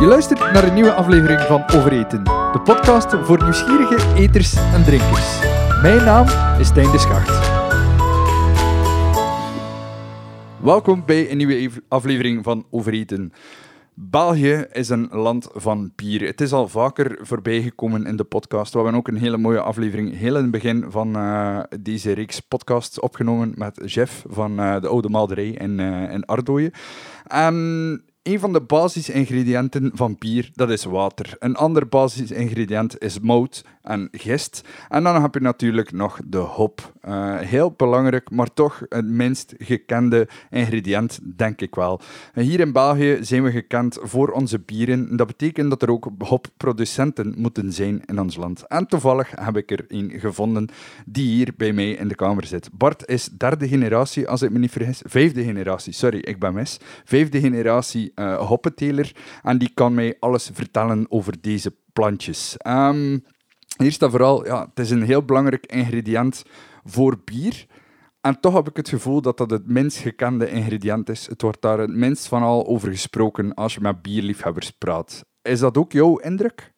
Je luistert naar een nieuwe aflevering van Overeten, de podcast voor nieuwsgierige eters en drinkers. Mijn naam is Stijn de Schacht. Welkom bij een nieuwe ev- aflevering van Overeten. België is een land van bier. Het is al vaker voorbijgekomen in de podcast. We hebben ook een hele mooie aflevering heel in het begin van eh, deze reeks podcasts opgenomen met Jeff van eh, de Oude Malderij in, eh in een van de basisingrediënten van bier, dat is water. Een ander basisingrediënt is mout en gist. En dan heb je natuurlijk nog de hop. Eh, heel belangrijk, maar toch het minst gekende ingrediënt, denk ik wel. En hier in België zijn we gekend voor onze bieren. Dat betekent dat er ook hopproducenten moeten zijn in ons land. En toevallig heb ik er een gevonden die hier bij mij in de kamer zit. Bart is derde generatie, als ik me niet vergis. Vijfde generatie, sorry, ik ben mis. Vijfde generatie eh hoppenteler. En die kan mij alles vertellen over deze plantjes. Ehm Eerst en vooral, ja, het is een heel belangrijk ingrediënt voor bier. En toch heb ik het gevoel dat dat het minst gekende ingrediënt is. Het wordt daar het minst van al over gesproken als je met bierliefhebbers praat. Is dat ook jouw indruk?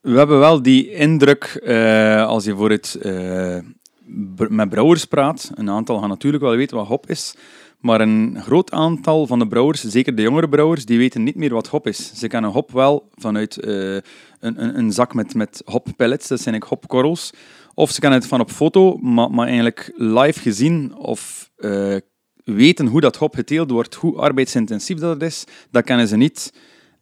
We hebben wel die indruk, eh, als je voor het eh, met brouwers praat, een aantal gaan natuurlijk wel weten wat hop is, maar een groot aantal van de brouwers, zeker de jongere brouwers, die weten niet meer wat hop is. Ze kennen hop wel vanuit eh, een, een, een zak met, met hoppellets, dat zijn hopkorrels, of ze kennen het van op foto, maar, maar eigenlijk live gezien of eh, weten hoe dat hop geteeld wordt, hoe arbeidsintensief dat is, dat kennen ze niet.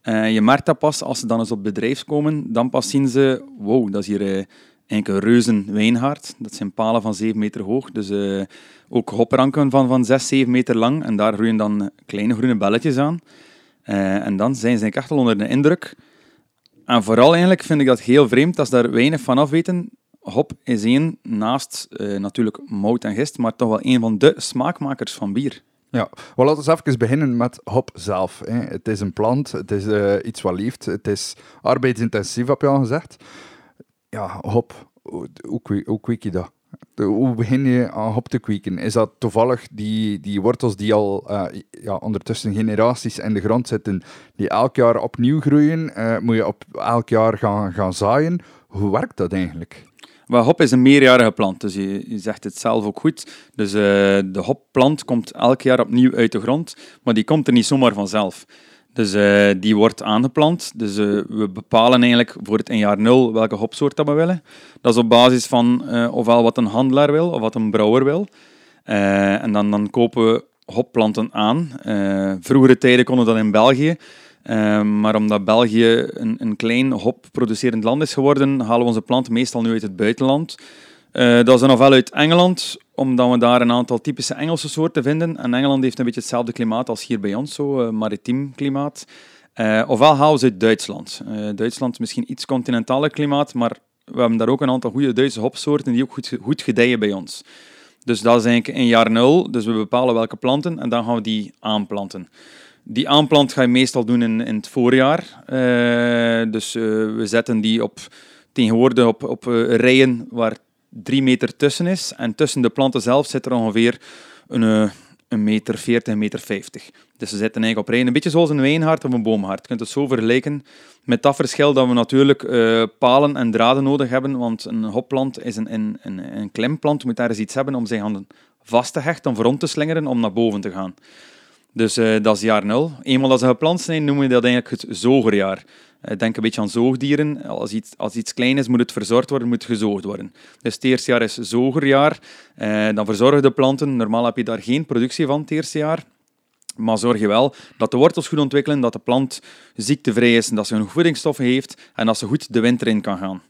Eh, je merkt dat pas als ze dan eens op bedrijf komen. Dan pas zien ze, wow, dat is hier eigenlijk een reuzen wijngaard. Dat zijn palen van 7 meter hoog. Dus eh, ook hopranken van, van 6, 7 meter lang. En daar groeien dan kleine groene belletjes aan. Eh, en dan zijn ze echt al onder de indruk. En vooral eigenlijk vind ik dat heel vreemd dat ze daar weinig van af weten. Hop is één, naast eh, natuurlijk mout en gist, maar toch wel een van de smaakmakers van bier. Ja, well, laten we even beginnen met hop zelf. Hè. Het is een plant, het is iets wat leeft, het is arbeidsintensief, heb je al gezegd. Ja, hop, hoe, hoe, kwe- hoe kweek je dat? Hoe begin je aan hop te kweken? Is dat toevallig die, die wortels die al eh, ja, ondertussen generaties in de grond zitten, die elk jaar opnieuw groeien? Eh, moet je op elk jaar gaan, gaan zaaien? Hoe werkt dat eigenlijk? Maar hop is een meerjarige plant, dus je, zegt het zelf ook goed. Dus eh, de hopplant komt elk jaar opnieuw uit de grond, maar die komt er niet zomaar vanzelf. Dus eh, die wordt aangeplant. Dus eh, we bepalen eigenlijk voor het in jaar nul welke hopsoort dat we willen. Dat is op basis van eh, ofwel wat een handelaar wil of wat een brouwer wil. En dan, dan kopen we hopplanten aan. Vroegere tijden konden dat in België. Maar omdat België een, een klein hopproducerend land is geworden, halen we onze planten meestal nu uit het buitenland. Eh, dat is dan ofwel uit Engeland, omdat we daar een aantal typische Engelse soorten vinden. En Engeland heeft een beetje hetzelfde klimaat als hier bij ons, zo eh, maritiem klimaat. Eh, ofwel halen ze uit Duitsland. Duitsland is misschien iets continentaler klimaat, maar we hebben daar ook een aantal goede Duitse hopsoorten die ook goed, goed gedijen bij ons. Dus dat is eigenlijk in jaar nul. Dus we bepalen welke planten en dan gaan we die aanplanten. Die aanplant ga je meestal doen in, in het voorjaar. Dus we zetten die op, tegenwoordig op, op rijen waar drie meter tussen is. En tussen de planten zelf zit er ongeveer een, eh, een meter 40, een meter 50. Dus ze zitten eigenlijk op rijen. Een beetje zoals een wijngaard of een boomgaard. Je kunt het zo vergelijken. Met dat verschil dat we natuurlijk eh, palen en draden nodig hebben. Want een hopplant is een, een, een, een klimplant. Je moet daar eens iets hebben om zich aan de vast te hechten, om rond te slingeren, om naar boven te gaan. Dus eh, dat is jaar nul. Eenmaal dat ze geplant zijn, noemen we dat eigenlijk het zogerjaar. Eh, denk een beetje aan zoogdieren. Als iets, als iets klein is, moet het verzorgd worden, moet het gezoogd worden. Dus het eerste jaar is zogerjaar. Eh, dan verzorgen de planten. Normaal heb je daar geen productie van het eerste jaar. Maar zorg je wel dat de wortels goed ontwikkelen, dat de plant ziektevrij is, en dat ze genoeg voedingsstoffen heeft en dat ze goed de winter in kan gaan.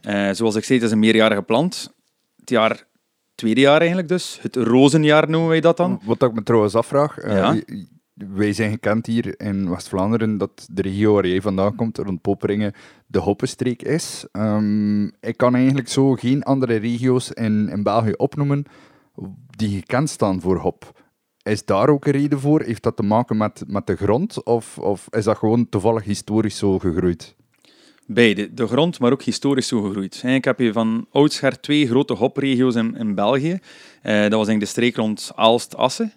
Eh, zoals ik zei, het is een meerjarige plant. Het jaar, tweede jaar eigenlijk dus. Het rozenjaar noemen wij dat dan. Wat ik me trouwens afvraag, eh, Ja? Wij zijn gekend hier in West-Vlaanderen dat de regio waar jij vandaan komt, rond Poperingen, de hoppenstreek is. Ehm, ik kan eigenlijk zo geen andere regio's in, in België opnoemen die gekend staan voor hop. Is daar ook een reden voor? Heeft dat te maken met, met de grond? Of, of is dat gewoon toevallig historisch zo gegroeid? Beide, de grond, maar ook historisch zo gegroeid. Eigenlijk heb je van oudsher twee grote hopregio's in, in België. Eh, dat was de streek rond Aalst-Assen.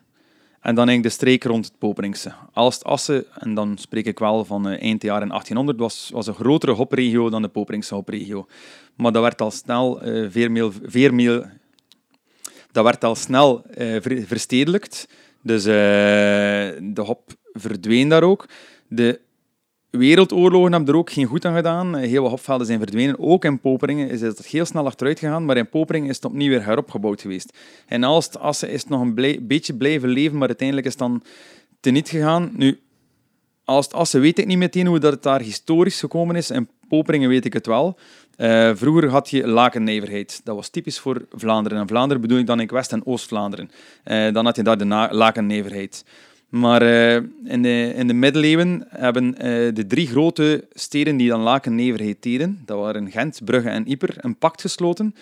En dan eigenlijk de streek rond het Poperingse. Aalst-Assen, en dan spreek ik wel van uh, eind jaar 1800, was, was een grotere hopregio dan de Poperingse hopregio. Maar dat werd al snel uh, veermeel, veermeel, dat werd al snel uh, verstedelijkt. Dus de hop verdween daar ook. De wereldoorlogen hebben er ook geen goed aan gedaan. Heel wat hopvelden zijn verdwenen. Ook in Poperingen is het heel snel achteruit gegaan, maar in Poperingen is het opnieuw weer heropgebouwd geweest. En Aalst Assen is het nog een beetje blijven leven, maar uiteindelijk is het dan teniet gegaan. Nu, Aalst Assen weet ik niet meteen hoe dat het daar historisch gekomen is. In Poperingen weet ik het wel. Uh, vroeger had je lakennijverheid. Dat was typisch voor Vlaanderen. En Vlaanderen bedoel ik dan in West- en Oost-Vlaanderen. Uh, dan had je daar de lakennijverheid. Maar uh, in, de, in de middeleeuwen hebben uh, de drie grote steden die dan Laken Never deden, dat waren Gent, Brugge en Yper, een pact gesloten.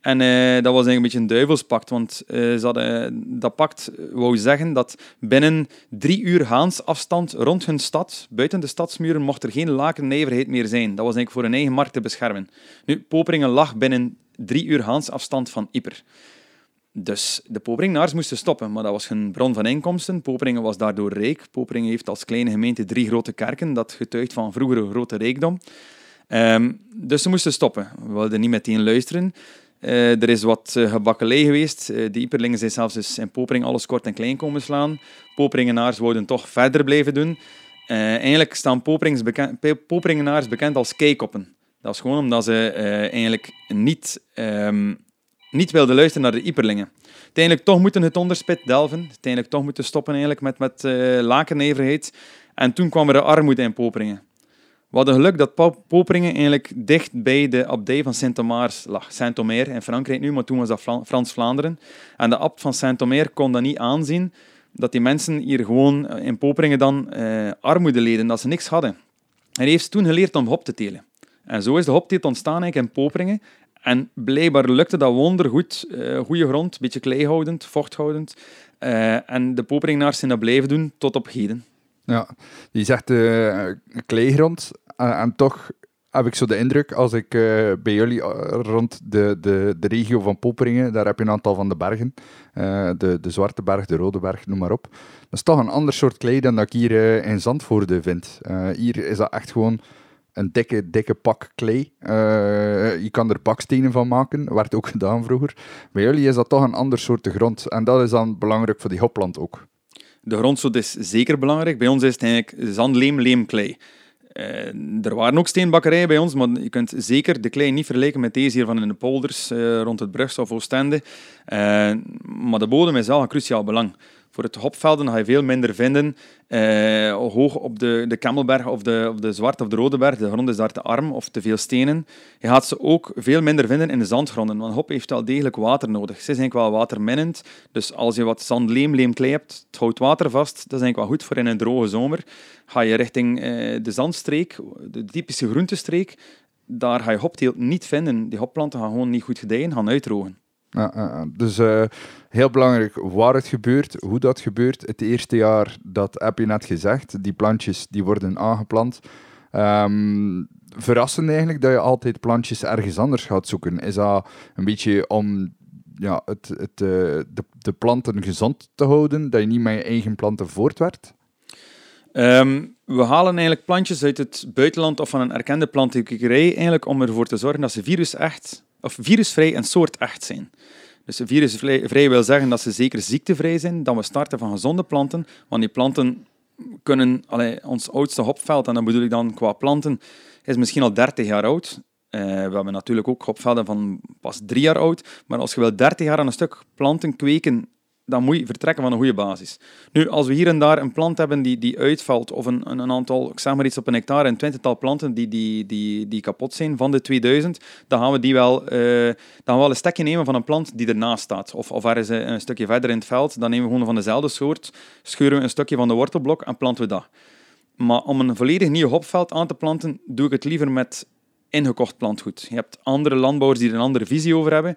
En uh, dat was eigenlijk een beetje een duivelspact, want ze hadden, dat pact wou zeggen dat binnen drie uur haansafstand rond hun stad, buiten de stadsmuren, mocht er geen lakennijverheid meer zijn. Dat was eigenlijk voor hun eigen markt te beschermen. Nu, Poperingen lag binnen drie uur haansafstand van Yper. Dus de Poperingenaars moesten stoppen, maar dat was hun bron van inkomsten. Poperingen was daardoor rijk. Poperingen heeft als kleine gemeente drie grote kerken, dat getuigt van vroegere grote rijkdom. Um, dus ze moesten stoppen. We wilden niet meteen luisteren. Uh, er is wat uh, gebakkelei geweest. Uh, de Iperlingen zijn zelfs eens in Popering alles kort en klein komen slaan. Poperingenaars wouden toch verder blijven doen. eigenlijk staan bekend, Poperingenaars bekend als keikoppen. Dat is gewoon omdat ze eigenlijk niet... Um, niet wilden luisteren naar de Iperlingen. Uiteindelijk toch moeten het onderspit delven. Uiteindelijk toch moeten stoppen eigenlijk met, met uh, lakenneverheid. En toen kwam er de armoede in Poperingen. We hadden geluk dat Poperingen eigenlijk dicht bij de abdij van Saint-Omer lag. Saint-Omer in Frankrijk nu, maar toen was dat Frans-Vlaanderen. En de abt van Saint-Omer kon dat niet aanzien, dat die mensen hier gewoon eh, in Poperingen dan uh, armoede leden, dat ze niks hadden. Hij heeft toen geleerd om hop te telen. En zo is de hopteelt ontstaan eigenlijk in Poperingen. En blijkbaar lukte dat wondergoed. Uh, goede grond, beetje kleihoudend, vochthoudend. Uh, en de poperingenaars zijn dat blijven doen tot op heden. Ja, je zegt uh, kleigrond. en toch heb ik zo de indruk, als ik bij jullie rond de, de, de regio van Poperingen, daar heb je een aantal van de bergen, de, de Zwarte Berg, de Rode Berg, noem maar op. Dat is toch een ander soort klei dan dat ik hier in Zandvoorde vind. hier is dat echt gewoon een dikke, dikke pak klei. Uh, je kan er bakstenen van maken, werd ook gedaan vroeger. Bij jullie is dat toch een ander soort grond. En dat is dan belangrijk voor die hopland ook. De grondsoort is zeker belangrijk. Bij ons is het eigenlijk zandleem, leemklei. Uh, er waren ook steenbakkerijen bij ons, maar je kunt zeker de klei niet vergelijken met deze hier van in de polders uh, rond het Brugs of Oostende. maar de bodem is wel een cruciaal belang. Voor het hopvelden ga je veel minder vinden. Uh, hoog op de, de Kemmelberg of de, of de Zwarte of de Rode Berg, de grond is daar te arm of te veel stenen. Je gaat ze ook veel minder vinden in de zandgronden, want hop heeft wel degelijk water nodig. Ze eigenlijk wel waterminnend, dus als je wat zandleem, leemklei hebt, het houdt water vast. Dat is eigenlijk wel goed voor in een droge zomer. Ga je richting uh, de zandstreek, de typische groentestreek, daar ga je hopteelt niet vinden. Die hopplanten gaan gewoon niet goed gedijen, gaan uitdrogen. Dus uh, heel belangrijk waar het gebeurt, hoe dat gebeurt. Het eerste jaar, dat heb je net gezegd, die plantjes die worden aangeplant. Um, verrassend eigenlijk dat je altijd plantjes ergens anders gaat zoeken. Is dat een beetje om ja, het, het, uh, de, de planten gezond te houden, dat je niet met je eigen planten voortwerkt? Um, we halen eigenlijk plantjes uit het buitenland of van een erkende plantenkwekerij eigenlijk om ervoor te zorgen dat ze virus echt of virusvrij en soortecht zijn. Dus virusvrij wil zeggen dat ze zeker ziektevrij zijn, dat we starten van gezonde planten, want die planten kunnen, allee, ons oudste hopveld, en dat bedoel ik dan qua planten, is misschien al 30 jaar oud. Uh, we hebben natuurlijk ook hopvelden van pas drie jaar oud, maar als je wel 30 jaar aan een stuk planten kweken dan moet je vertrekken van een goede basis. Nu, als we hier en daar een plant hebben die, die uitvalt, of een, een, aantal, ik zeg maar iets op een hectare, een twintigtal planten die, die, die, die kapot zijn van de 2000, dan gaan we die wel, uh, dan we wel een stekje nemen van een plant die ernaast staat. Of, of er is een stukje verder in het veld, dan nemen we gewoon van dezelfde soort, scheuren we een stukje van de wortelblok en planten we dat. Maar om een volledig nieuw hopveld aan te planten, doe ik het liever met ingekocht plantgoed. Je hebt andere landbouwers die er een andere visie over hebben.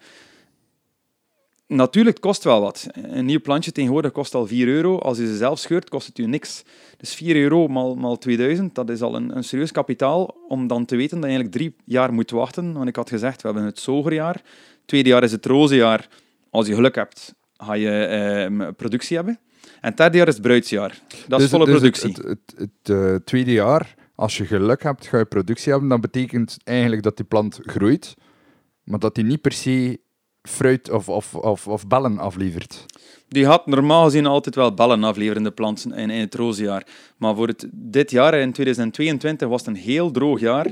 Natuurlijk, het kost wel wat. Een nieuw plantje tegenwoordig kost al 4 euro. Als je ze zelf scheurt, kost het u niks. Dus 4 euro maal, maal 2000, dat is al een, een serieus kapitaal om dan te weten dat je eigenlijk drie jaar moet wachten. Want ik had gezegd, we hebben het zogerjaar. Het tweede jaar is het rozenjaar. Als je geluk hebt, ga je ehm, productie hebben. En het derde jaar is het bruidsjaar. Dat is Dus- volle dus het- productie. Het, het, het, eh, tweede jaar, als je geluk hebt, ga je productie hebben. Dat betekent eigenlijk dat die plant groeit, maar dat die niet per se fruit of, of, of, of bellen aflevert. Die had normaal gezien altijd wel bellen afleveren, de planten, in, in het rozenjaar. Maar voor het, dit jaar, in 2022, was het een heel droog jaar.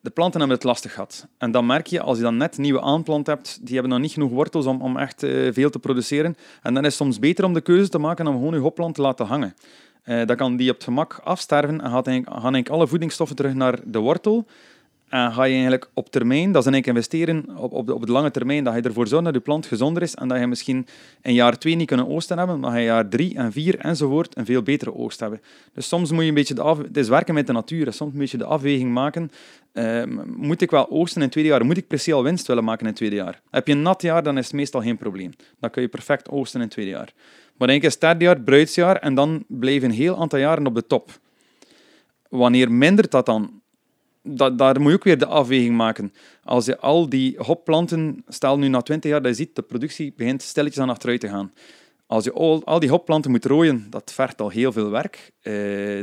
De planten hebben het lastig gehad. En dan merk je, als je dan net nieuwe aanplant hebt, die hebben nog niet genoeg wortels om, om echt eh, veel te produceren. En dan is het soms beter om de keuze te maken om gewoon je hopplant te laten hangen. Eh, dan kan die op het gemak afsterven en gaat gaan eigenlijk alle voedingsstoffen terug naar de wortel. En ga je eigenlijk op termijn, dat is eigenlijk investeren op, op, de, op de lange termijn, dat je ervoor zorgt dat je plant gezonder is en dat je misschien in jaar twee niet kunnen oogsten hebben, maar je jaar drie en vier enzovoort een veel betere oogst hebben. Dus soms moet je een beetje de af, het is werken met de natuur, soms moet je de afweging maken. Ehm, moet ik wel oogsten in het tweede jaar? Moet ik precies al winst willen maken in het tweede jaar? Heb je een nat jaar, dan is het meestal geen probleem. Dan kun je perfect oogsten in het tweede jaar. Maar denk je het derde jaar, bruidsjaar, en dan blijf je een heel aantal jaren op de top. Wanneer mindert dat dan? Daar moet je ook weer de afweging maken. Als je al die hopplanten, stel nu na 20 jaar dat je ziet, de productie begint stilletjes aan achteruit te gaan. Als je al, al die hopplanten moet rooien, dat vergt al heel veel werk. Eh,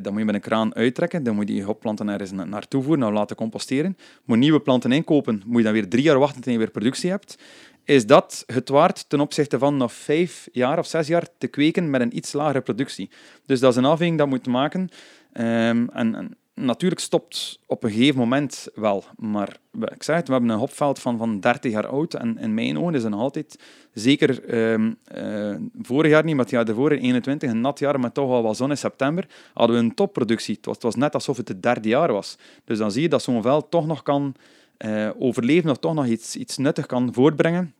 dan moet je met een kraan uittrekken, dan moet je die hopplanten ergens na- naartoe voeren, nou laten composteren. Moet nieuwe planten inkopen, moet je dan weer drie jaar wachten tot je weer productie hebt. Is dat het waard ten opzichte van nog vijf jaar of zes jaar te kweken met een iets lagere productie? Dus dat is een afweging dat moet maken. Ehm, en natuurlijk stopt op een gegeven moment wel. Maar ik zeg het, we hebben een hopveld van, van 30 jaar oud. En in mijn ogen is het altijd, zeker eh, vorig jaar niet, maar het jaar ervoor, in 21, een nat jaar met toch wel wat zon in september, hadden we een topproductie. Het was, het was net alsof het het derde jaar was. Dus dan zie je dat zo'n veld toch nog kan eh, overleven, of toch nog iets, iets nuttig kan voortbrengen.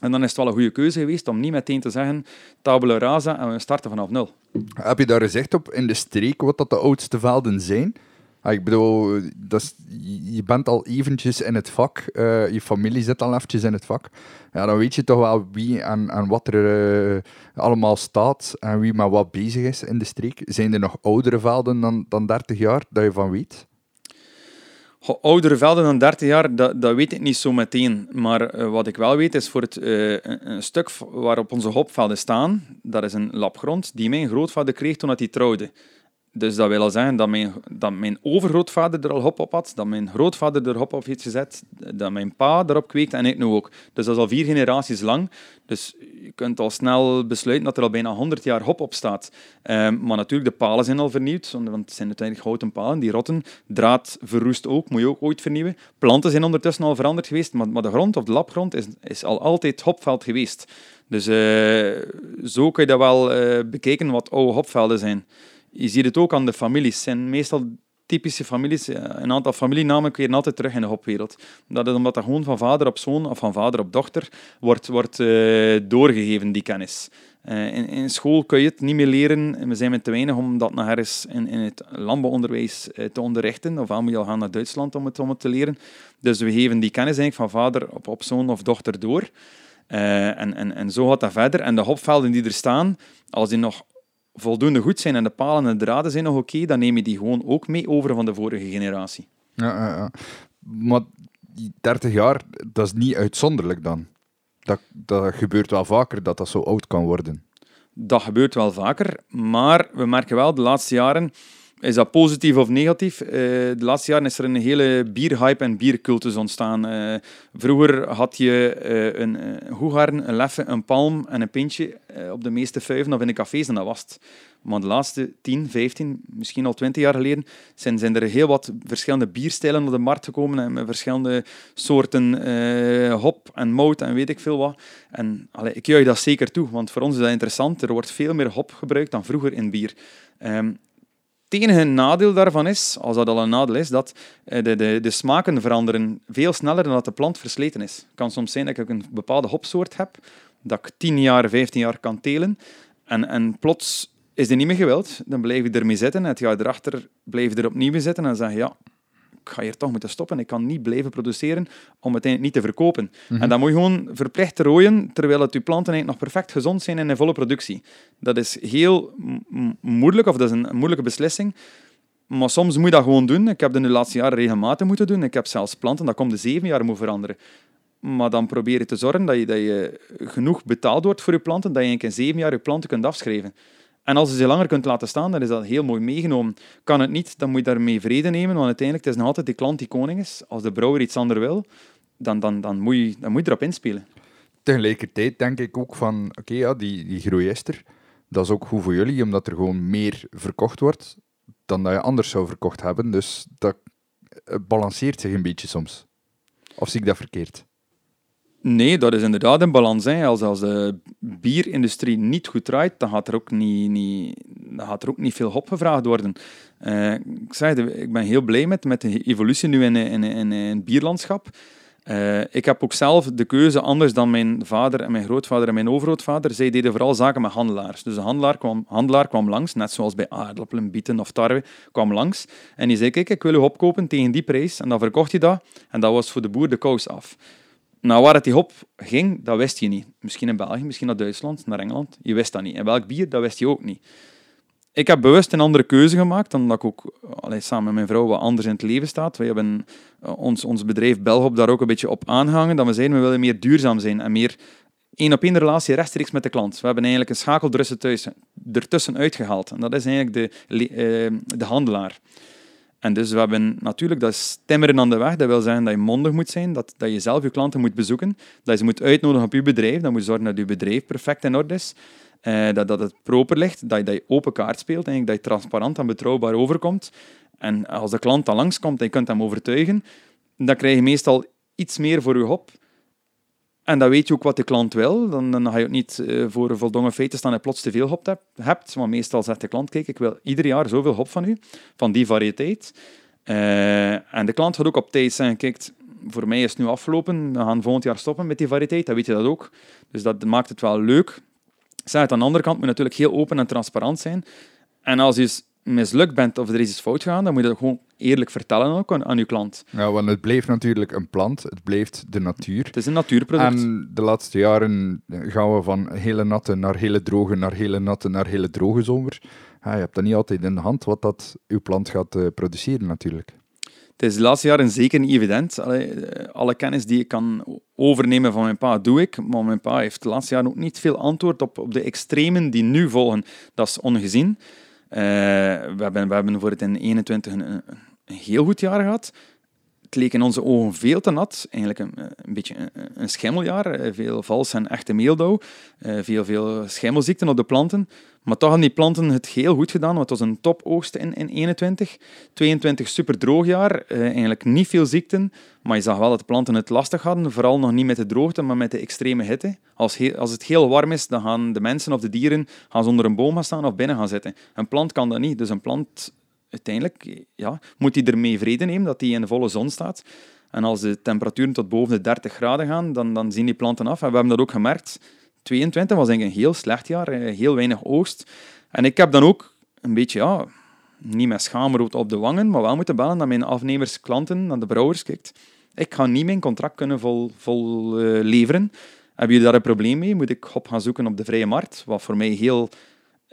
En dan is het wel een goede keuze geweest om niet meteen te zeggen tabula rasa en we starten vanaf nul. Heb je daar gezegd op in de streek wat dat de oudste velden zijn? Ah, ik bedoel, dat je bent al eventjes in het vak, eh, je familie zit al eventjes in het vak. Ja, dan weet je toch wel wie en, wat er eh, allemaal staat en wie met wat bezig is in de streek. Zijn er nog oudere velden dan, dan 30 jaar, dat je van weet? Oudere velden dan 30 jaar, dat, dat weet ik niet zo meteen. Maar eh, wat ik wel weet is voor het een, stuk waarop onze hopvelden staan, dat is een labgrond die mijn grootvader kreeg toen hij trouwde. Dus dat wil al zeggen dat mijn, dat mijn overgrootvader er al hop op had, dat mijn grootvader er hop op heeft gezet, dat mijn pa erop kweekte en ik nu ook. Dus dat is al vier generaties lang. Dus je kunt al snel besluiten dat er al bijna 100 jaar hop op staat. Ehm, maar natuurlijk, de palen zijn al vernieuwd, want het zijn uiteindelijk houten palen, die rotten. Draad verroest ook, moet je ook ooit vernieuwen. Planten zijn ondertussen al veranderd geweest, maar, maar de grond, of de labgrond, is, is al altijd hopveld geweest. Dus eh, zo kun je dat wel eh, bekijken wat oude hopvelden zijn. Je ziet het ook aan de families. Zijn meestal typische families. Eh, Een aantal familienamen keren altijd terug in de hopwereld. Dat is omdat dat gewoon van vader op zoon of van vader op dochter wordt, wordt eh, doorgegeven, die kennis. Eh, in, in school kun je het niet meer leren. En We zijn met te weinig om dat nog ergens in, in het landbouwonderwijs te onderrichten. Of moet je al gaan naar Duitsland om het, om het te leren. Dus we geven die kennis eigenlijk van vader op, op zoon of dochter door. En, en, en zo gaat dat verder. En de hopvelden die er staan, als die nog voldoende goed zijn en de palen en de draden zijn nog oké, dan neem je die gewoon ook mee over van de vorige generatie. Ja, ja, ja. Maar die 30 jaar, dat is niet uitzonderlijk dan. Dat, dat gebeurt wel vaker, dat dat zo oud kan worden. Dat gebeurt wel vaker, maar we merken wel de laatste jaren, is dat positief of negatief? Eh, de laatste jaren is er een hele bierhype en biercultus ontstaan. Eh, vroeger had je eh, een hoegaarn, een leffe, een palm en een pintje op de meeste vuiven of in de cafés en dat was het. Maar de laatste 10, 15, misschien al 20 jaar geleden zijn, zijn er heel wat verschillende bierstijlen op de markt gekomen en met verschillende soorten hop en mout en weet ik veel wat. En allee, ik juich dat zeker toe, want voor ons is dat interessant. Er wordt veel meer hop gebruikt dan vroeger in bier. Het enige nadeel daarvan is, als dat al een nadeel is, dat eh, de, de, de smaken veranderen veel sneller dan dat de plant versleten is. Het kan soms zijn dat ik een bepaalde hopsoort heb, dat ik 10 jaar, 15 jaar kan telen, en, en plots is die niet meer gewild. Dan blijf je ermee zitten, het jaar erachter blijf je er opnieuw zitten en zeg je, ja, ga hier toch moeten stoppen. Ik kan niet blijven produceren om uiteindelijk niet te verkopen. Mhm. En dan moet je gewoon verplicht rooien, terwijl het je planten eigenlijk nog perfect gezond zijn en in volle productie. Dat is heel moeilijk, of dat is een moeilijke beslissing. Maar soms moet je dat gewoon doen. Ik heb dat de laatste jaren regelmatig moeten doen. Ik heb zelfs planten, dat komt de zeven jaar moet veranderen. maar dan probeer je te zorgen dat je, dat je genoeg betaald wordt voor je planten, dat je in zeven jaar je planten kunt afschrijven. En als je ze langer kunt laten staan, dan is dat heel mooi meegenomen. Kan het niet, dan moet je daarmee vrede nemen, want uiteindelijk het is nog altijd die klant die koning is. Als de brouwer iets anders wil, dan, dan, dan, moet, je, dan moet je erop inspelen. Tegelijkertijd denk ik ook van, oké, ja, die, die groei. Dat is ook goed voor jullie, omdat er gewoon meer verkocht wordt dan dat je anders zou verkocht hebben. Dus dat balanceert zich een beetje soms. Of zie ik dat verkeerd? Nee, dat is inderdaad een balans. Hè. Als, als de bierindustrie niet goed draait, dan gaat er ook niet, niet, dan gaat er ook niet veel hop gevraagd worden. Uh, ik, ik ben heel blij met, met de evolutie nu in, in, in, het bierlandschap. Uh, ik heb ook zelf de keuze, anders dan mijn vader en mijn grootvader en mijn overgrootvader. Zij deden vooral zaken met handelaars. Dus de handelaar kwam, handelaar kwam langs, net zoals bij aardappelen, bieten of tarwe, kwam langs. En die zei, kijk, ik wil u opkopen tegen die prijs. En dan verkocht hij dat. En dat was voor de boer de kous af. Nou, waar het die hop ging, dat wist je niet. Misschien in België, misschien naar Duitsland, naar Engeland. Je wist dat niet. En welk bier, dat wist je ook niet. Ik heb bewust een andere keuze gemaakt, omdat ik ook allee, samen met mijn vrouw wat anders in het leven staat. We hebben uh, ons, ons bedrijf Belhop daar ook een beetje op aangehangen, dat we zeiden, we willen meer duurzaam zijn en meer één op één relatie rechtstreeks met de klant. We hebben eigenlijk een schakel ertussen uitgehaald. En dat is eigenlijk de, uh, de handelaar. En dus we hebben natuurlijk, dat is timmeren aan de weg. Dat wil zeggen dat je mondig moet zijn, dat, dat je zelf je klanten moet bezoeken, dat je ze moet uitnodigen op je bedrijf, dat moet zorgen dat je bedrijf perfect in orde is, eh, dat, dat het proper ligt, dat je, dat je open kaart speelt, eigenlijk, dat je transparant en betrouwbaar overkomt. En als de klant dan langskomt en je kunt hem overtuigen, dan krijg je meestal iets meer voor je hop. En dan weet je ook wat de klant wil. Dan, dan ga je ook niet uh, voor voldongen feiten staan en plots te veel hop hebt. Maar meestal zegt de klant, kijk, ik wil ieder jaar zoveel hop van u, van die variëteit. Uh, en de klant gaat ook op tijd zeggen, kijk, voor mij is het nu afgelopen, we gaan volgend jaar stoppen met die variëteit, dan weet je dat ook. Dus dat maakt het wel leuk. Zeg, aan de andere kant moet natuurlijk heel open en transparant zijn. En als je mislukt bent of er is iets fout gegaan, dan moet je dat gewoon eerlijk vertellen ook aan, aan je klant. Ja, want het blijft natuurlijk een plant, het blijft de natuur. Het is een natuurproduct. En de laatste jaren gaan we van hele natte naar hele droge, naar hele natte, naar hele droge zomer. Ja, je hebt dat niet altijd in de hand wat dat uw plant gaat uh, produceren natuurlijk. Het is de laatste jaren zeker niet evident. Allee, eh, alle kennis die ik kan overnemen van mijn pa, doe ik. Maar mijn pa heeft de laatste jaren ook niet veel antwoord op, op de extremen die nu volgen. Dat is ongezien. Uh, we, hebben, we hebben voor het in 21 een, een, heel goed jaar gehad. Het leek in onze ogen veel te nat. Eigenlijk een, een beetje een, schimmeljaar. Eh, veel vals en echte meeldauw. Uh, veel, veel schimmelziekten op de planten. Maar toch hadden die planten het heel goed gedaan. Want het was een topoogst in, in 21. 22 super droog jaar. Eigenlijk niet veel ziekten. Maar je zag wel dat de planten het lastig hadden. Vooral nog niet met de droogte, maar met de extreme hitte. Als, als het heel warm is, dan gaan de mensen of de dieren gaan onder een boom gaan staan of binnen gaan zitten. Een plant kan dat niet. Dus een plant, uiteindelijk, ja, moet hij ermee vrede nemen dat hij in de volle zon staat. En als de temperaturen tot boven de 30 graden gaan, dan, dan zien die planten af. En we hebben dat ook gemerkt 22 was denk een heel slecht jaar, eh, heel weinig oogst. En ik heb dan ook een beetje, ja, niet met schaamrood op de wangen, maar wel moeten bellen naar mijn afnemers, klanten, naar de brouwers. Kijkt, ik ga niet mijn contract kunnen vol, vol uh, leveren. Hebben jullie daar een probleem mee? Moet ik hop gaan zoeken op de vrije markt? Wat voor mij heel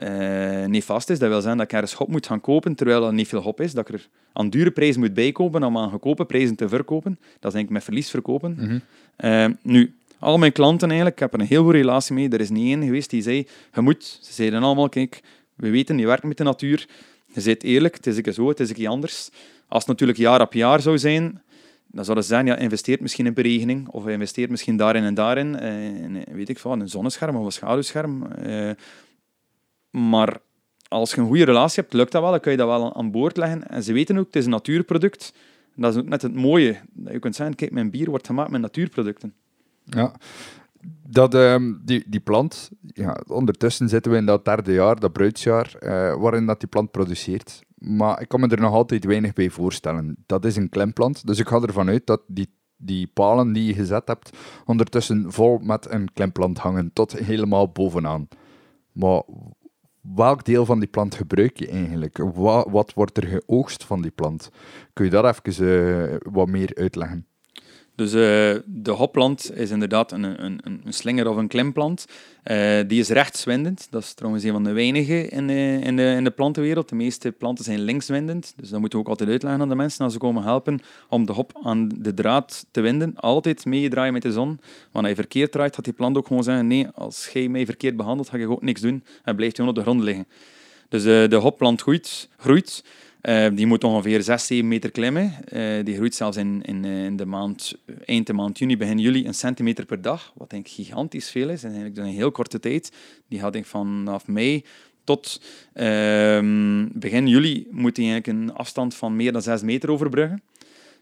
uh, nefast is. Dat wil zeggen dat ik ergens hop moet gaan kopen, terwijl er niet veel hop is. Dat ik er aan dure prijzen moet bijkopen om aan goedkope prijzen te verkopen. Dat is denk ik met verlies verkopen. Mm -hmm. nu, al mijn klanten eigenlijk, ik heb er een heel goede relatie mee. Er is niet één geweest die zei, je moet, ze zeiden allemaal, kijk, we weten, je werkt met de natuur, je zit eerlijk, het is een zo, het is een anders. Als het natuurlijk jaar op jaar zou zijn, dan zouden ze zeggen, ja, investeert misschien in beregening, of investeert misschien daarin en daarin, in, weet ik veel, een zonnescherm of een schaduwscherm. Eh, maar als je een goede relatie hebt, lukt dat wel, dan kun je dat wel aan boord leggen. En ze weten ook, het is een natuurproduct. dat is ook net het mooie. Je kunt zeggen, kijk, mijn bier wordt gemaakt met natuurproducten. Ja, dat, um, die, die plant, ja, ondertussen zitten we in dat derde jaar, dat bruidsjaar, uh, waarin dat die plant produceert. Maar ik kan me er nog altijd weinig bij voorstellen. Dat is een klemplant, dus ik ga ervan uit dat die, die palen die je gezet hebt, ondertussen vol met een klemplant hangen, tot helemaal bovenaan. Maar welk deel van die plant gebruik je eigenlijk? Wat, wat wordt er geoogst van die plant? Kun je daar even uh, wat meer uitleggen? Dus uh, de hopplant is inderdaad een, een, een slinger of een klimplant. Uh, die is rechtswindend. Dat is trouwens een van de weinigen in de, in, de, in de plantenwereld. De meeste planten zijn linkswindend. Dus dat moeten we ook altijd uitleggen aan de mensen als ze komen helpen om de hop aan de draad te winden. Altijd meedraaien met de zon. Want als je verkeerd draait, gaat die plant ook gewoon zeggen nee, als jij mij verkeerd behandelt, ga je ook niks doen en blijft gewoon op de grond liggen. Dus de hopplant groeit. groeit uh, die moet ongeveer 6, 7 meter klimmen. Uh, die groeit zelfs in, in, eh, in, de maand, eind de maand juni, begin juli, een centimeter per dag. Wat denk gigantisch veel is. En eigenlijk een heel korte tijd. Die had ik vanaf mei tot uh, begin juli moet hij eigenlijk een afstand van meer dan 6 meter overbruggen.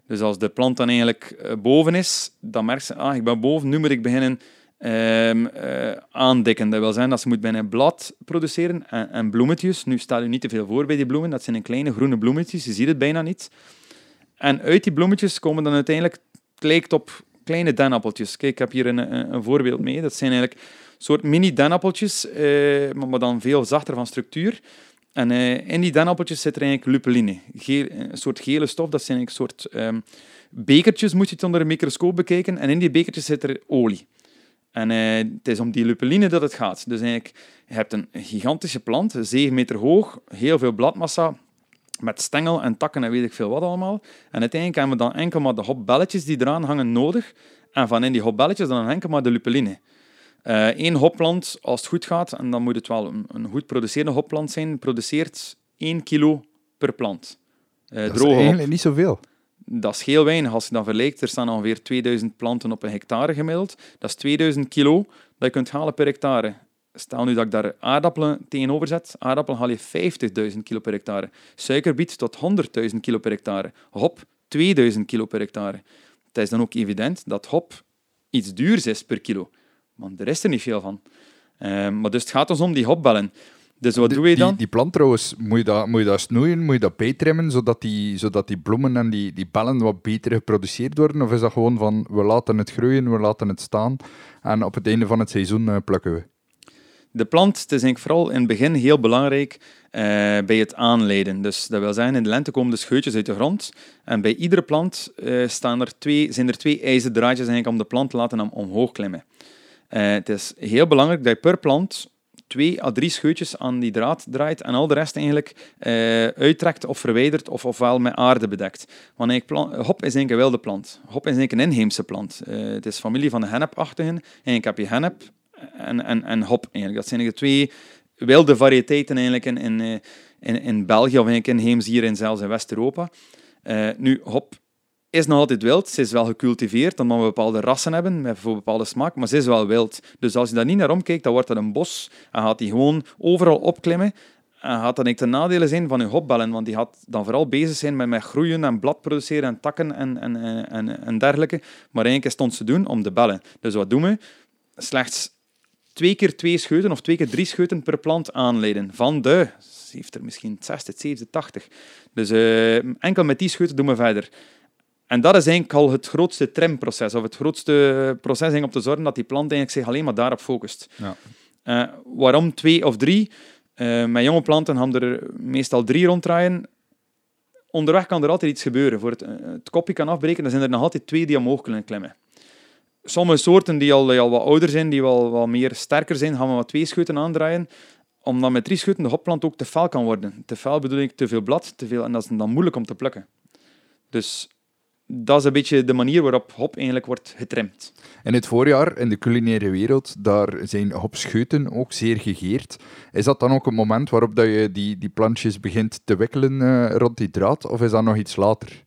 Dus als de plant dan eigenlijk boven is, dan merkt ze, ah, ik ben boven, nu moet ik beginnen um, uh, aandikken. Dat wil zeggen dat ze moet bijna blad produceren en, en, bloemetjes. Nu stel je niet te veel voor bij die bloemen. Dat zijn een kleine groene bloemetjes. Je ziet het bijna niet. En uit die bloemetjes komen dan uiteindelijk, het op kleine denappeltjes. Kijk, ik heb hier een, een, voorbeeld mee. Dat zijn eigenlijk soort mini denappeltjes, uh, maar dan veel zachter van structuur. En uh, in die denappeltjes zit er eigenlijk lupeline, Geel, een soort gele stof. Dat zijn eigenlijk soort um, bekertjes, moet je het onder een microscoop bekijken. En in die bekertjes zit er olie. En uh, het is om die lupeline dat het gaat. Dus eigenlijk, je hebt een gigantische plant, 7 meter hoog, heel veel bladmassa, met stengel en takken en weet ik veel wat allemaal. En uiteindelijk hebben we dan enkel maar de hopbelletjes die eraan hangen nodig. En van in die hopbelletjes dan enkel maar de lupeline. Eén uh, hopplant, als het goed gaat, en dan moet het wel een, een goed producerende hopplant zijn, produceert 1 kilo per plant. Uh, dat is eigenlijk niet zoveel. Dat is heel weinig als je dat vergelijkt. Er staan ongeveer 2000 planten op een hectare gemiddeld. Dat is 2000 kilo dat je kunt halen per hectare. Stel nu dat ik daar aardappelen tegenover zet. Aardappelen haal je 50.000 kilo per hectare. Suikerbiet tot 100.000 kilo per hectare. Hop 2000 kilo per hectare. Het is dan ook evident dat hop iets duurs is per kilo. Want er is er niet veel van. Uh, maar dus het gaat ons om die hopbellen. Dus wat doe je dan? Die, die, plant trouwens, moet je, dat, moet je dat snoeien, moet je dat bijtrimmen, zodat die, zodat die bloemen en die, die bellen wat beter geproduceerd worden? Of is dat gewoon van, we laten het groeien, we laten het staan en op het einde van het seizoen uh, plukken we? De plant, het is denk ik vooral in het begin heel belangrijk uh, bij het aanleiden. Dus dat wil zeggen, in de lente komen de scheutjes uit de grond. En bij iedere plant uh, staan er twee, zijn er twee ijzerdraadjes eigenlijk om de plant te laten om, omhoog klimmen. het is heel belangrijk dat je per plant twee à drie scheutjes aan die draad draait en al de rest eigenlijk uh, uittrekt of verwijdert of ofwel met aarde bedekt. Want hop is eigenlijk een wilde plant. Hop is eigenlijk een inheemse plant. Uh, het is familie van de hennepachtigen. En heb je hennep en, en, en hop eigenlijk. Dat zijn de twee wilde variëteiten eigenlijk in, in, eh, in, in België of eigenlijk inheems hier in zelfs in West-Europa. Nu, hop is nog altijd wild. Ze is wel gecultiveerd, omdat we bepaalde rassen hebben, met voor bepaalde smaak, maar ze is wel wild. Dus als je daar niet naar omkijkt, dan wordt dat een bos en gaat die gewoon overal opklimmen. En gaat dan niet de nadelen zijn van je hopbellen, want die gaat dan vooral bezig zijn met, groeien en blad produceren en takken en, en, en, en dergelijke. Maar eigenlijk stond ze doen om te bellen. Dus wat doen we? Slechts twee keer twee scheuten of twee keer drie scheuten per plant aanleiden. Van de, heeft er misschien 60, 70, 80. Dus uh, enkel met die scheuten doen we verder. En dat is eigenlijk al het grootste trimproces, of het grootste proces om te zorgen dat die plant eigenlijk zich alleen maar daarop focust. Ja. Uh, waarom twee of drie? Uh, met jonge planten gaan er meestal drie ronddraaien. Onderweg kan er altijd iets gebeuren. Voor het, eh, het kopje kan afbreken, dan zijn er nog altijd twee die omhoog kunnen klimmen. Sommige soorten die al, die al wat ouder zijn, die wel wat meer sterker zijn, gaan we wat twee scheuten aandraaien omdat met drie scheuten de hopplant ook te fel kan worden. Te fel bedoel ik te veel blad, te veel, en dat is dan moeilijk om te plukken. Dus dat is een beetje de manier waarop hop eigenlijk wordt getrimd. In het voorjaar, in de culinaire wereld, daar zijn hopscheuten ook zeer gegeerd. Is dat dan ook een moment waarop dat je die, die plantjes begint te wikkelen uh, rond die draad, of is dat nog iets later?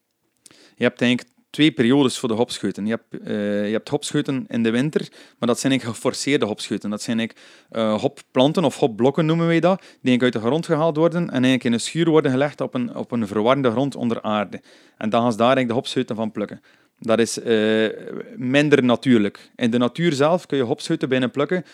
Je hebt eigenlijk twee periodes voor de hopscheuten. Je hebt, uh, je hebt hopscheuten in de winter, maar dat zijn geforceerde hopscheuten. Dat zijn uh, hopplanten of hopblokken noemen wij dat, die uit de grond gehaald worden en eigenlijk in een schuur worden gelegd op een, op een verwarmde grond onder aarde. En dan gaan ze daar de hopscheuten van plukken. Dat is uh, minder natuurlijk. In de natuur zelf kun je hopscheuten binnen plukken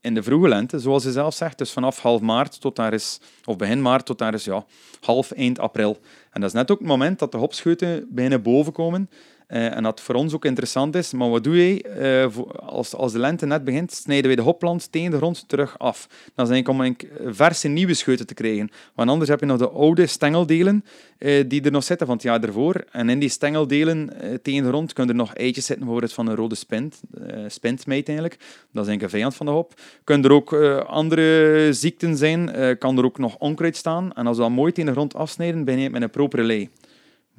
in de vroege lente, zoals je zelf zegt, dus vanaf half maart tot daar is, of begin maart tot daar is ja, half eind april. En dat is net ook het moment dat de hopscheuten bijna boven komen. Uh, en dat voor ons ook interessant is. Maar wat doe je? Voor, als, als de lente net begint, snijden wij de hopplant tegen de grond terug af. Is eigenlijk om een verse nieuwe scheuten te krijgen. Want anders heb je nog de oude stengeldelen uh, die er nog zitten van het jaar ervoor. En in die stengeldelen tegen de grond kunnen er nog eitjes zitten, bijvoorbeeld van een rode spint, spintmeid eigenlijk. Dat is een vijand van de hop. Kunnen er ook andere ziekten zijn. kan er ook nog onkruid staan. En als we dat mooi tegen de grond afsnijden, ben je met een propere lei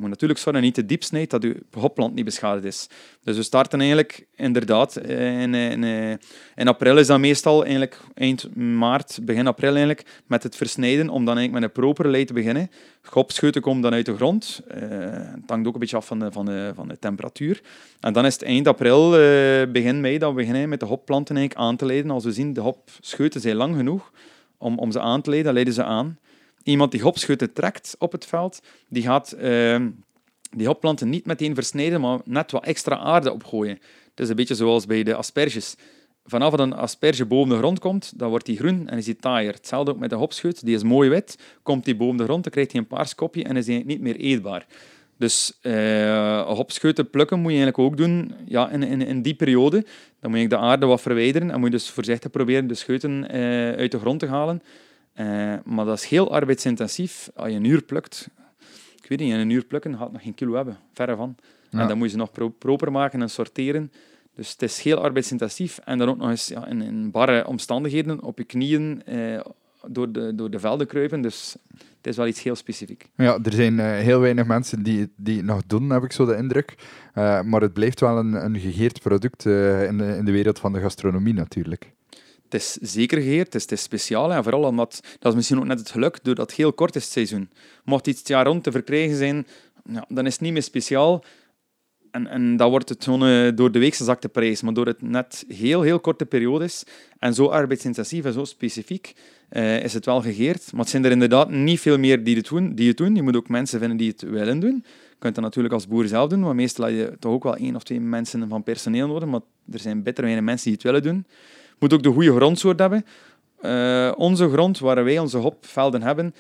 moet natuurlijk zorgen niet te diep snijdt, dat je hopplant niet beschadigd is. Dus we starten eigenlijk inderdaad eh, in, in, eh, in april is dat meestal eigenlijk eind maart, begin april eigenlijk, met het versnijden, om dan eigenlijk met een propere lei te beginnen. Gopscheuten komen dan uit de grond. Uh, het hangt ook een beetje af van de, van de, van de temperatuur. En dan is het eind april, begin mei, dat we beginnen met de hopplanten eigenlijk aan te leiden. Als we zien, de hopscheuten zijn lang genoeg om, om ze aan te leiden, dan leiden ze aan iemand die hopschutten trekt op het veld, die gaat uh, die hopplanten niet meteen versnijden, maar net wat extra aarde opgooien. Het is een beetje zoals bij de asperges. Vanaf dat een asperge boven de grond komt, dan wordt die groen en is die taaier. Hetzelfde ook met de hopschut, die is mooi wit. Komt die boven de grond, dan krijgt hij een paars kopje en is hij niet meer eetbaar. Dus uh, hopscheuten plukken moet je eigenlijk ook doen ja, in, in, in die periode. Dan moet je de aarde wat verwijderen en moet je dus voorzichtig proberen de scheuten uh, uit de grond te halen. Uh, maar dat is heel arbeidsintensief. Als je een uur plukt, ik weet niet, in een uur plukken gaat nog geen kilo hebben, verre van. En dan moet je ze nog pro proper maken en sorteren. Dus het is heel arbeidsintensief. En dan ook nog eens ja, in, in barre omstandigheden op je knieën eh, door, de, door de velden kruipen. Dus het is wel iets heel specifiek. Ja, er zijn uh, heel weinig mensen die, die het nog doen, heb ik zo de indruk. Uh, maar het blijft wel een, een gegeerd product in, de, in de wereld van de gastronomie natuurlijk het is zeker geheerd, het is, het speciaal. En vooral omdat, dat is misschien ook net het geluk, doordat het heel kort is het seizoen. Mocht iets het jaar rond te verkrijgen zijn, ja, dan is het niet meer speciaal. En, en dan wordt het uh, door de weekse zakte prijs. Maar door het net heel, heel korte periode is en zo arbeidsintensief en zo specifiek, uh, is het wel gegeerd. Maar het zijn er inderdaad niet veel meer die het doen. Die het doen. Je moet ook mensen vinden die het willen doen. Je kunt dat natuurlijk als boer zelf doen, maar meestal heb je toch ook wel één of twee mensen van personeel nodig. Maar er zijn bitter weinig mensen die het willen doen moet ook de goede grondsoort hebben. Uh, onze grond, waar wij onze hopvelden hebben,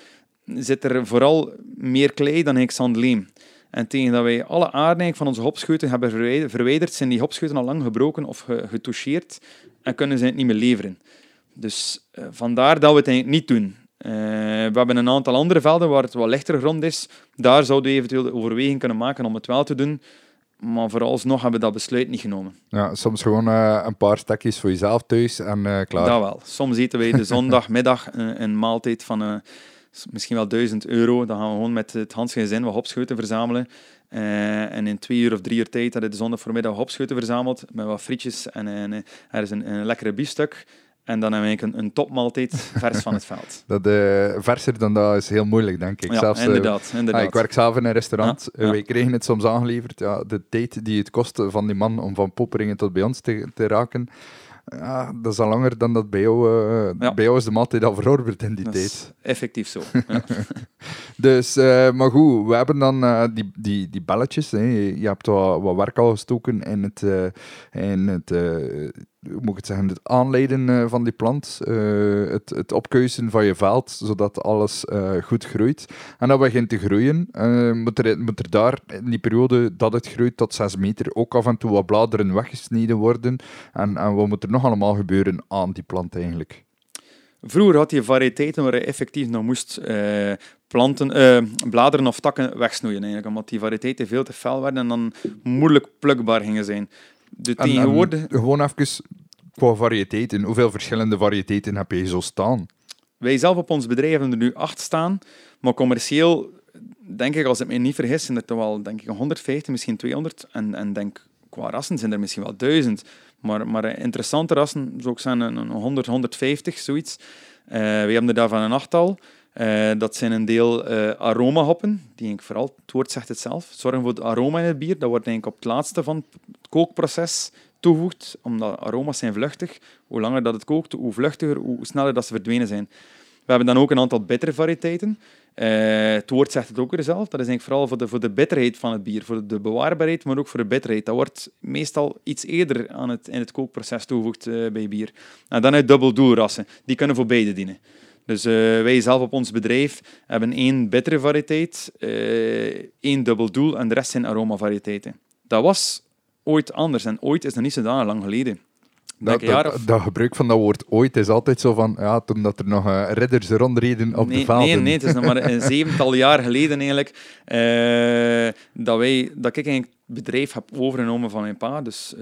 zit er vooral meer klei dan zandleem. En tegen dat wij alle aarde van onze hopscheuten hebben verwijderd, zijn die hopscheuten al lang gebroken of getoucheerd en kunnen ze het niet meer leveren. Dus uh, vandaar dat we het eigenlijk niet doen. Uh, we hebben een aantal andere velden waar het wat lichter grond is. Daar zouden we eventueel de overweging kunnen maken om het wel te doen. Maar vooralsnog hebben we dat besluit niet genomen. Ja, soms gewoon uh, een paar stekjes voor jezelf thuis en uh, klaar. Dat wel. Soms eten wij de zondagmiddag een, een maaltijd van uh, misschien wel 1000 euro. Dan gaan we gewoon met het Hanse gezin wat hopscheuten verzamelen. en in twee uur of drie uur tijd hadden we de zondag voormiddag hopscheuten verzameld. Met wat frietjes en, en er is een, een lekkere biefstuk. En dan heb ik een, een topmaaltijd vers van het veld. Dat, uh, verser dan dat is heel moeilijk, denk ik. Ja, Zelfs, inderdaad. inderdaad. Ah, ik werk zelf in een restaurant. Ja, Wij kregen het soms aangeleverd. Ja, de tijd die het kostte van die man om van Popperingen tot bij ons te, te raken, ja, dat is al langer dan dat bij jou, uh, bij jou is de maaltijd al verorberd in die dat tijd. effectief zo. Ja. dus, uh, maar goed, we hebben dan uh, die, die, die belletjes. Hè. Je hebt wat, wat werk al gestoken in het, in het moet ik het zeggen, het aanleiden uh, van die plant, uh, het, het opkeuzen van je veld, zodat alles uh, goed groeit. En dat begint te groeien, moet er, moet er daar in die periode dat het groeit tot 6 meter ook af en toe wat bladeren weggesneden worden. En, en wat moet er nog allemaal gebeuren aan die plant eigenlijk? Vroeger had je variëteiten waar je effectief nog moest planten, bladeren of takken wegsnoeien, eigenlijk, omdat die variëteiten veel te fel werden en dan moeilijk plukbaar gingen zijn de tegenwoordige... gewoon even qua variëteiten. Hoeveel verschillende variëteiten heb je zo staan? Wij zelf op ons bedrijf hebben er nu acht staan, maar commercieel denk ik, als ik me niet vergis, zijn er toch wel denk ik 150, misschien 200. En, en denk, qua rassen zijn er misschien wel duizend. Maar, maar interessante rassen zou ik zijn een 100, 150, zoiets. Uh, we hebben er daarvan een achttal. Uh, dat zijn een deel uh, aromahoppen, die ik vooral, het woord zegt het zelf, zorgen voor het aroma in het bier. Dat wordt ik op het laatste van het kookproces toegevoegd, omdat aroma's zijn vluchtig. Hoe langer dat het kookt, hoe vluchtiger, hoe sneller dat ze verdwenen zijn. We hebben dan ook een aantal bittere variëteiten. Uh, het woord zegt het ook weer zelf. Dat is denk vooral voor de, voor de bitterheid van het bier, voor de bewaarbaarheid, maar ook voor de bitterheid. Dat wordt meestal iets eerder aan het, in het kookproces toegevoegd bij bier. En dan uit dubbeldoelrassen. Die kunnen voor beide dienen. Dus uh, wij zelf op ons bedrijf hebben één bittere variëteit, uh, één dubbel doel en de rest zijn aromavariëteiten. Dat was ooit anders. En ooit is nog niet zo lang geleden. Dat, dat, dat gebruik van dat woord ooit is altijd zo van, ja, toen dat er nog eh, ridders rondreden op nee, de velden. Nee, nee, het is nog maar een zevental jaar geleden eigenlijk eh, dat, wij, dat ik eigenlijk het bedrijf heb overgenomen van mijn pa. Dus eh,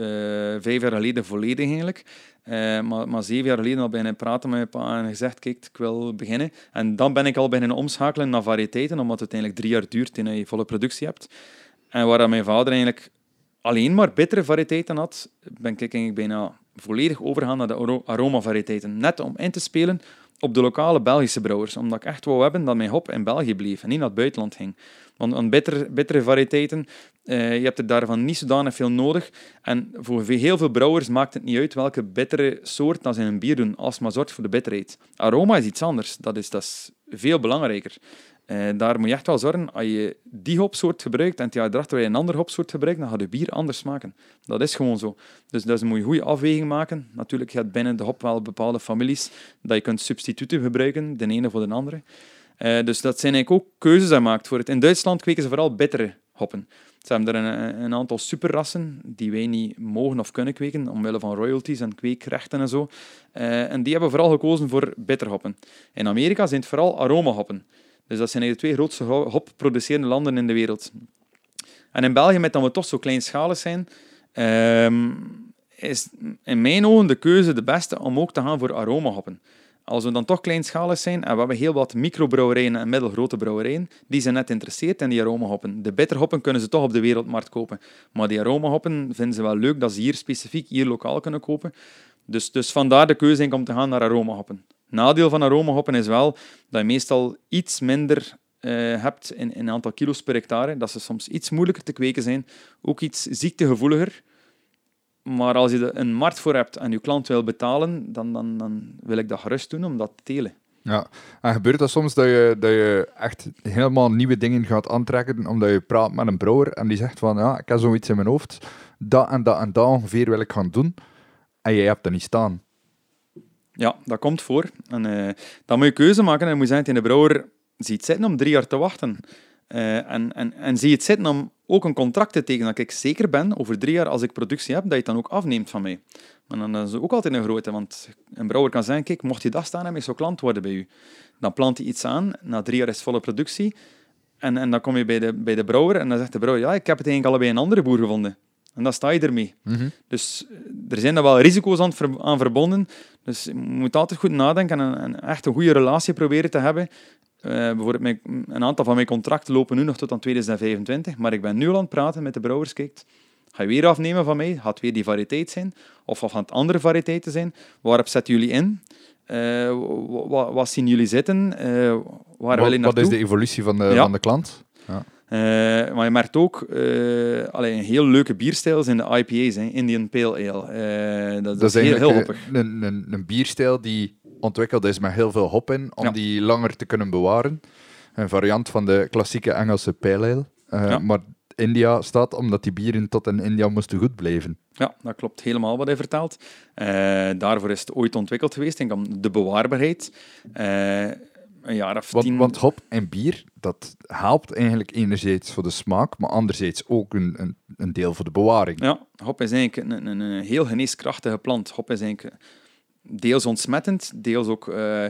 vijf jaar geleden volledig eigenlijk. Eh, maar, maar zeven jaar geleden al beginnen praten met mijn pa en gezegd, kijk, ik wil beginnen. En dan ben ik al beginnen omschakelen naar variëteiten, omdat het uiteindelijk drie jaar duurt in je volle productie hebt. En waar mijn vader eigenlijk alleen maar bittere variëteiten had, ben ik eigenlijk bijna volledig overgegaan naar de aro- aroma-variëteiten. Net om in te spelen op de lokale Belgische brouwers. Omdat ik echt wou hebben dat mijn hop in België bleef en niet naar het buitenland ging. Want aan bittere, variëteiten, eh, je hebt er daarvan niet zodanig veel nodig. En voor heel veel brouwers maakt het niet uit welke bittere soort dat ze in een bier doen, als maar zorgt voor de bitterheid. Aroma is iets anders. Dat is, dat is veel belangrijker. Eh, daar moet je echt wel zorgen, als je die hopsoort gebruikt en het jaar erachter weer een andere hopsoort gebruikt, dan gaat je bier anders smaken. Dat is gewoon zo. Dus daar moet je goede afweging maken. Natuurlijk, je hebt binnen de hop wel bepaalde families dat je kunt substituten gebruiken, de ene voor de andere. Eh, dus dat zijn eigenlijk ook keuzes die maakt voor het. In Duitsland kweken ze vooral bittere hoppen. Ze hebben er een, een aantal superrassen die wij niet mogen of kunnen kweken, omwille van royalties en kweekrechten en zo. Eh, en die hebben vooral gekozen voor bitterhoppen. In Amerika zijn het vooral aromahoppen. Dus dat zijn de twee grootste ho- hopproducerende landen in de wereld. En in België, met dat we toch zo kleinschalig zijn, ehm, is in mijn ogen de keuze de beste om ook te gaan voor aromahoppen. Als we dan toch kleinschalig zijn, en we hebben heel wat microbrouwerijen en middelgrote brouwerijen, die zijn net geïnteresseerd in die aromahoppen. De bitterhoppen kunnen ze toch op de wereldmarkt kopen. Maar die aromahoppen vinden ze wel leuk dat ze hier specifiek, hier lokaal kunnen kopen. Dus, dus vandaar de keuze om te gaan naar aromahoppen. Nadeel van aromahoppen is wel dat je meestal iets minder eh, hebt in, in aantal kilo's per hectare. Dat ze soms iets moeilijker te kweken zijn. Ook iets ziektegevoeliger. Maar als je er een markt voor hebt en je klant wil betalen, dan, dan, dan wil ik dat gerust doen om dat te telen. Ja, en gebeurt dat soms dat je, dat je echt helemaal nieuwe dingen gaat aantrekken, omdat je praat met een brouwer en die zegt van, ja, ik heb zoiets in mijn hoofd, dat en dat en dat ongeveer wil ik gaan doen, en jij hebt dat niet staan. Ja, dat komt voor. En eh, dan moet je keuze maken en je moet zeggen tegen de brouwer, zie het zitten om drie jaar te wachten. Eh, en, en, en zie het zitten om ook een contract te tekenen, dat ik zeker ben, over drie jaar als ik productie heb, dat je het dan ook afneemt van mij. Maar dan is het ook altijd een grote, want een brouwer kan zeggen, kijk, mocht je dat staan hebben, ik zou klant worden bij u. Dan plant hij iets aan, na drie jaar is het volle productie, en, en dan kom je bij de, bij de brouwer en dan zegt de brouwer, ja, ik heb het eigenlijk al bij een andere boer gevonden. En dan sta je ermee. Dus eh, er zijn er wel risico's aan verbonden. Dus je moet altijd goed nadenken en, en echt een goede relatie proberen te hebben. Eh, bijvoorbeeld, mijn, een aantal van mijn contracten lopen nu nog tot aan 2025, maar ik ben nu al aan het praten met de brouwers. Kijk, ga je weer afnemen van mij? Gaat weer die variëteit zijn? Of gaan het andere variëteiten zijn? Waarop zetten jullie in? Eh, wa- wa- wat zien jullie zitten? Eh, waar Wat, wil je wat is de evolutie van de, Ja. van de klant? Ja. Maar je merkt ook uh, allee, een heel leuke bierstijl zijn de IPA's, hè, Indian Pale Ale. Dat, Dat is is heel, heel hoppig. een, een, een bierstijl die ontwikkeld is met heel veel hop in, om Ja. die langer te kunnen bewaren. Een variant van de klassieke Engelse pale ale. Eh, Ja. Maar India staat omdat die bieren tot in India moesten goed blijven. Ja, dat klopt helemaal wat hij vertelt. Eh, daarvoor is het ooit ontwikkeld geweest, denk ik, om de bewaarbaarheid. Eh, een jaar of Want, tien... want hop en bier, dat helpt eigenlijk enerzijds voor de smaak, maar anderzijds ook een, een, een deel voor de bewaring. Ja, hop is eigenlijk een, een, een heel geneeskrachtige plant. Hop is eigenlijk deels ontsmettend, deels ook eh,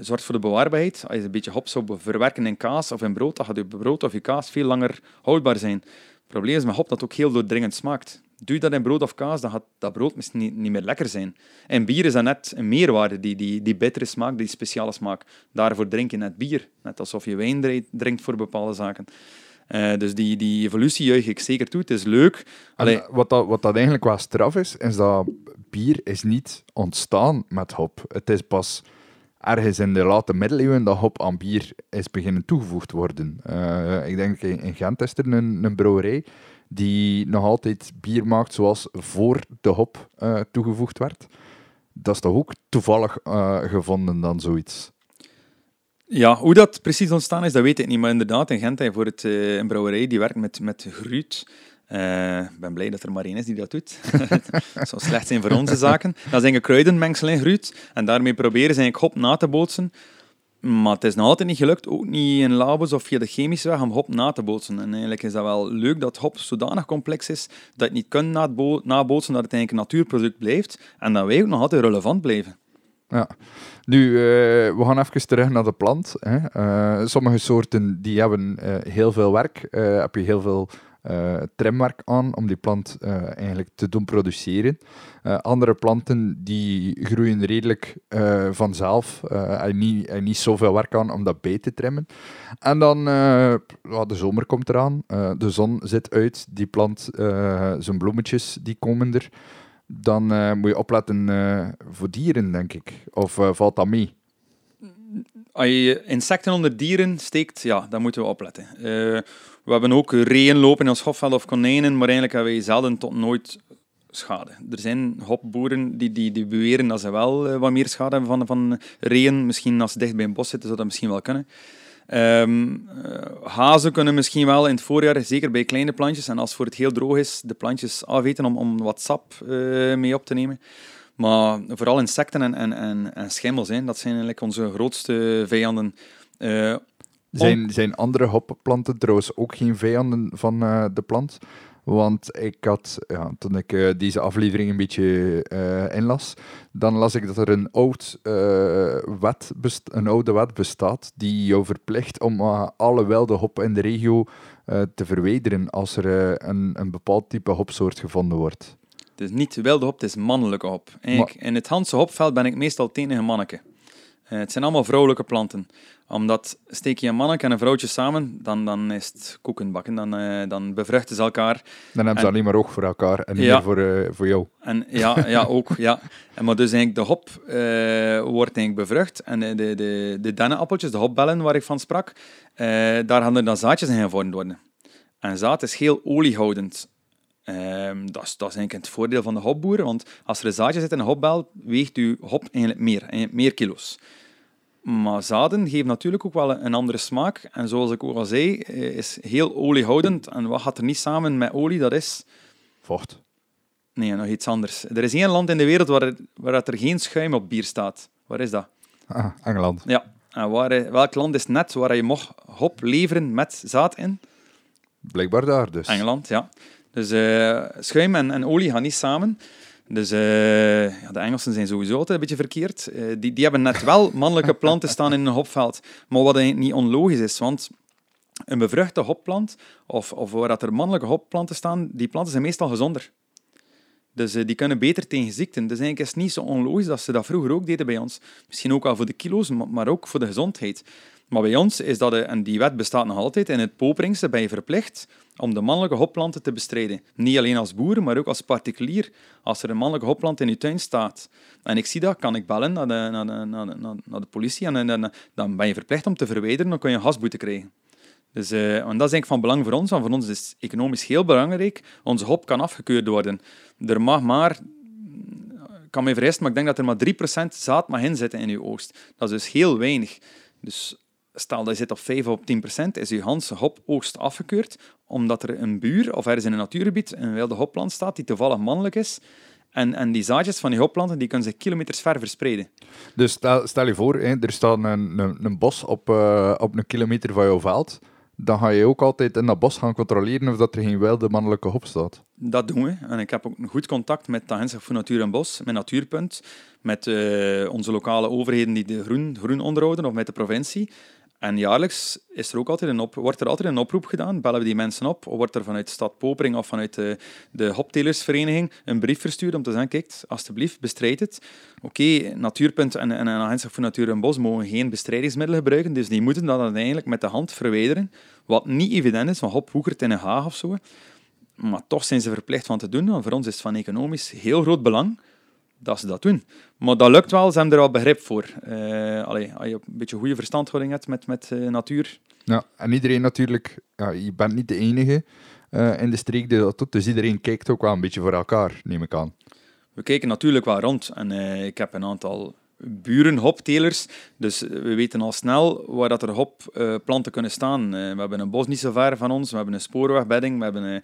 zorgt voor de bewaarbaarheid. Als je een beetje hop zou verwerken in kaas of in brood, dan gaat je brood of je kaas veel langer houdbaar zijn. Het probleem is met hop dat ook heel doordringend smaakt. Doe je dat in brood of kaas, dan gaat dat brood misschien niet, niet meer lekker zijn. En bier is dan net een meerwaarde, die, die, die bittere smaak, die speciale smaak. Daarvoor drink je net bier. Net alsof je wijn drinkt voor bepaalde zaken. Eh, dus die, die evolutie juich ik zeker toe. Het is leuk. Allee, wat, dat, wat dat eigenlijk wel straf is, is dat bier is niet ontstaan met hop. Het is pas ergens in de late middeleeuwen dat hop aan bier is beginnen toegevoegd worden. Eh, ik denk in, in Gent is er een, een brouwerij die nog altijd bier maakt zoals voor de hop eh, toegevoegd werd. Dat is toch ook toevallig gevonden dan zoiets? Ja, hoe dat precies ontstaan is, dat weet ik niet. Maar inderdaad, in Gent voor het, eh, een brouwerij die werkt met, met gruut. Eh, Ik ben blij dat er maar één is die dat doet. Het zou slecht zijn voor onze zaken. Dat een kruidenmengsel in gruut. En daarmee proberen ze eigenlijk hop na te bootsen. Maar het is nog altijd niet gelukt, ook niet in labos of via de chemische weg, om hop na te bootsen. En eigenlijk is dat wel leuk dat hop zodanig complex is dat je niet kunt nabootsen dat het eigenlijk een natuurproduct blijft en dat wij ook nog altijd relevant blijven. Ja. Nu, uh, we gaan even terug naar de plant. Hè. Uh, sommige soorten die hebben uh, heel veel werk. heb je heel veel trimwerk aan om die plant eigenlijk te doen produceren. andere planten die groeien redelijk vanzelf en, niet, en niet zoveel werk aan om dat bij te trimmen. En dan, de zomer komt eraan, de zon zit uit, die plant, zijn bloemetjes die komen er dan uh, moet je opletten uh, voor dieren, denk ik. Of uh, valt dat mee? Als je insecten onder dieren steekt, ja, dan moeten we opletten. we hebben ook reeën lopen in ons hofveld of konijnen, maar eigenlijk hebben wij zelden tot nooit schade. Er zijn hopboeren die, die, die beweren dat ze wel wat meer schade hebben van, van reeën. Misschien als ze dicht bij een bos zitten, zou dat misschien wel kunnen. Um, hazen kunnen misschien wel in het voorjaar, zeker bij kleine plantjes, en als voor het heel droog is, de plantjes afeten om, om wat sap uh, mee op te nemen. Maar vooral insecten en, en, en, schimmels, hè, dat zijn eigenlijk onze grootste vijanden. Uh, zijn, zijn andere hopplanten trouwens ook geen vijanden van de plant? Want ik had, ja, toen ik uh, deze aflevering een beetje uh, inlas, dan las ik dat er een, oud, uh, wet een oude wet bestaat die jou verplicht om alle wilde hop in de regio te verwijderen als er een, een bepaald type hopsoort gevonden wordt. Het is niet wilde hop, het is mannelijke hop. in het Hanse hopveld ben ik meestal tegen een manneke. Het zijn allemaal vrouwelijke planten omdat steek je een manneke en een vrouwtje samen, dan, dan is het koekenbakken. Dan, uh, dan bevruchten ze elkaar. Dan hebben ze alleen maar oog voor elkaar en niet meer voor, uh, voor jou. En, ja, ja, ook. Ja. En maar dus eigenlijk de hop uh, wordt eigenlijk bevrucht. En de, de, de, de dennenappeltjes, de hopbellen waar ik van sprak, daar gaan er dan zaadjes in gevormd worden. En zaad is heel oliehoudend. Ehm, dat, is, dat is eigenlijk het voordeel van de hopboeren, want als er een zaadje zit in een hopbel, weegt uw hop eigenlijk meer, meer kilo's. Maar zaden geven natuurlijk ook wel een andere smaak. En zoals ik ook al zei, eh, is heel oliehoudend. En wat gaat er niet samen met olie? Dat is... Vocht. Nee, nog iets anders. Er is één land in de wereld waar, waar er geen schuim op bier staat. Waar is dat? Ah, Engeland. Ja. En waar, eh, welk land is net waar je mocht hop leveren met zaad in? Blijkbaar daar dus. Engeland, ja. Dus uh, schuim en, en olie gaan niet samen. Dus uh, ja, de Engelsen zijn sowieso altijd een beetje verkeerd. Uh, die, die hebben net wel mannelijke planten staan in een hopveld. Maar wat niet onlogisch is, want een bevruchte hopplant, of, of waar er mannelijke hopplanten staan, die planten zijn meestal gezonder. Dus die kunnen beter tegen ziekten. Dus eigenlijk is het niet zo onlogisch dat ze dat vroeger ook deden bij ons. Misschien ook wel voor de kilo's, maar ook voor de gezondheid. Maar bij ons is dat, en die wet bestaat nog altijd, in het Popringse ben je verplicht om de mannelijke hopplanten te bestrijden. Niet alleen als boer, maar ook als particulier. Als er een mannelijke hopplant in je tuin staat en ik zie dat, kan ik bellen naar de, naar de, naar de, naar de politie en, dan ben je verplicht om te verwijderen, dan kun je een gasboete krijgen. Dus, uh, en dat is denk ik van belang voor ons, want voor ons is economisch heel belangrijk. Onze hop kan afgekeurd worden. Er mag maar, ik kan me vergissen, maar ik denk dat er maar 3% zaad mag inzitten in je oogst. Dat is dus heel weinig. Dus stel dat je zit op 5 of 10 procent, is je Hanse hopoogst afgekeurd, omdat er een buur of ergens in een natuurgebied een wilde hopplant staat die toevallig mannelijk is. En, en die zaadjes van die hopplanten die kunnen zich kilometers ver verspreiden. Dus stel, stel je voor, hè, er staat een, een, een bos op, uh, op een kilometer van jouw veld dan ga je ook altijd in dat bos gaan controleren of dat er geen wilde mannelijke hop staat. Dat doen we. En ik heb ook een goed contact met de Agentschap voor Natuur en Bos, met Natuurpunt, met uh, onze lokale overheden die de groen, groen onderhouden, of met de provincie. En jaarlijks is er ook altijd een op, wordt er altijd een oproep gedaan. Bellen we die mensen op? Of wordt er vanuit stad Popering of vanuit de, de hoptelersvereniging een brief verstuurd om te zeggen, kijk, alsjeblieft, bestrijd het. Oké, Natuurpunt en, en een agentschap voor Natuur en Bos mogen geen bestrijdingsmiddelen gebruiken, dus die moeten dat uiteindelijk met de hand verwijderen. Wat niet evident is, want hop woekert in een haag of zo. Maar toch zijn ze verplicht van te doen, want voor ons is het van economisch heel groot belang dat ze dat doen. Maar dat lukt wel, ze hebben er al begrip voor. Uh, allee, als je een beetje goede verstandhouding hebt met, met uh, natuur. Ja, en iedereen natuurlijk, ja, je bent niet de enige uh, in de streek die dat doet, dus iedereen kijkt ook wel een beetje voor elkaar, neem ik aan. We kijken natuurlijk wel rond en ik heb een aantal buren, hoptelers. Dus we weten al snel waar dat er hopplanten kunnen staan. we hebben een bos niet zo ver van ons, we hebben een spoorwegbedding, we hebben een,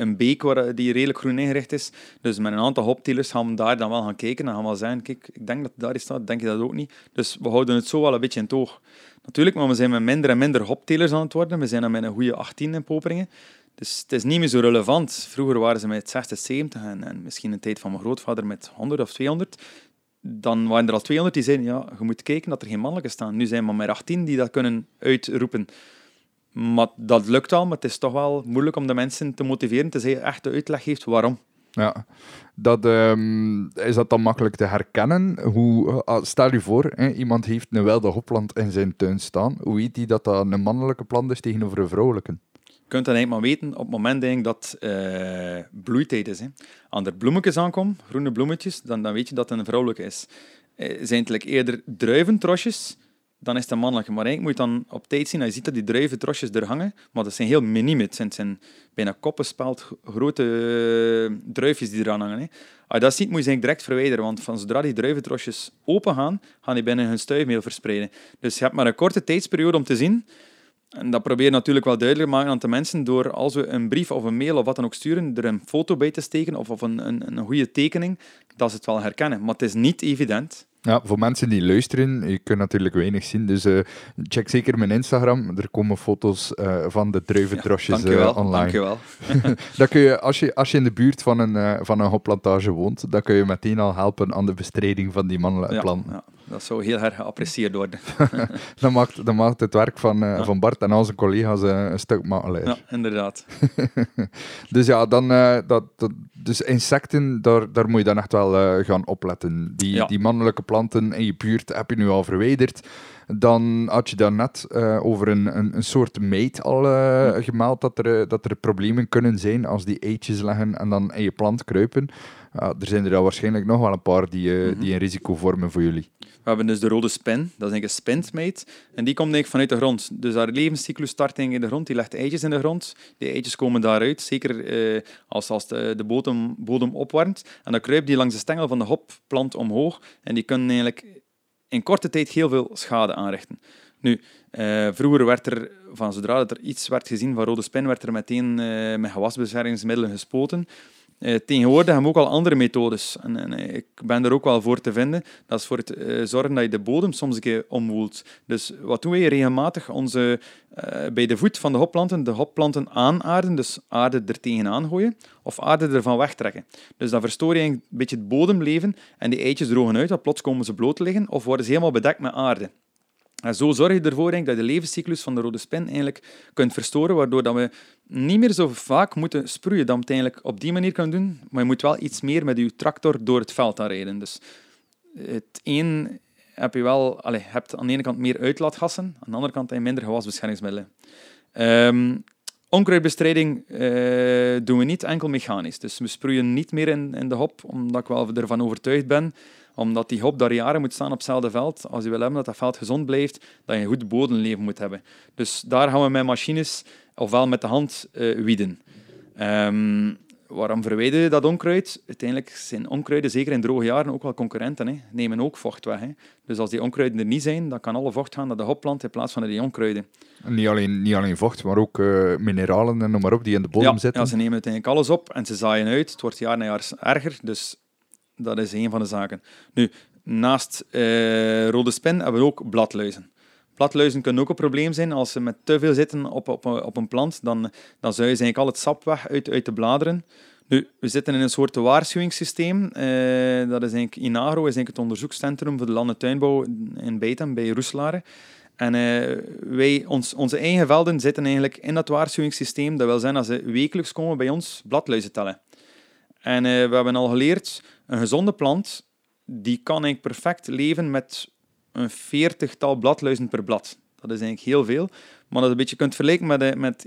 een beek waar, die redelijk groen ingericht is. Dus met een aantal hoptelers gaan we daar dan wel gaan kijken en gaan we zeggen, kijk, ik denk dat het daar staat, denk je dat ook niet. Dus we houden het zo wel een beetje in toog. Natuurlijk, maar we zijn met minder en minder hoptelers aan het worden. We zijn dan met een goede 18 in Poperingen. Dus het is niet meer zo relevant. Vroeger waren ze met 60, 70 en, en misschien een tijd van mijn grootvader met 100 of 200. Dan waren er al 200 die zeiden, ja, je moet kijken dat er geen mannelijke staan. Nu zijn er maar 18 die dat kunnen uitroepen. Maar dat lukt al, maar het is toch wel moeilijk om de mensen te motiveren, te zeggen, echt de uitleg geeft waarom. Ja, dat, um, is dat dan makkelijk te herkennen? Hoe, uh, stel je voor, hè, iemand heeft een wilde hopplant in zijn tuin staan. Hoe weet hij dat dat een mannelijke plant is tegenover een vrouwelijke? Je kunt dat eigenlijk maar weten op het moment denk, dat uh, bloeitijd is. Hè. Als er bloemetjes aankomen, groene bloemetjes, dan, dan weet je dat het een vrouwelijke is. Uh, zijn eerder druiventrosjes, dan is het mannelijke. Maar eigenlijk moet je dan op tijd zien, dat je ziet dat die druiventrosjes er hangen, maar dat zijn heel miniem. Het zijn, zijn bijna koppenspeld grote uh, druifjes die eraan hangen. Hè. Als je dat ziet, moet je ze direct verwijderen, want van zodra die druiventrosjes open gaan, gaan die binnen hun stuifmeel verspreiden. Dus je hebt maar een korte tijdsperiode om te zien en dat probeer je natuurlijk wel duidelijk te maken aan de mensen door als we een brief of een mail of wat dan ook sturen, er een foto bij te steken of, of een, een, een goede tekening, dat ze het wel herkennen. Maar het is niet evident. Ja, voor mensen die luisteren, je kunt natuurlijk weinig zien, dus uh, check zeker mijn Instagram. Er komen foto's uh, van de druivendrosjes ja, uh, online. Dankjewel. dat kun je, als, je, als je in de buurt van een, van een hopplantage woont, dan kun je meteen al helpen aan de bestrijding van die mannelijke ja, planten. Ja, dat zou heel erg geapprecieerd worden. dat, maakt, dat maakt het werk van, ja. van Bart en al zijn collega's een stuk makkelijker. Ja, inderdaad. dus ja, dan, dat, dat, dus insecten, daar, daar moet je dan echt wel gaan opletten. Die, die mannelijke planten in je buurt heb je nu al verwijderd. Dan had je daarnet uh, over een, een, een, soort meet al gemeld dat er, dat er problemen kunnen zijn als die eitjes leggen en dan in je plant kruipen. Er zijn er al waarschijnlijk nog wel een paar die, mm -hmm. die een risico vormen voor jullie. We hebben dus de rode spin, dat is een spintmate. En die komt eigenlijk vanuit de grond. Dus haar levenscyclus start in de grond, die legt eitjes in de grond. Die eitjes komen daaruit, zeker eh, als, als de, de bodem, bodem opwarmt. En dan kruipt die langs de stengel van de hopplant omhoog. En die kunnen eigenlijk in korte tijd heel veel schade aanrichten. Nu, uh, vroeger werd er, van zodra er iets werd gezien van rode spin, werd er meteen met gewasbeschermingsmiddelen gespoten. Uh, tegenwoordig hebben we ook al andere methodes. En, en, ik ben er ook wel voor te vinden. Dat is voor het uh, zorgen dat je de bodem soms een keer omwoelt. Dus wat doen wij regelmatig? Onze, bij de voet van de hopplanten, de hopplanten aanaarden, dus aarde er tegenaan gooien, of aarde ervan wegtrekken. Dus dan verstoor je een beetje het bodemleven en die eitjes drogen uit, want plots komen ze bloot te liggen, of worden ze helemaal bedekt met aarde. Zo zorg je ervoor dat je de levenscyclus van de rode spin eigenlijk kunt verstoren, waardoor dat we niet meer zo vaak moeten sproeien dan we het eigenlijk op die manier kunnen doen. Maar je moet wel iets meer met je tractor door het veld aan rijden. Dus het een heb je wel, allez, hebt aan de ene kant meer uitlaatgassen, aan de andere kant heb je minder gewasbeschermingsmiddelen. Um, onkruidbestrijding uh, doen we niet enkel mechanisch. Dus we sproeien niet meer in, in de hop, omdat ik wel ervan overtuigd ben omdat die hop daar jaren moet staan op hetzelfde veld. Als je wil hebben dat dat veld gezond blijft, dat je een goed bodemleven moet hebben. Dus daar gaan we met machines, ofwel met de hand, uh, wieden. Um, waarom verwijder je dat onkruid? Uiteindelijk zijn onkruiden, zeker in droge jaren, ook wel concurrenten. Hè. Nemen ook vocht weg. Hè. Dus als die onkruiden er niet zijn, dan kan alle vocht gaan naar de hopplant in plaats van naar die onkruiden. Niet alleen, niet alleen vocht, maar ook uh, mineralen en noem maar op die in de bodem ja, zitten. Ja, ze nemen uiteindelijk alles op en ze zaaien uit. Het wordt jaar na jaar erger, dus dat is een van de zaken. Nu, naast uh, rode spin hebben we ook bladluizen. Bladluizen kunnen ook een probleem zijn als ze met te veel zitten op, op, op een plant. Dan, dan zuigen ze eigenlijk al het sap weg uit, uit de bladeren. Nu, we zitten in een soort waarschuwingssysteem. Uh, dat is eigenlijk Inagro, is eigenlijk het onderzoekscentrum voor de land- en tuinbouw in Beitem, bij Roeselare. En uh, wij, ons, onze eigen velden zitten eigenlijk in dat waarschuwingssysteem. Dat wil zeggen dat ze wekelijks komen bij ons bladluizen tellen. En we hebben al geleerd, een gezonde plant die kan eigenlijk perfect leven met een veertigtal bladluizen per blad. Dat is eigenlijk heel veel. Maar dat je een beetje kunt vergelijken met, met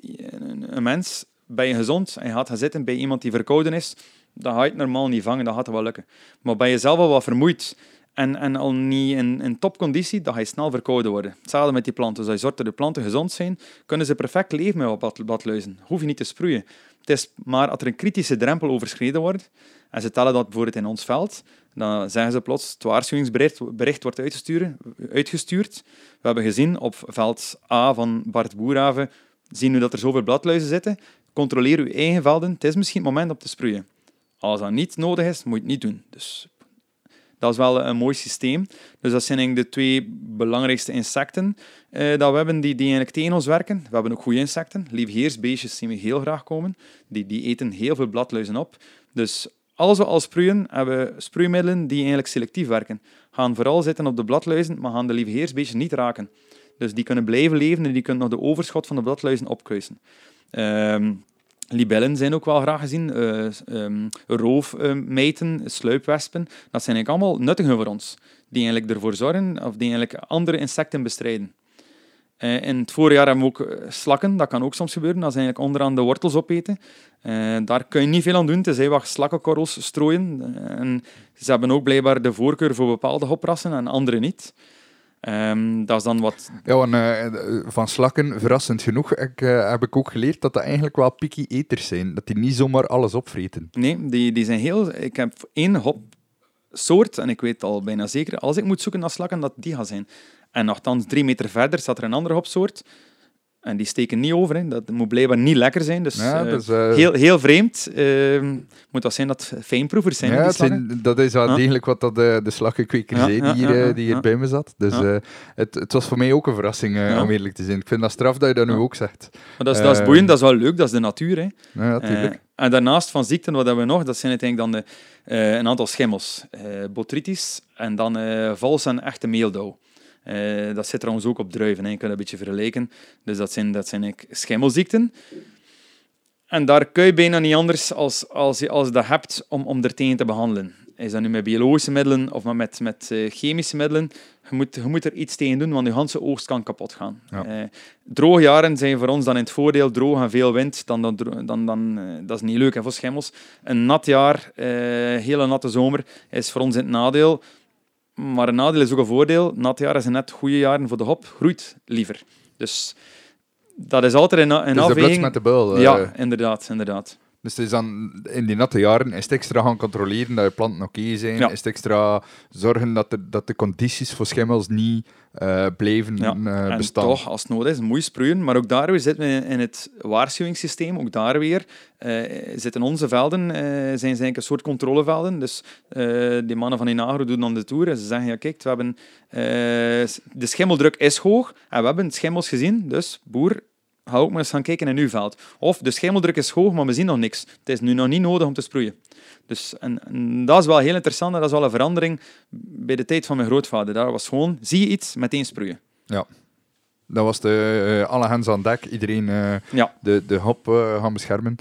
een mens. Ben je gezond en je gaat gaan zitten bij iemand die verkouden is, dan ga je het normaal niet vangen, dat gaat wel lukken. Maar ben je zelf al wat vermoeid en, en al niet in, in topconditie, dan ga je snel verkouden worden. Hetzelfde met die planten. Dus als je zorgt dat de planten gezond zijn, kunnen ze perfect leven met wat bladluizen. Hoef je niet te sproeien. Het is maar als er een kritische drempel overschreden wordt, en ze tellen dat bijvoorbeeld in ons veld, dan zeggen ze plots, het waarschuwingsbericht bericht wordt uitgestuurd. We hebben gezien op veld A van Bart Boerhaven, zien we dat er zoveel bladluizen zitten. Controleer uw eigen velden, het is misschien het moment om te sproeien. Als dat niet nodig is, moet je het niet doen. Dus dat is wel een mooi systeem. Dus dat zijn eigenlijk de twee belangrijkste insecten uh, dat we hebben die, die eigenlijk tegen ons werken. We hebben ook goede insecten. Liefheersbeestjes zien we heel graag komen. Die, die eten heel veel bladluizen op. Dus als we al hebben we sproeimiddelen die eigenlijk selectief werken. Gaan vooral zitten op de bladluizen, maar gaan de liefheersbeestjes niet raken. Dus die kunnen blijven leven en die kunnen nog de overschot van de bladluizen opkruisen. Ehm, libellen zijn ook wel graag gezien, uh, roofmeiten, sluipwespen. Dat zijn eigenlijk allemaal nuttige voor ons, die eigenlijk ervoor zorgen of die eigenlijk andere insecten bestrijden. Uh, in het voorjaar hebben we ook eh, slakken, dat kan ook soms gebeuren, dat ze eigenlijk onderaan de wortels opeten. Uh, daar kun je niet veel aan doen, tenzij wat slakkenkorrels strooien. en ze hebben ook blijkbaar de voorkeur voor bepaalde hoprassen en andere niet. Um, dat is dan wat... Ja, want, uh, van slakken, verrassend genoeg, ik, uh, heb ik ook geleerd dat dat eigenlijk wel picky eters zijn. Dat die niet zomaar alles opvreten. Nee, die, die zijn heel... Ik heb één hopsoort, en ik weet al bijna zeker, als ik moet zoeken naar slakken, dat die gaat zijn. En nogthans, drie meter verder staat er een andere hopsoort. En die steken niet over. Hè. Dat moet blijkbaar niet lekker zijn. Dus, ja, uh, heel, heel vreemd. Uh, moet dat zijn dat fijnproevers zijn. Ja, zijn, dat is wel degelijk wat dat de, de slaggenkweker ja, zei die hier, die hier bij me zat. Dus het, het was voor mij ook een verrassing, om eerlijk te zijn. Ik vind dat straf dat je dat nu ook zegt. Maar dat, is, dat is boeiend, dat is wel leuk, dat is de natuur. Hè. Ja, natuurlijk. en daarnaast van ziekten, wat hebben we nog? Dat zijn uiteindelijk dan de, een aantal schimmels. botrytis en dan vals en echte meeldauw. Uh, dat zit trouwens ook op druiven, hè. je kunt dat een beetje vergelijken. Dus dat zijn, dat zijn schimmelziekten. En daar kun je bijna niet anders als, als je als je dat hebt om, om er tegen te behandelen. Is dat nu met biologische middelen of met, met uh, chemische middelen? Je moet, je moet er iets tegen doen, want je hele oogst kan kapot gaan. Ja. Uh, droge jaren zijn voor ons dan in het voordeel, droog en veel wind, dan, dan, dan, dan dat is niet leuk hè, voor schimmels. Een nat jaar, hele natte zomer, is voor ons in het nadeel. Maar een nadeel is ook een voordeel. Natte jaren zijn net goede jaren voor de hop, groeit liever. Dus dat is altijd een, een dus afweging. met de beul. Ja, eh. inderdaad, inderdaad. Dus het is dan in die natte jaren is het extra gaan controleren dat je planten oké zijn. Is het extra zorgen dat, er, dat de condities voor schimmels niet uh, blijven ja. uh, bestaan. En toch, als het nodig is, moet je sproeien. Maar ook daar weer zitten we in het waarschuwingssysteem. Ook daar weer uh, zitten onze velden, zijn ze eigenlijk een soort controlevelden. Dus die mannen van Inagro doen dan de tour en ze zeggen, ja kijk, we hebben, de schimmeldruk is hoog en we hebben schimmels gezien. Dus boer, ga ook maar eens gaan kijken in uw veld. Of de schemeldruk is hoog, maar we zien nog niks. Het is nu nog niet nodig om te sproeien. Dus, en, dat is wel heel interessant. Dat is wel een verandering bij de tijd van mijn grootvader. Daar was gewoon, zie je iets, meteen sproeien. Ja. Dat was de, uh, alle hands aan dek. Iedereen uh, ja. de, de hop uh, gaan beschermen.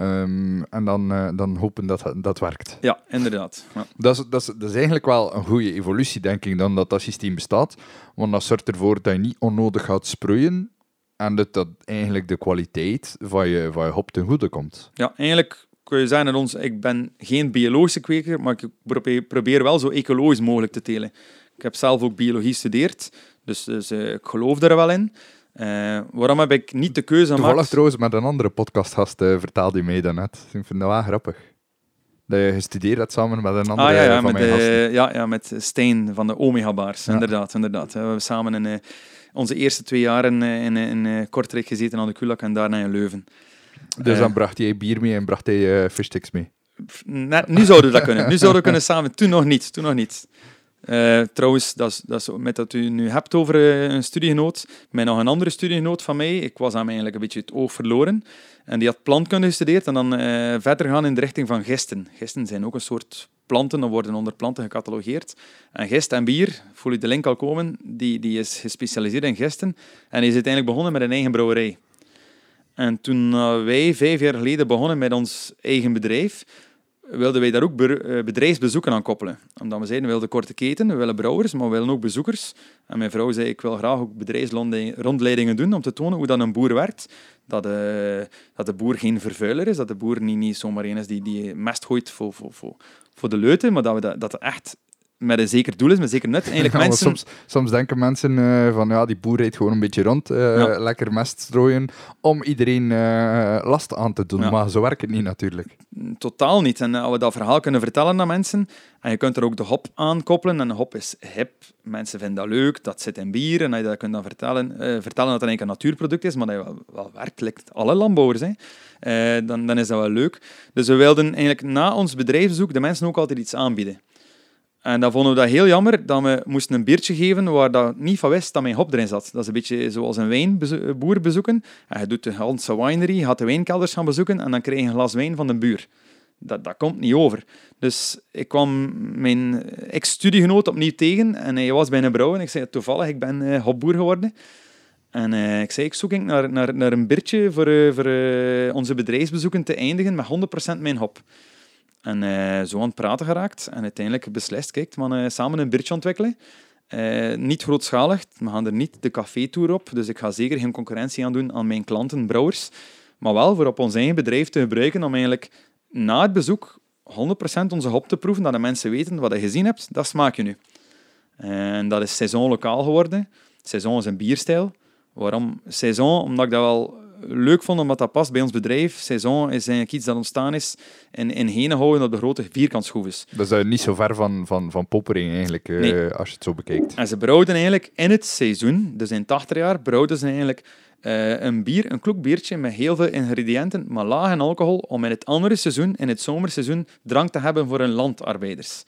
Um, en dan, dan hopen dat dat werkt. Ja, inderdaad. Ja. Dat, is, dat, is, dat is eigenlijk wel een goede evolutie, denk ik, dan dat dat systeem bestaat. Want dat zorgt ervoor dat je niet onnodig gaat sproeien en dat, dat eigenlijk de kwaliteit van je, van je hop ten goede komt. Ja, eigenlijk kun je zeggen dat ons, ik ben geen biologische kweker, maar ik probeer, wel zo ecologisch mogelijk te telen. Ik heb zelf ook biologie gestudeerd, dus, dus uh, ik geloof er wel in. Uh, waarom heb ik niet de keuze gemaakt? Toevallig trouwens met een andere podcastgast uh, vertaalde je mij daarnet. Ik vind dat wel grappig. Dat je gestudeerd hebt samen met een andere ah, ja, ja, van met mijn gasten. Ja, ja, met Steen van de Omega Bars. Ja. Inderdaad, inderdaad. We hebben samen een onze eerste twee jaren in, in, in eh, Kortrijk gezeten aan de Kulak en daarna in Leuven. Dus dan eh, bracht hij bier mee en bracht hij fishsticks mee? Net, nu zouden we dat kunnen. Nu zouden we kunnen samen. Toen nog niet. Toen nog niet. Uh, trouwens, dat is, dat is met dat u nu hebt over een studiegenoot, met nog een andere studiegenoot van mij, ik was hem eigenlijk een beetje het oog verloren. En die had plantkunde gestudeerd en dan uh, verder gaan in de richting van gisten. Gisten zijn ook een soort planten, dan worden onder planten gecatalogeerd. En gist en bier, voel je de link al komen, die, die is gespecialiseerd in gisten. En is uiteindelijk begonnen met een eigen brouwerij. En toen uh, wij vijf jaar geleden begonnen met ons eigen bedrijf, wilden wij daar ook eh, bedrijfsbezoeken aan koppelen. Omdat we zeiden, we willen korte keten, we willen brouwers, maar we willen ook bezoekers. En mijn vrouw zei, ik wil graag ook bedrijfsrondleidingen doen om te tonen hoe dat een boer werkt. Dat de, dat de boer geen vervuiler is, dat de boer niet, niet zomaar een is die, die mest gooit voor, voor, voor, voor de leuten, maar dat, we dat, dat echt met een zeker doel is, met een zeker nut. Eigenlijk Ja, mensen... soms, soms denken mensen eh, van ja, die boer rijdt gewoon een beetje rond, eh, Ja. lekker mest strooien, om iedereen eh, last aan te doen. Ja. Maar zo werkt het niet natuurlijk. Totaal niet. En als we dat verhaal kunnen vertellen aan mensen, en je kunt er ook de hop aan koppelen, en de hop is hip, mensen vinden dat leuk, dat zit in bier, en als je dat kunt dan vertellen, vertellen dat het eigenlijk een natuurproduct is, maar dat je wel, wel werkt, lijkt alle landbouwers, hè, dan, dan is dat wel leuk. Dus we wilden eigenlijk na ons bedrijfsbezoek de mensen ook altijd iets aanbieden. En dan vonden we dat heel jammer, dat we moesten een biertje geven waar dat niet van wist dat mijn hop erin zat. Dat is een beetje zoals een wijnboer bezoeken. En je doet de Hanse winery, gaat de wijnkelders gaan bezoeken en dan krijg je een glas wijn van de buur. Dat, dat komt niet over. Dus ik kwam mijn ex-studiegenoot opnieuw tegen en hij was bij een brouwer en ik zei toevallig, ik ben eh, hopboer geworden. En eh, ik zei, ik zoek naar, naar, naar een biertje voor, eh, voor onze bedrijfsbezoeken te eindigen met 100% mijn hop. En eh, zo aan het praten geraakt en uiteindelijk beslist, kijk, gaan eh, samen een biertje ontwikkelen. Eh, niet grootschalig, we gaan er niet de café-tour op, dus ik ga zeker geen concurrentie aan doen aan mijn klanten, brouwers. Maar wel voor op ons eigen bedrijf te gebruiken om eigenlijk na het bezoek 100% onze hop te proeven, dat de mensen weten wat je gezien hebt, dat smaak je nu. En dat is saison lokaal geworden. Saison is een bierstijl. Waarom saison? Omdat ik dat wel leuk vond, omdat dat past bij ons bedrijf. Saison is eigenlijk iets dat ontstaan is in, in Henenhouden op de grote vierkantschroeves. Dat is eh, niet zo ver van, van, van Poppering eigenlijk, eh, als je het zo bekijkt. En ze brouwden eigenlijk in het seizoen, dus in het achterjaar, brouwden ze eigenlijk eh, een bier, een kloek biertje met heel veel ingrediënten, maar laag in alcohol, om in het andere seizoen, in het zomerseizoen, drank te hebben voor hun landarbeiders.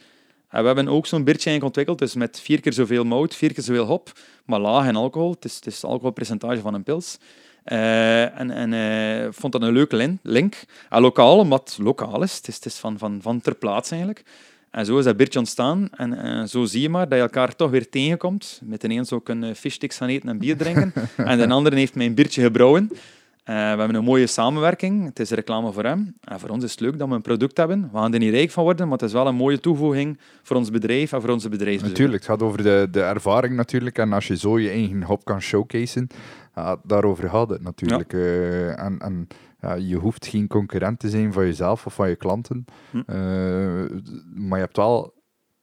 En we hebben ook zo'n biertje ontwikkeld, dus met vier keer zoveel mout, vier keer zoveel hop, maar laag in alcohol. Het is het, is het alcoholpercentage van een pils. Eh, en en eh, vond dat een leuke lin- link. En lokaal, omdat het lokaal is. Het is, het is van, van, van ter plaatse eigenlijk. En zo is dat biertje ontstaan. En eh, zo zie je maar dat je elkaar toch weer tegenkomt. Met de een kunnen fishsticks gaan eten en bier drinken. en de andere heeft mijn biertje gebrouwen. We hebben een mooie samenwerking. Het is reclame voor hem. En voor ons is het leuk dat we een product hebben. We gaan er niet rijk van worden, maar het is wel een mooie toevoeging voor ons bedrijf en voor onze bedrijfsbezoek. Natuurlijk, het gaat over de, de ervaring natuurlijk. En als je zo je eigen hop kan showcaseen, ja, daarover gaat het natuurlijk. Eh, en en ja, je hoeft geen concurrent te zijn van jezelf of van je klanten. Hm. Eh, maar je hebt wel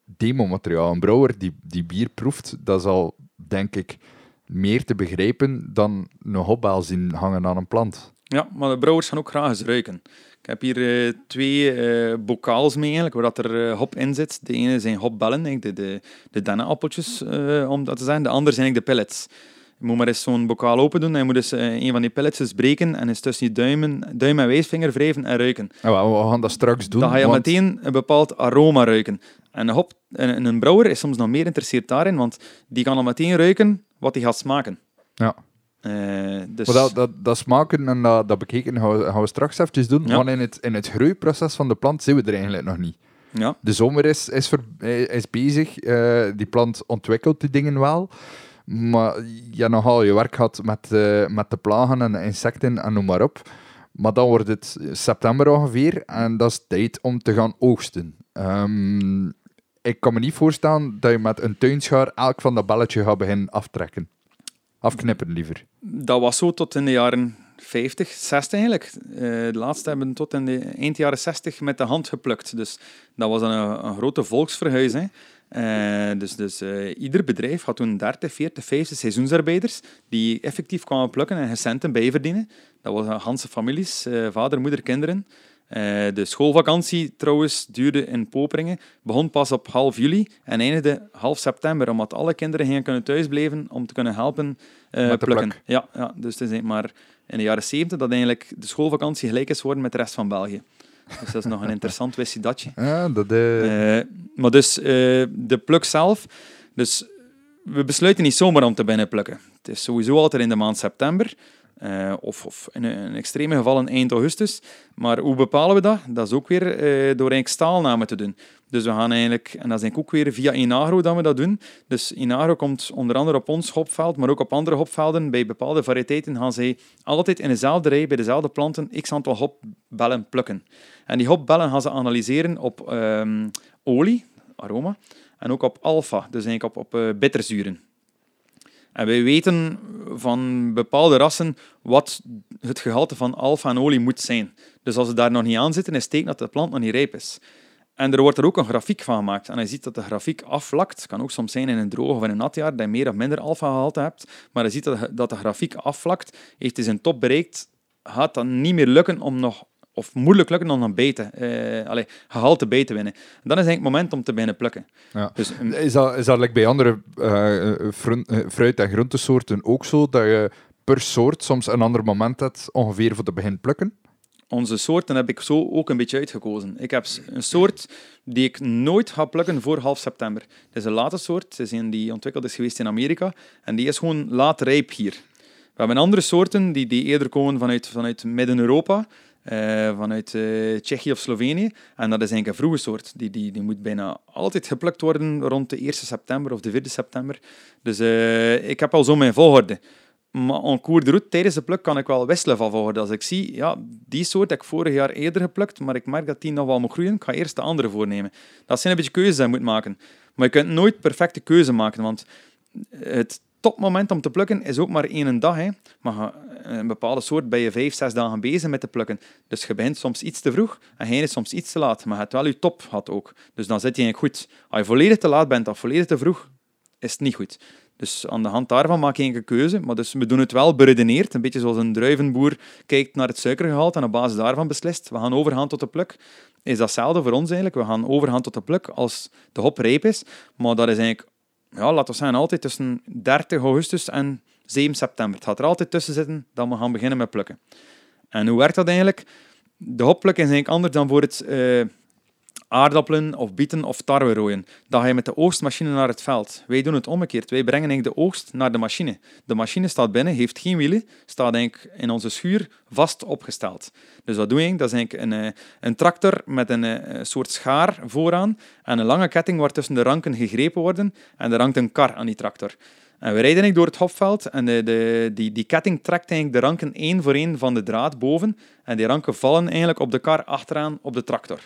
demomateriaal. Een brouwer die, die bier proeft, dat is al, denk ik, meer te begrijpen dan een hopbel zien hangen aan een plant. Ja, maar de brouwers gaan ook graag eens ruiken. Ik heb hier eh, twee bokaals mee, eigenlijk, waar dat er hop in zit. De ene zijn hopbellen, de, de, de dennenappeltjes, om dat te zeggen. De andere zijn de pellets. Je moet maar eens zo'n bokaal open doen en je moet dus eh, een van die pellets eens breken en eens tussen je duimen, duim en wijsvinger wrijven en ruiken. Wel, we gaan dat straks doen. Dan ga je want- meteen een bepaald aroma ruiken. En een, hop, en een brouwer is soms nog meer geïnteresseerd daarin, want die kan al meteen ruiken wat hij gaat smaken. Ja. Eh, dus, Maar dat, dat, dat smaken en dat, dat bekeken gaan we, gaan we straks eventjes doen. Ja. Want in het, in het groeiproces van de plant zijn we er eigenlijk nog niet. ja, De zomer is, is, ver- is bezig. eh, die plant ontwikkelt die dingen wel. Maar je hebt nogal je werk gehad met, eh, met de plagen en de insecten en noem maar op. Maar dan wordt het september ongeveer en dat is tijd om te gaan oogsten. Ehm, ik kan me niet voorstellen dat je met een tuinschaar elk van dat belletje gaat beginnen aftrekken. Afknippen liever. Dat was zo tot in de jaren 50, 60 eigenlijk. Eh, de laatste hebben tot in de eind jaren 60 met de hand geplukt. Dus dat was een, een grote volksverhuizing. Eh, dus dus eh, ieder bedrijf had toen 30, 40, 50 seizoensarbeiders die effectief kwamen plukken en centen bijverdienen. Dat waren ganse families, eh, vader, moeder, kinderen. Eh, de schoolvakantie trouwens duurde in Poperingen, begon pas op half juli en eindigde half september, omdat alle kinderen gingen kunnen thuisblijven om te kunnen helpen eh, plukken. pluk. Ja, ja, dus het is maar in de jaren 70 dat eigenlijk de schoolvakantie gelijk is geworden met de rest van België. Dus dat is nog een interessant wistje datje. Ja, dat, eh, Eh, maar dus eh, de pluk zelf. Dus we besluiten niet zomaar om te binnen plukken. Het is sowieso altijd in de maand september. of, of in een extreme gevallen eind augustus. Maar hoe bepalen we dat? Dat is ook weer door eigenlijk staalnamen te doen. Dus we gaan eigenlijk, en dat is ook weer via Inagro dat we dat doen. Dus Inagro komt onder andere op ons hopveld, maar ook op andere hopvelden. Bij bepaalde variëteiten gaan zij altijd in dezelfde rij, bij dezelfde planten, x aantal hopbellen plukken. En die hopbellen gaan ze analyseren op ehm, olie, aroma, en ook op alfa, dus eigenlijk op, op eh, bitterzuren. En wij weten van bepaalde rassen wat het gehalte van alfa en olie moet zijn. Dus als het daar nog niet aan zit, is het teken dat de plant nog niet rijp is. En er wordt er ook een grafiek van gemaakt. En je ziet dat de grafiek afvlakt. Het kan ook soms zijn in een droog of in een nat jaar dat je meer of minder alfa-gehalte hebt. Maar je ziet dat, dat de grafiek afvlakt. Heeft hij zijn top bereikt, gaat dat niet meer lukken om nog of moeilijk lukken om dan beter, uh, allez, gehalte bij te winnen. Dan is eigenlijk het moment om te beginnen plukken. Ja. Dus, is dat, is dat like bij andere uh, fruit- en groentesoorten ook zo, dat je per soort soms een ander moment hebt ongeveer voor te beginnen plukken? Onze soorten heb ik zo ook een beetje uitgekozen. Ik heb een soort die ik nooit ga plukken voor half september. Het is een late soort, het is die ontwikkeld is geweest in Amerika en die is gewoon laat rijp hier. We hebben andere soorten die, die eerder komen vanuit, vanuit Midden-Europa, uh, vanuit uh, Tsjechië of Slovenië. En dat is eigenlijk een vroege soort. Die, die, die moet bijna altijd geplukt worden rond de 1 september of de 4 september. Dus uh, ik heb al zo mijn volgorde. Maar de route, tijdens de pluk, kan ik wel wisselen van volgorde. Als ik zie, ja, die soort heb ik vorig jaar eerder geplukt, maar ik merk dat die nog wel moet groeien, ik ga eerst de andere voornemen. Dat zijn een beetje keuzes die je moet maken. Maar je kunt nooit perfecte keuze maken, want het topmoment om te plukken is ook maar één dag. Hè. Maar een bepaalde soort ben je vijf, zes dagen bezig met te plukken. Dus je bent soms iets te vroeg en hij is soms iets te laat. Maar je hebt wel je top gehad ook. Dus dan zit je eigenlijk goed. Als je volledig te laat bent of volledig te vroeg, is het niet goed. Dus aan de hand daarvan maak je een keuze. Maar dus we doen het wel beredeneerd. Een beetje zoals een druivenboer kijkt naar het suikergehalte en op basis daarvan beslist. We gaan overgaan tot de pluk. Is datzelfde voor ons eigenlijk. We gaan overgaan tot de pluk als de hop rijp is. Maar dat is eigenlijk, ja, laten we zeggen, altijd tussen 30 augustus en 7 september. Het gaat er altijd tussen zitten dat we gaan beginnen met plukken. En hoe werkt dat eigenlijk? De hopplukken is eigenlijk anders dan voor het uh, aardappelen of bieten of tarwe rooien. Dan ga je met de oogstmachine naar het veld. Wij doen het omgekeerd. Wij brengen eigenlijk de oogst naar de machine. De machine staat binnen, heeft geen wielen, staat eigenlijk in onze schuur vast opgesteld. Dus wat doe je? Dat is eigenlijk een, eh, een tractor met een, een, eh, soort schaar vooraan en een lange ketting waar tussen de ranken gegrepen worden en er hangt een kar aan die tractor. En we rijden door het hopveld en de, de, die, die ketting trekt eigenlijk de ranken één voor één van de draad boven. En die ranken vallen eigenlijk op de kar achteraan op de tractor.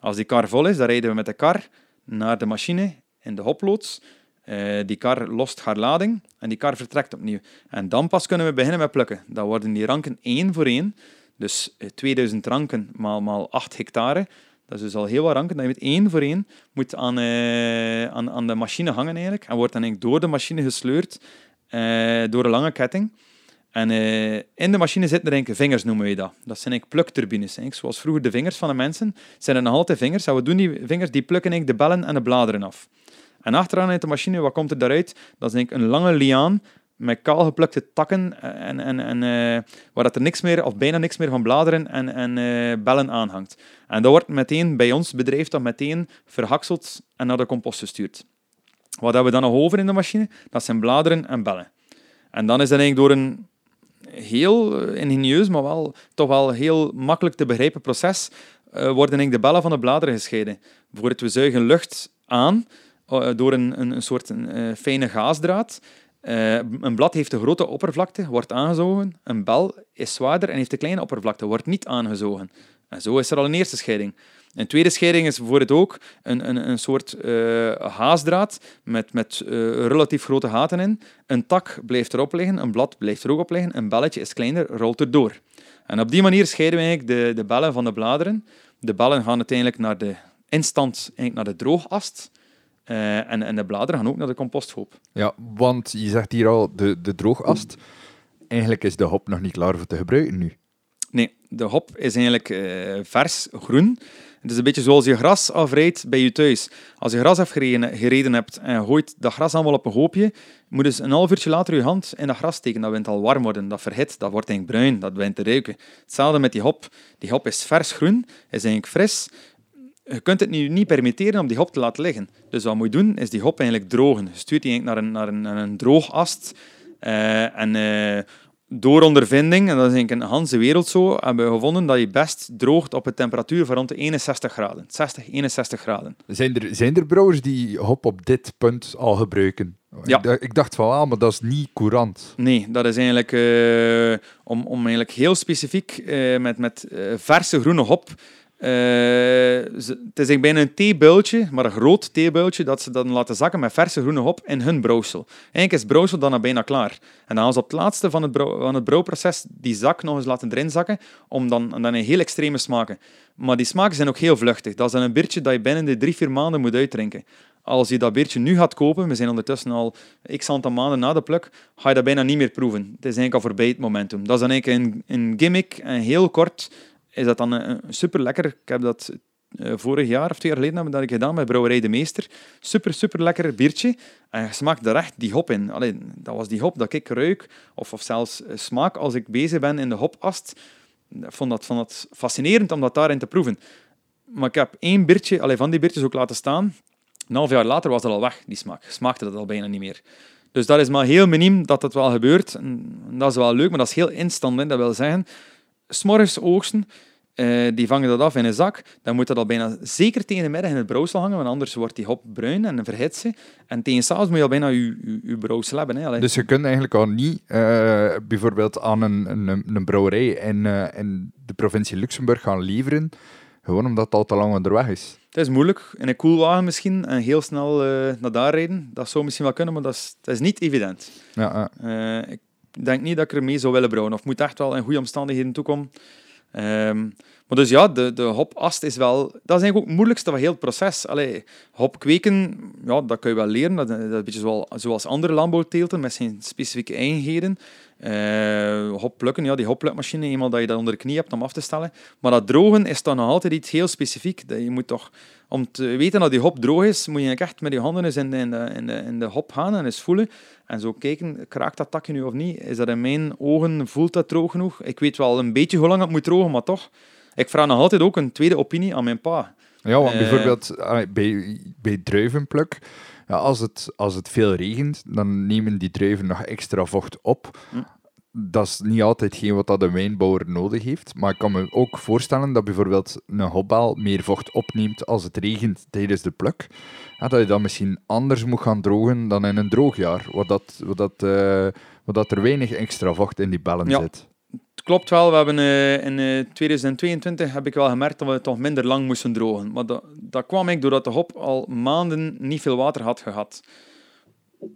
Als die kar vol is, dan rijden we met de kar naar de machine in de hoploods. Uh, die kar lost haar lading en die kar vertrekt opnieuw. En dan pas kunnen we beginnen met plukken. Dan worden die ranken één voor één. Dus 2000 ranken maal, maal 8 hectare. Dat is dus al heel wat ranken dat je met één voor één moet aan, uh, aan, aan de machine hangen eigenlijk. En wordt dan eigenlijk door de machine gesleurd door een lange ketting. En uh, in de machine zitten er eigenlijk vingers, noemen we dat. Dat zijn plukturbines. Zoals vroeger de vingers van de mensen, zijn er nog altijd vingers. En wat doen die vingers? Die plukken de bellen en de bladeren af. En achteraan in de machine, wat komt er daaruit? Dat is een lange liaan met kaalgeplukte takken en, en, en uh, waar dat er niks meer, of bijna niks meer van bladeren en, en uh, bellen aanhangt. En dat wordt meteen bij ons bedrijf dan meteen verhakseld en naar de compost gestuurd. Wat hebben we dan nog over in de machine? Dat zijn bladeren en bellen. En dan is dat eigenlijk door een heel eh, ingenieus, maar wel toch wel heel makkelijk te begrijpen proces, uh, worden de bellen van de bladeren gescheiden. Bijvoorbeeld, we zuigen lucht aan door een, een, een soort een, fijne gaasdraad. Een blad heeft een grote oppervlakte, wordt aangezogen. Een bel is zwaarder en heeft een kleine oppervlakte, wordt niet aangezogen. En zo is er al een eerste scheiding. Een tweede scheiding is bijvoorbeeld ook een, een, een soort uh, haasdraad met, met uh, relatief grote gaten in. Een tak blijft erop liggen, een blad blijft er ook op liggen, een belletje is kleiner, rolt erdoor. En op die manier scheiden we eigenlijk de, de bellen van de bladeren. De bellen gaan uiteindelijk naar de instant naar de droogast. Uh, en, en de bladeren gaan ook naar de composthoop. Ja, want je zegt hier al de, de droogast. Eigenlijk is de hop nog niet klaar voor te gebruiken nu. Nee, de hop is eigenlijk uh, vers groen. Het is een beetje zoals je gras afrijdt bij je thuis. Als je gras gereden, gereden hebt en gooit dat gras allemaal op een hoopje, moet dus een half uurtje later je hand in dat gras steken. Dat wint al warm worden, dat verhit, dat wordt eigenlijk bruin, dat wint te ruiken. Hetzelfde met die hop. Die hop is vers groen, is eigenlijk fris, je kunt het nu niet permitteren om die hop te laten liggen. Dus wat moet je doen, is die hop eigenlijk drogen. Je stuurt die naar een, naar een, een droogast. Uh, en uh, door ondervinding, en dat is eigenlijk in de hele wereld zo, hebben we gevonden dat je best droogt op een temperatuur van rond de 61 graden. 60, 61 graden. Zijn er, zijn er brouwers die hop op dit punt al gebruiken? Ja. Ik, dacht van, ah, maar dat is niet courant. Nee, dat is eigenlijk uh, om, om eigenlijk heel specifiek met, met verse groene hop Eh, ze- het is bijna een theebuiltje, maar een groot theebuiltje, dat ze dan laten zakken met verse groene hop in hun brouwsel. Eigenlijk is het brouwsel dan al bijna klaar. En dan gaan ze op het laatste van het, brouw- van het brouwproces die zak nog eens laten erin zakken, om dan, dan een heel extreme smaken. Maar die smaken zijn ook heel vluchtig. Dat is dan een biertje dat je binnen de drie, vier maanden moet uitdrinken. Als je dat biertje nu gaat kopen, we zijn ondertussen al x aantal maanden na de pluk, ga je dat bijna niet meer proeven. Het is eigenlijk al voorbij het momentum. Dat is dan eigenlijk een, een gimmick, en heel kort is dat dan een, super lekker. Ik heb dat eh, vorig jaar of twee jaar geleden heb ik dat gedaan bij Brouwerij de Meester. Super, super lekker biertje. En je smaakt er echt die hop in. Allee, dat was die hop dat ik ruik, of, of zelfs eh, smaak als ik bezig ben in de hopast. Ik vond dat, vond dat fascinerend om dat daarin te proeven. Maar ik heb één biertje, allee, van die biertjes ook laten staan. Een half jaar later was dat al weg, die smaak. Smaakte dat al bijna niet meer. Dus dat is maar heel miniem dat het wel gebeurt. En dat is wel leuk, maar dat is heel instant. Hè. Dat wil zeggen, s'morgens oogsten, eh, die vangen dat af in een zak. Dan moet dat al bijna zeker tegen de middag in het brouwsel hangen, want anders wordt die hop bruin en verhit ze. En tegen s'avonds moet je al bijna je, je, je brouwsel hebben. Hè. Dus je kunt eigenlijk al niet eh, bijvoorbeeld aan een, een, een brouwerij in, eh, in de provincie Luxemburg gaan leveren, gewoon omdat het al te lang onderweg is. Het is moeilijk. In een koelwagen misschien en heel snel naar daar rijden. Dat zou misschien wel kunnen, maar dat is, dat is niet evident. Ja, ik denk niet dat ik ermee zou willen brouwen. Of moet echt wel in goede omstandigheden toekomen. Ehm, maar dus ja, de, de hopast is wel... Dat is eigenlijk ook het moeilijkste van heel het proces. Allee, hop kweken, ja, dat kun je wel leren. Dat, dat is een beetje zoals, zoals andere landbouwteelten met zijn specifieke eigenheden. Eh hop plukken, ja, die hopplukmachine, eenmaal dat je dat onder de knie hebt om af te stellen. Maar dat drogen is dan nog altijd iets heel specifiek. Dat je moet toch, om te weten dat die hop droog is, moet je echt met je handen eens in de, in de, in de, in de hop gaan en eens voelen. En zo kijken, kraakt dat takje nu of niet? Is dat in mijn ogen, voelt dat droog genoeg? Ik weet wel een beetje hoe lang het moet drogen, maar toch. Ik vraag nog altijd ook een tweede opinie aan mijn pa. Ja, want Eh. bijvoorbeeld bij, bij druivenpluk, ja, als, het, als het veel regent, dan nemen die druiven nog extra vocht op. Hm. Dat is niet altijd geen wat dat de wijnbouwer nodig heeft. Maar ik kan me ook voorstellen dat bijvoorbeeld een hopbal meer vocht opneemt als het regent tijdens de pluk. Ja, dat je dat misschien anders moet gaan drogen dan in een droogjaar, waar, dat, waar, dat, eh, waar dat er weinig extra vocht in die bellen Ja. zit. Klopt wel, we hebben eh, in eh, 2022 heb ik wel gemerkt dat we toch minder lang moesten drogen. Maar dat, kwam ik doordat de hop al maanden niet veel water had gehad.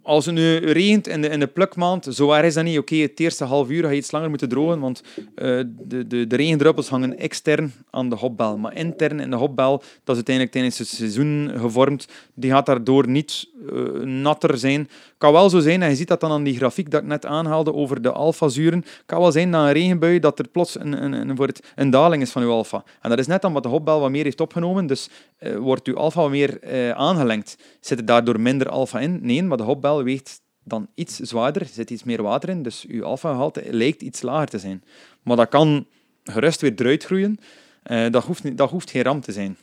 Als het nu regent in de, in de plukmaand, is dat niet. Oké, het eerste half uur ga je iets langer moeten drogen, want eh, de, de, de regendruppels hangen extern aan de hopbel. Maar intern in de hopbel, dat is uiteindelijk tijdens het seizoen gevormd, die gaat daardoor niet eh, natter zijn. Kan wel zo zijn, en je ziet dat dan aan die grafiek dat ik net aanhaalde over de alfazuren, kan wel zijn na een regenbui dat er plots een, een, een, voor het, een daling is van uw alfa. En dat is net omdat de hopbel wat meer heeft opgenomen, dus eh, wordt uw alfa wat meer eh, aangelengd. Zit er daardoor minder alfa in? Nee, maar de hopbel weegt dan iets zwaarder, er zit iets meer water in, dus uw alfa-gehalte lijkt iets lager te zijn. Maar dat kan gerust weer eruit groeien. Eh, dat, hoeft dat hoeft geen ramp te zijn.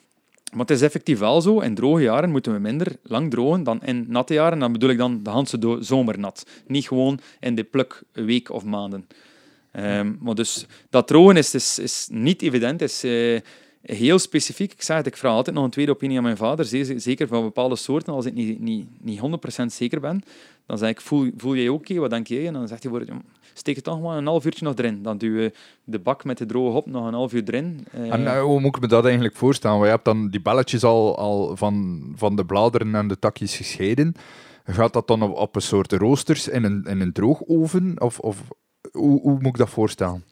Maar het is effectief wel zo, in droge jaren moeten we minder lang drogen dan in natte jaren. Dan bedoel ik dan de hele do- zomer nat. Niet gewoon in de plukweek of maanden. Ehm, maar dus dat drogen is, is, is niet evident, is eh, heel specifiek. Ik zeg het, ik vraag altijd nog een tweede opinie aan mijn vader, ze- zeker van bepaalde soorten, als ik niet, niet, niet 100% zeker ben. Dan zeg ik, voel, voel jij ook, wat denk jij? En dan zegt hij, voor, "Ja, steek het toch maar een half uurtje nog erin. Dan duw je de bak met de droge hop nog een half uur erin. Eh, En eh, hoe moet ik me dat eigenlijk voorstellen? Want je hebt dan die belletjes al, al van, van de bladeren en de takjes gescheiden. Gaat dat dan op, op een soort roosters in een, in een droogoven? Of, of hoe, hoe moet ik dat voorstellen?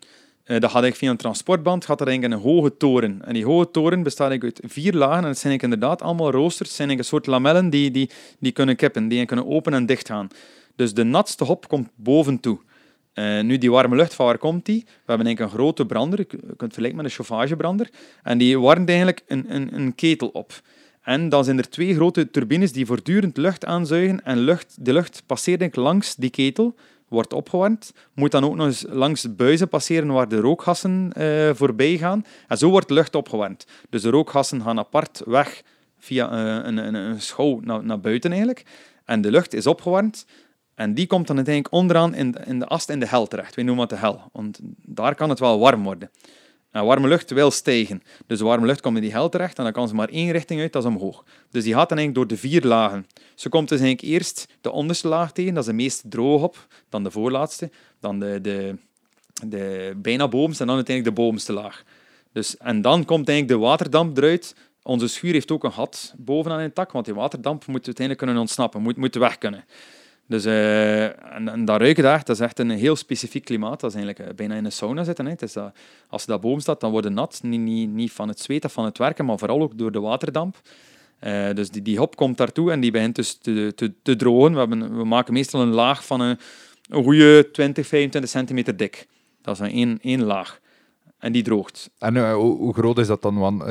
Eh, dat gaat eigenlijk via een transportband, gaat er eigenlijk een hoge toren. En die hoge toren bestaat eigenlijk uit vier lagen. En het zijn eigenlijk inderdaad allemaal roosters. Het zijn eigenlijk een soort lamellen die, die, die kunnen kippen, die kunnen open en dicht gaan. Dus de natste hop komt boven toe. Eh, nu, die warme lucht, van waar komt die? We hebben eigenlijk een grote brander, je kunt het vergelijken met een chauffagebrander. En die warmt eigenlijk een, een, een ketel op. En dan zijn er twee grote turbines die voortdurend lucht aanzuigen. En lucht, de lucht passeert eigenlijk langs die ketel, wordt opgewarmd. Moet dan ook nog eens langs buizen passeren waar de rookgassen eh, voorbij gaan. En zo wordt de lucht opgewarmd. Dus de rookgassen gaan apart weg via eh, een, een, een schouw naar, naar buiten eigenlijk. En de lucht is opgewarmd. En die komt dan uiteindelijk onderaan in de, in de ast in de hel terecht. We noemen het de hel. Want daar kan het wel warm worden. En warme lucht wil stijgen. Dus warme lucht komt in die hel terecht en dan kan ze maar één richting uit, dat is omhoog. Dus die gaat dan eigenlijk door de vier lagen. Ze komt dus eigenlijk eerst de onderste laag tegen, dat is de meest droge hop, dan de voorlaatste, dan de, de, de bijna bovenste en dan uiteindelijk de bovenste laag. Dus, en dan komt eigenlijk de waterdamp eruit. Onze schuur heeft ook een gat bovenaan in het tak, want die waterdamp moet uiteindelijk kunnen ontsnappen, moet, moet weg kunnen. Dus, uh, en, dat ruiken daar, dat is echt een heel specifiek klimaat. Dat is eigenlijk uh, bijna in een sauna zitten. Hè. Dat, als je daar boven staat, dan wordt het nat. Niet, niet, niet van het zweet of van het werken, maar vooral ook door de waterdamp. Uh, dus die, die hop komt daartoe en die begint dus te, te, te drogen. We, maken meestal een laag van een, een goede 20, 25 centimeter dik. Dat is een één, laag. En die droogt. En hoe, hoe, groot is dat dan? Want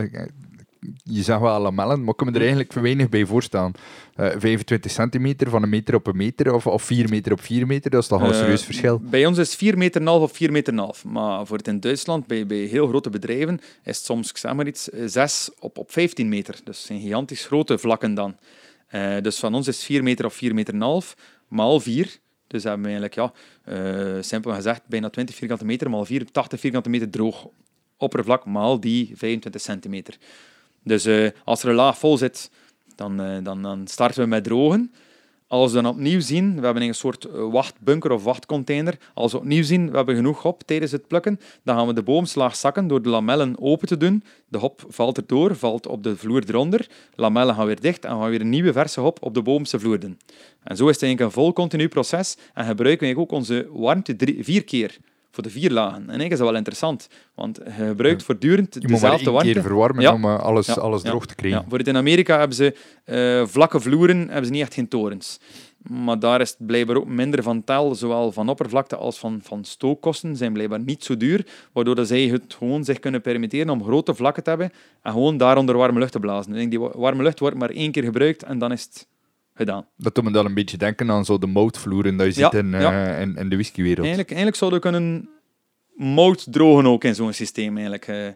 je zegt wel lamellen, maar ik kan me er eigenlijk weinig bij voorstellen. Uh, 25 centimeter van een meter op een meter of, of 4 meter op 4 meter, dat is toch een uh, serieus verschil? Bij ons is 4 meter half of 4 meter half. Maar voor het in Duitsland, bij, bij heel grote bedrijven, is het soms, ik zeg maar iets, 6 op, op 15 meter. Dus zijn gigantisch grote vlakken dan. Uh, dus van ons is 4 meter of 4 meter half, maal 4. Dus hebben we eigenlijk, ja, uh, simpel gezegd, bijna 20 vierkante meter, maal 4, 80 vierkante meter droog oppervlak, maal die 25 centimeter. Dus uh, als er een laag vol zit, dan, uh, dan, dan starten we met drogen. Als we dan opnieuw zien, we hebben een soort eh, wachtbunker of wachtcontainer. Als we opnieuw zien, we hebben genoeg hop tijdens het plukken, dan gaan we de boomslaag zakken door de lamellen open te doen. De hop valt erdoor, valt op de vloer eronder. Lamellen gaan weer dicht en gaan we weer een nieuwe verse hop op de boomse vloer doen. En zo is het eigenlijk een vol continu proces en gebruiken we ook onze warmte drie, vier keer voor de vier lagen. En eigenlijk is dat wel interessant, want je gebruikt voortdurend je dezelfde warmte. Keer verwarmen om uh, alles, ja. alles droog te krijgen. Voor het in Amerika hebben ze uh, vlakke vloeren, hebben ze niet echt geen torens. Maar daar is het blijkbaar ook minder van tel, zowel van oppervlakte als van, van stookkosten, zijn blijkbaar niet zo duur, waardoor dat zij het gewoon zich kunnen permitteren om grote vlakken te hebben en gewoon daaronder warme lucht te blazen. Ik denk, die warme lucht wordt maar één keer gebruikt en dan is het gedaan. Dat doet me dan een beetje denken aan zo de moutvloeren dat je ja, ziet in, ja. uh, in, in, de whiskywereld. Eigenlijk, eigenlijk zouden we kunnen mout drogen ook in zo'n systeem. Eigenlijk. Uh.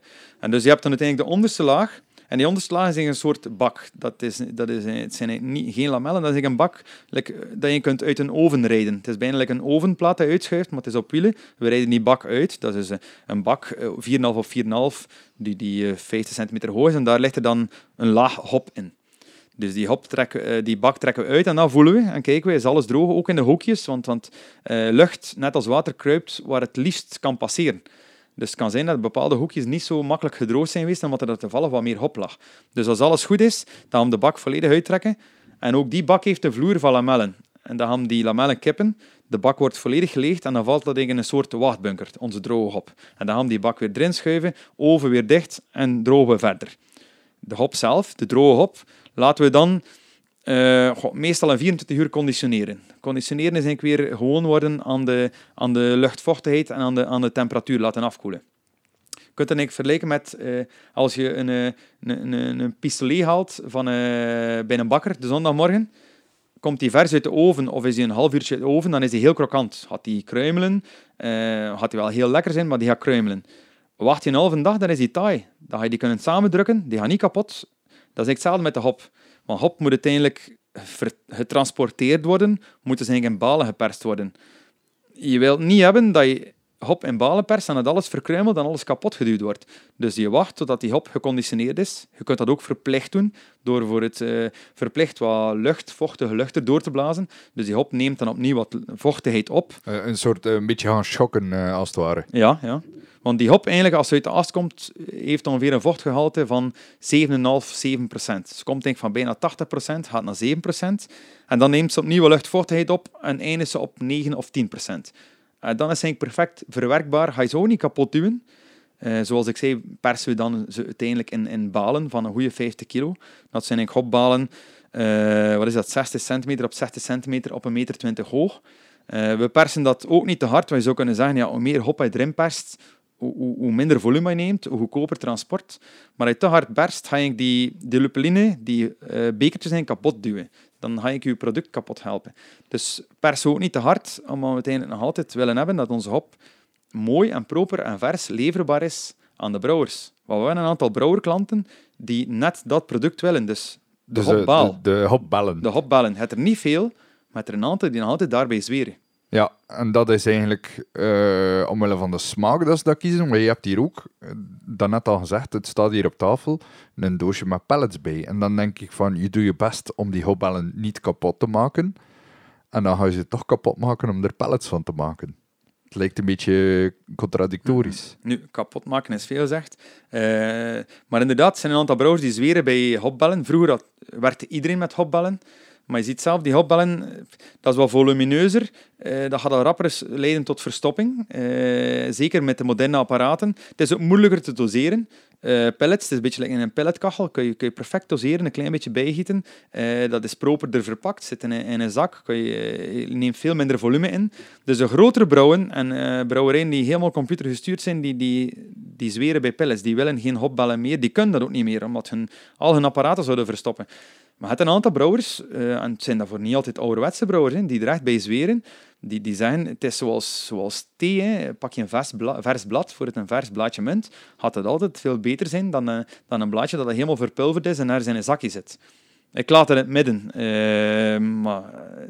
En dus je hebt dan uiteindelijk de onderste laag. En die onderste laag is een soort bak. Dat is, dat is, het zijn niet, geen lamellen, dat is een bak like, dat je kunt uit een oven rijden. Het is bijna like een ovenplaat dat je uitschuift, maar het is op wielen. We rijden die bak uit. Dat is een bak, 4,5 of 4,5, die, die 50 centimeter hoog is. En daar ligt er dan een laag hop in. Dus die, hop trekken, die bak trekken we uit en dan voelen we en kijken we, is alles droog, ook in de hoekjes, want, want uh, lucht, net als water, kruipt waar het liefst kan passeren. Dus het kan zijn dat bepaalde hoekjes niet zo makkelijk gedroogd zijn geweest, omdat er toevallig wat meer hop lag. Dus als alles goed is, dan gaan we de bak volledig uittrekken. En ook die bak heeft de vloer van lamellen. En dan gaan die lamellen kippen, de bak wordt volledig geleegd en dan valt dat in een soort wachtbunker, onze droge hop. En dan gaan we die bak weer erin schuiven, oven weer dicht en drogen we verder. De hop zelf, de droge hop, laten we dan uh, meestal een 24 uur conditioneren. Conditioneren is eigenlijk weer gewoon worden aan de, aan de luchtvochtigheid en aan de, aan de temperatuur laten afkoelen. Je kunt het vergelijken met uh, als je een, een, een, een pistolet haalt van, bij een bakker de zondagmorgen. Komt die vers uit de oven of is hij een half uurtje uit de oven, dan is hij heel krokant. Gaat die kruimelen, gaat hij wel heel lekker zijn, maar die gaat kruimelen. Wacht je een halve dag, dan is hij taai. Dan ga je die kunnen samendrukken, die gaat niet kapot. Dat is hetzelfde met de hop. Want hop moet uiteindelijk getransporteerd worden, moet dus eigenlijk in balen geperst worden. Je wilt niet hebben dat je hop in balen perst en dat alles verkruimelt en alles kapot geduwd wordt. Dus je wacht totdat die hop geconditioneerd is. Je kunt dat ook verplicht doen, door voor het uh, verplicht wat lucht, vochtige lucht erdoor te blazen. Dus die hop neemt dan opnieuw wat vochtigheid op. Uh, een soort, uh, een beetje gaan schokken, als het ware. Ja, ja. Want die hop, eigenlijk, als hij uit de ast komt, heeft ongeveer een vochtgehalte van 7,5, 7 procent. Ze komt denk ik van bijna 80 procent, gaat naar 7 procent. En dan neemt ze opnieuw luchtvochtigheid op en eindigt ze op 9 of 10 procent. En dan is het perfect verwerkbaar. Ga je zo niet kapot duwen. Uh, zoals ik zei, persen we dan ze uiteindelijk in, in balen van een goede 50 kilo. Dat zijn eigenlijk hopbalen, uh, wat is dat, 60 centimeter op 60 centimeter op een meter 20 hoog. We persen dat ook niet te hard, je zou kunnen zeggen, ja, hoe meer hop je erin perst, hoe, hoe, minder volume je neemt, hoe goedkoper transport. Maar als je te hard berst, ga je die, die lupeline, die bekertjes zijn kapot duwen. Dan ga ik je product kapot helpen. Dus pers ook niet te hard, omdat we uiteindelijk nog altijd willen hebben dat onze hop mooi en proper en vers leverbaar is aan de brouwers. Want we hebben een aantal brouwerklanten die net dat product willen. Dus de dus hopbal. De, de, hopballen. De hopballen. Het er niet veel, maar er een aantal die nog altijd daarbij zweren. Ja, en dat is eigenlijk uh, omwille van de smaak dat ze dat kiezen. Maar je hebt hier ook, uh, daarnet al gezegd, het staat hier op tafel, een doosje met pellets bij. En dan denk ik van, je doet je best om die hopbellen niet kapot te maken. En dan ga je ze toch kapot maken om er pellets van te maken. Het lijkt een beetje contradictorisch. Nu, kapot maken is veel gezegd. Eh, maar inderdaad, er zijn een aantal brouwers die zweren bij hopbellen. Vroeger had, werkte iedereen met hopbellen. Maar je ziet zelf, die hopbellen, dat is wel volumineuzer. Eh, dat gaat al rapper leiden tot verstopping. Eh, zeker met de moderne apparaten. Het is ook moeilijker te doseren. Eh, pellets, het is een beetje like in een pelletkachel. Kun je, kun je perfect doseren, een klein beetje bijgieten. Dat is properder verpakt, zit in een, zak. Kun je, neemt veel minder volume in. Dus de grotere brouwen en brouwerijen die helemaal computergestuurd zijn, die, die, die zweren bij pellets. Die willen geen hopbellen meer. Die kunnen dat ook niet meer, omdat hun, al hun apparaten zouden verstoppen. Maar het een aantal brouwers, eh, en het zijn daarvoor niet altijd ouderwetse brouwers, die er echt bij zweren, die, die zeggen, het is zoals, zoals thee, pak je een vers, bla- vers blad voor het een vers blaadje munt, gaat het altijd veel beter zijn dan, eh, dan een blaadje dat helemaal verpulverd is en in een zakje zit. Ik laat het in het midden. eh, maar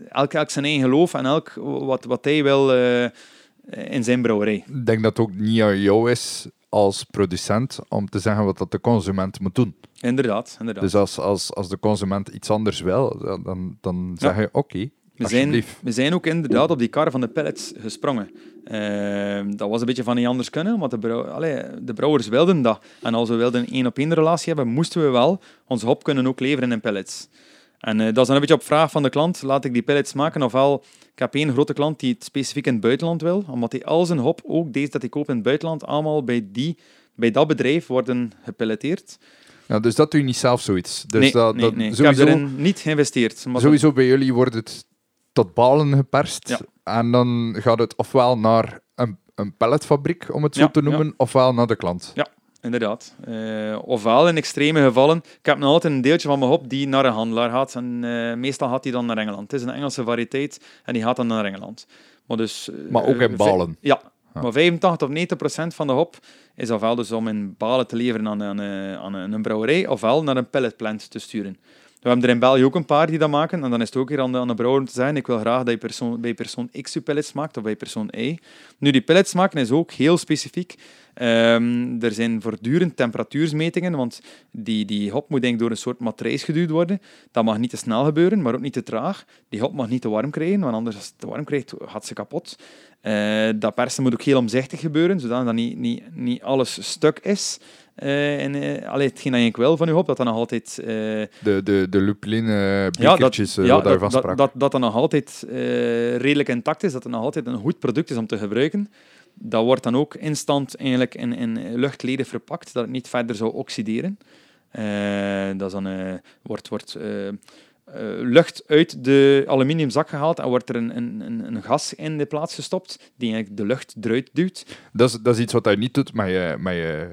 elk, elk zijn eigen geloof en elk wat, wat hij wil in zijn brouwerij. Ik denk dat het ook niet aan jou is als producent om te zeggen wat dat de consument moet doen. Inderdaad, inderdaad. Dus als, als, als de consument iets anders wil, dan, dan zeg je oké, We zijn, we zijn ook inderdaad op die kar van de pellets gesprongen. Ehm, dat was een beetje van niet anders kunnen, want de, brouw, allee, de brouwers wilden dat. En als we wilden een één-op-één relatie hebben, moesten we wel onze hop kunnen ook leveren in pellets. En eh, dat is dan een beetje op vraag van de klant, laat ik die pellets maken? Ofwel, ik heb één grote klant die het specifiek in het buitenland wil, omdat hij al zijn hop, ook deze dat hij koopt in het buitenland, allemaal bij, die, bij dat bedrijf worden gepelleteerd. Ja, dus dat doe je niet zelf zoiets. Dus nee, dat, nee, dat, nee. ik sowieso, heb erin niet geïnvesteerd. Maar sowieso bij jullie wordt het tot balen geperst. Ja. En dan gaat het ofwel naar een, een pelletfabriek, om het zo Ja, te noemen, ofwel naar de klant. Inderdaad. Eh, ofwel in extreme gevallen. Ik heb nog altijd een deeltje van mijn hop die naar een handelaar gaat. En eh, meestal gaat die dan naar Engeland. Het is een Engelse variëteit en die gaat dan naar Engeland. Maar, dus, eh, Maar ook in balen. Ja, Ja. maar 85 of 90 procent van de hop is ofwel dus om in balen te leveren aan, een- aan, aan een brouwerij, ofwel naar een pelletplant te sturen. We hebben er in België ook een paar die dat maken. En dan is het ook weer aan de, aan de brouwer om te zeggen, ik wil graag dat je persoon, bij persoon X je pellets maakt, of bij persoon Y. Nu, die pellets maken is ook heel specifiek. Ehm, er zijn voortdurend temperatuursmetingen, want die, die hop moet denk ik door een soort matrijs geduwd worden. Dat mag niet te snel gebeuren, maar ook niet te traag. Die hop mag niet te warm krijgen, want anders als het te warm krijgt, gaat ze kapot. Eh, dat persen moet ook heel omzichtig gebeuren, zodat dat niet, niet, niet alles stuk is. Eh en, eh, allee, hetgeen dat je wil van je hop, dat dan nog altijd... De, de, de ja, dat, ja, dat, dat, dat, dat dat nog altijd redelijk intact is, dat het nog altijd een goed product is om te gebruiken. Dat wordt dan ook instant eigenlijk in, in luchtledig verpakt, dat het niet verder zou oxideren. Eh, dat dan, eh, wordt, wordt eh, lucht uit de aluminiumzak gehaald en wordt er een, een, een, gas in de plaats gestopt die eigenlijk de lucht eruit duwt. Dat, is, dat is iets wat je niet doet met je, met je,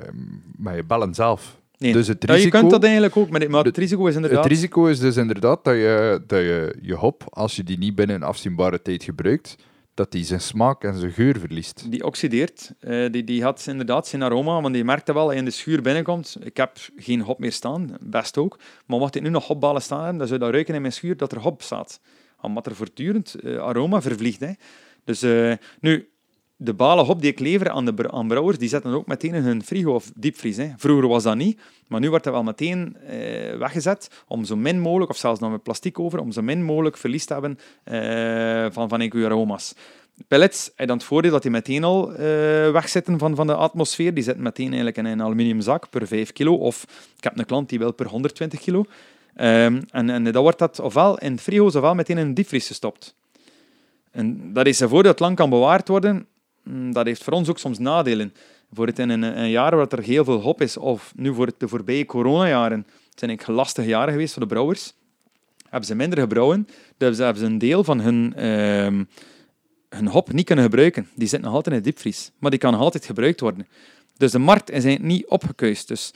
met je bellen zelf. Nee, Dus het ja, je risico, kunt dat eigenlijk ook, maar, maar het De- risico is inderdaad... het risico is dus inderdaad dat je, dat je je hop, als je die niet binnen een afzienbare tijd gebruikt, dat die zijn smaak en zijn geur verliest. Die oxideert. Eh, die, die had inderdaad zijn aroma, want die merkte wel je in de schuur binnenkomt. Ik heb geen hop meer staan, best ook. Maar mocht ik nu nog hopballen staan dan zou dat ruiken in mijn schuur dat er hop staat. Omdat er voortdurend eh, aroma vervliegt. Hè. Dus eh, nu, de balen hop die ik lever aan de aan brouwers, die zetten ook meteen in hun frigo of diepvries. Hè. Vroeger was dat niet, maar nu wordt dat wel meteen eh, weggezet om zo min mogelijk, of zelfs nog met plastic over, om zo min mogelijk verlies te hebben eh, van, van enkele aroma's. Pellets heb dan het voordeel dat die meteen al eh, wegzitten van, van de atmosfeer. Die zitten meteen eigenlijk in een aluminium zak per 5 kilo. Of ik heb een klant die wil per 120 kilo. Ehm, en, en dan wordt dat ofwel in frigo's ofwel meteen in een diepvries gestopt. En dat is ervoor dat het lang kan bewaard worden. Mm, Dat heeft voor ons ook soms nadelen. Voor het in een, een jaar waar er heel veel hop is, of nu voor het de voorbije coronajaren, zijn eigenlijk lastige jaren geweest voor de brouwers, hebben ze minder gebrouwen. Dus hebben ze een deel van hun, ehm, hun hop niet kunnen gebruiken. Die zit nog altijd in de diepvries, maar die kan nog altijd gebruikt worden. Dus de markt is niet opgekuist. Dus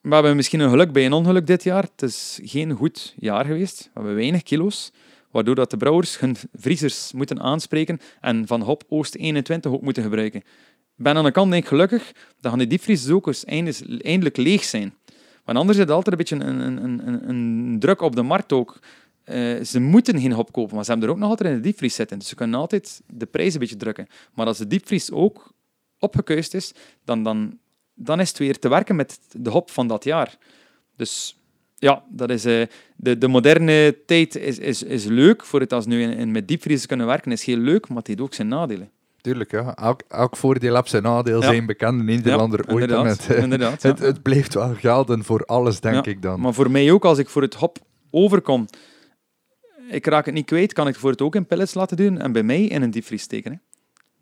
we hebben misschien een geluk bij een ongeluk dit jaar. Het is geen goed jaar geweest. We hebben weinig kilo's, waardoor dat de brouwers hun vriezers moeten aanspreken en van hop Oost 21 ook moeten gebruiken. Ik ben aan de kant denk ik gelukkig dat gaan die eindes- eindelijk leeg zijn. Want anders het altijd een beetje een, een, een, een- een druk op de markt ook. Eh, ze moeten geen hop kopen, maar ze hebben er ook nog altijd in de diepvries zitten. Dus ze kunnen altijd de prijs een beetje drukken. Maar als de diepvries ook opgekuist is, dan, dan, dan is het weer te werken met de hop van dat jaar. Dus ja, dat is, eh, de, de moderne tijd is, is, is leuk. Voor het als nu in, in met diepvriezen kunnen werken, is heel leuk, maar het heeft ook zijn nadelen. tuurlijk. Ja. Elk, elk voordeel heeft zijn nadeel, Ja. zijn bekende Nederlander Ja, ooit. Inderdaad, het, eh, inderdaad, ja. het, het blijft wel gelden voor alles, denk ik dan. Maar voor mij ook, als ik voor het hop overkom, ik raak het niet kwijt, kan ik voor het ook in pellets laten doen en bij mij in een diepvries steken. Hè.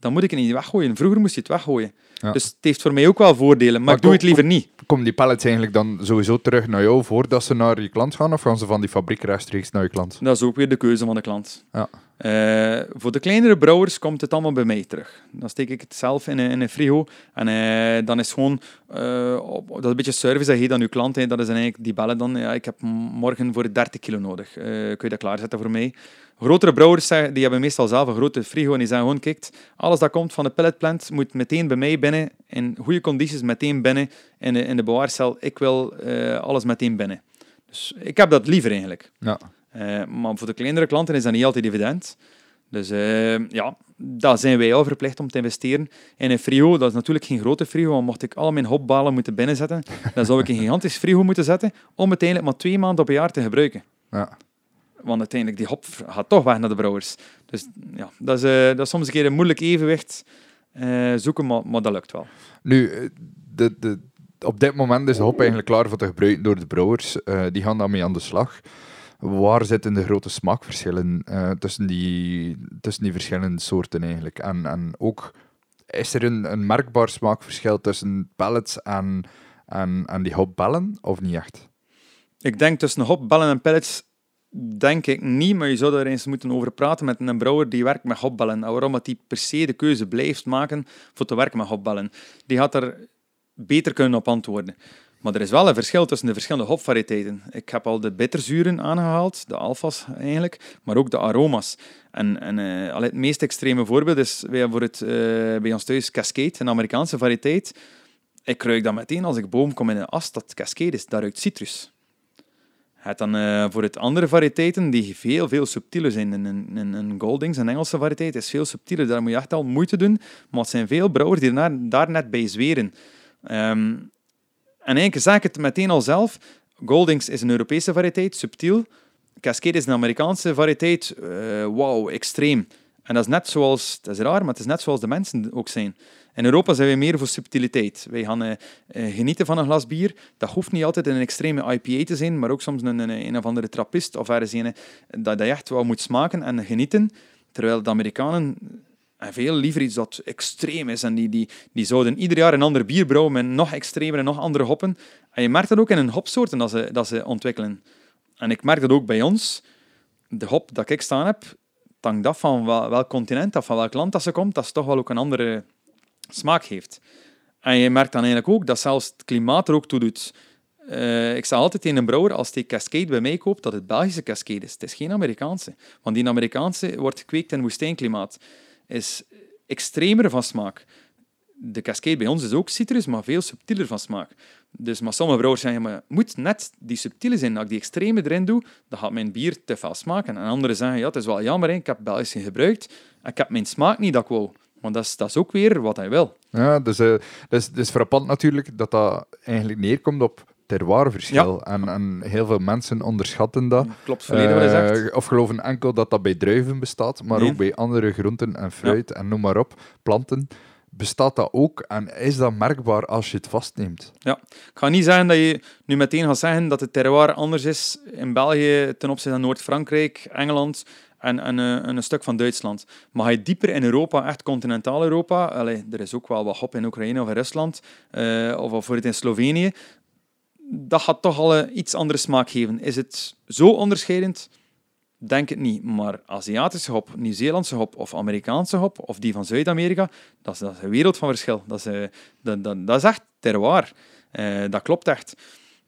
Dan moet ik het niet weggooien. Vroeger moest je het weggooien. Ja. Dus het heeft voor mij ook wel voordelen, maar, Maar ik doe kom- het liever niet. Komen die pallets eigenlijk dan sowieso terug naar jou voordat ze naar je klant gaan? Of gaan ze van die fabriek rechtstreeks naar je klant? Dat is ook weer de keuze van de klant. Ja. Eh, voor de kleinere brouwers komt het allemaal bij mij terug. Dan steek ik het zelf in een, een frigo en eh, dan is gewoon, eh, dat is een beetje service dat je dan je klant, dat is eigenlijk die bellen dan, ja, ik heb morgen voor 30 kilo nodig, kun je dat klaarzetten voor mij? Grotere brouwers die hebben meestal zelf een grote frigo en die zeggen gewoon, kijk, alles dat komt van de pelletplant moet meteen bij mij binnen, in goede condities meteen binnen in de, in de bewaarcel. Ik wil alles meteen binnen. Dus ik heb dat liever eigenlijk. Ja. Eh, maar voor de kleinere klanten is dat niet altijd evident. Dus eh, ja, daar zijn wij al verplicht om te investeren in een frigo. Dat is natuurlijk geen grote frigo, want mocht ik al mijn hopbalen moeten binnenzetten, dan zou ik een gigantisch frigo moeten zetten om uiteindelijk maar twee maanden op een jaar te gebruiken. Ja. Want uiteindelijk, die hop gaat toch weg naar de brouwers. Dus ja, dat is, eh, dat is soms een keer een moeilijk evenwicht zoeken, maar, maar dat lukt wel. Nu, de, de, op dit moment is de hop eigenlijk klaar voor te gebruiken door de brouwers. Die gaan daarmee aan de slag. Waar zitten de grote smaakverschillen eh, tussen, die, tussen die verschillende soorten eigenlijk? En, en ook, is er een, een merkbaar smaakverschil tussen pellets en, en, en die hopbellen, of niet echt? Ik denk tussen hopbellen en pellets, denk ik niet, maar je zou daar eens moeten over praten met een brouwer die werkt met hopbellen. En waarom dat die per se de keuze blijft maken voor te werken met hopbellen. Die gaat er beter kunnen op antwoorden. Maar er is wel een verschil tussen de verschillende hopvariteiten. Ik heb al de bitterzuren aangehaald, de alfa's eigenlijk, maar ook de aroma's. En, en eh, het meest extreme voorbeeld is voor het, eh, bij ons thuis Cascade, een Amerikaanse variëteit. Ik ruik dat meteen als ik boom kom in een as dat Cascade is. Dat ruikt citrus. Het dan eh, voor het andere variëteiten die veel, veel subtieler zijn. Een, een, een- een Goldings, een Engelse variëteit, is veel subtieler. Daar moet je echt al moeite doen. Maar het zijn veel brouwers die daar, daar net bij zweren. Ehm, en eigenlijk zeg ik het meteen al zelf. Goldings is een Europese variëteit, subtiel. Cascade is een Amerikaanse variëteit. eh wauw, extreem. En dat is net zoals, dat is raar, maar het is net zoals de mensen ook zijn. In Europa zijn we meer voor subtiliteit. Wij gaan eh, eh, genieten van een glas bier. Dat hoeft niet altijd een extreme IPA te zijn, maar ook soms een, een, een of andere trappist of ergens een dat, dat je echt wel moet smaken en genieten. Terwijl de Amerikanen eh, veel liever iets dat extreem is. En die, die, die zouden ieder jaar een ander bier brouwen met nog extremer en nog andere hoppen. En je merkt dat ook in hun hopsoorten dat ze, dat ze ontwikkelen. En ik merk dat ook bij ons. De hop dat ik staan heb, hangt af van wel, welk continent of van welk land dat ze komt, dat ze toch wel ook een andere smaak heeft. En je merkt dan eigenlijk ook dat zelfs het klimaat er ook toe doet. Eh, ik zeg altijd tegen een brouwer, als die Cascade bij mij koopt, dat het Belgische Cascade is. Het is geen Amerikaanse. Want die Amerikaanse wordt gekweekt in woestijnklimaat. Is extremer van smaak. De Cascade bij ons is ook citrus, maar veel subtieler van smaak. Dus maar sommige brouwers zeggen, maar moet net die subtiele zijn. Als ik die extreme erin doe, dan gaat mijn bier te veel smaken. En anderen zeggen, ja, het is wel jammer, ik heb Belgische gebruikt. en Ik heb mijn smaak niet dat ik. Want dat is, dat is ook weer wat hij wil. Ja, dus, eh dus, dus frappant natuurlijk dat dat eigenlijk neerkomt op terroirverschil. En, en heel veel mensen onderschatten dat. Klopt volledig wat hij Eh, zegt. of geloven enkel dat dat bij druiven bestaat, maar Nee. ook bij andere groenten en fruit en noem maar op, planten. Bestaat dat ook en is dat merkbaar als je het vastneemt? Ik ga niet zeggen dat je nu meteen gaat zeggen dat het terroir anders is in België ten opzichte van Noord-Frankrijk, Engeland en, en, eh, en een stuk van Duitsland. Maar ga je dieper in Europa, echt continentaal Europa, allee, er is ook wel wat hop in Oekraïne of in Rusland, eh, of bijvoorbeeld in Slovenië, dat gaat toch al een iets andere smaak geven. Is het zo onderscheidend? Denk het niet. Maar Aziatische hop, Nieuw-Zeelandse hop of Amerikaanse hop, of die van Zuid-Amerika, dat is, een wereld van verschil. Dat is, eh, dat, is echt terroir. Eh, dat klopt echt.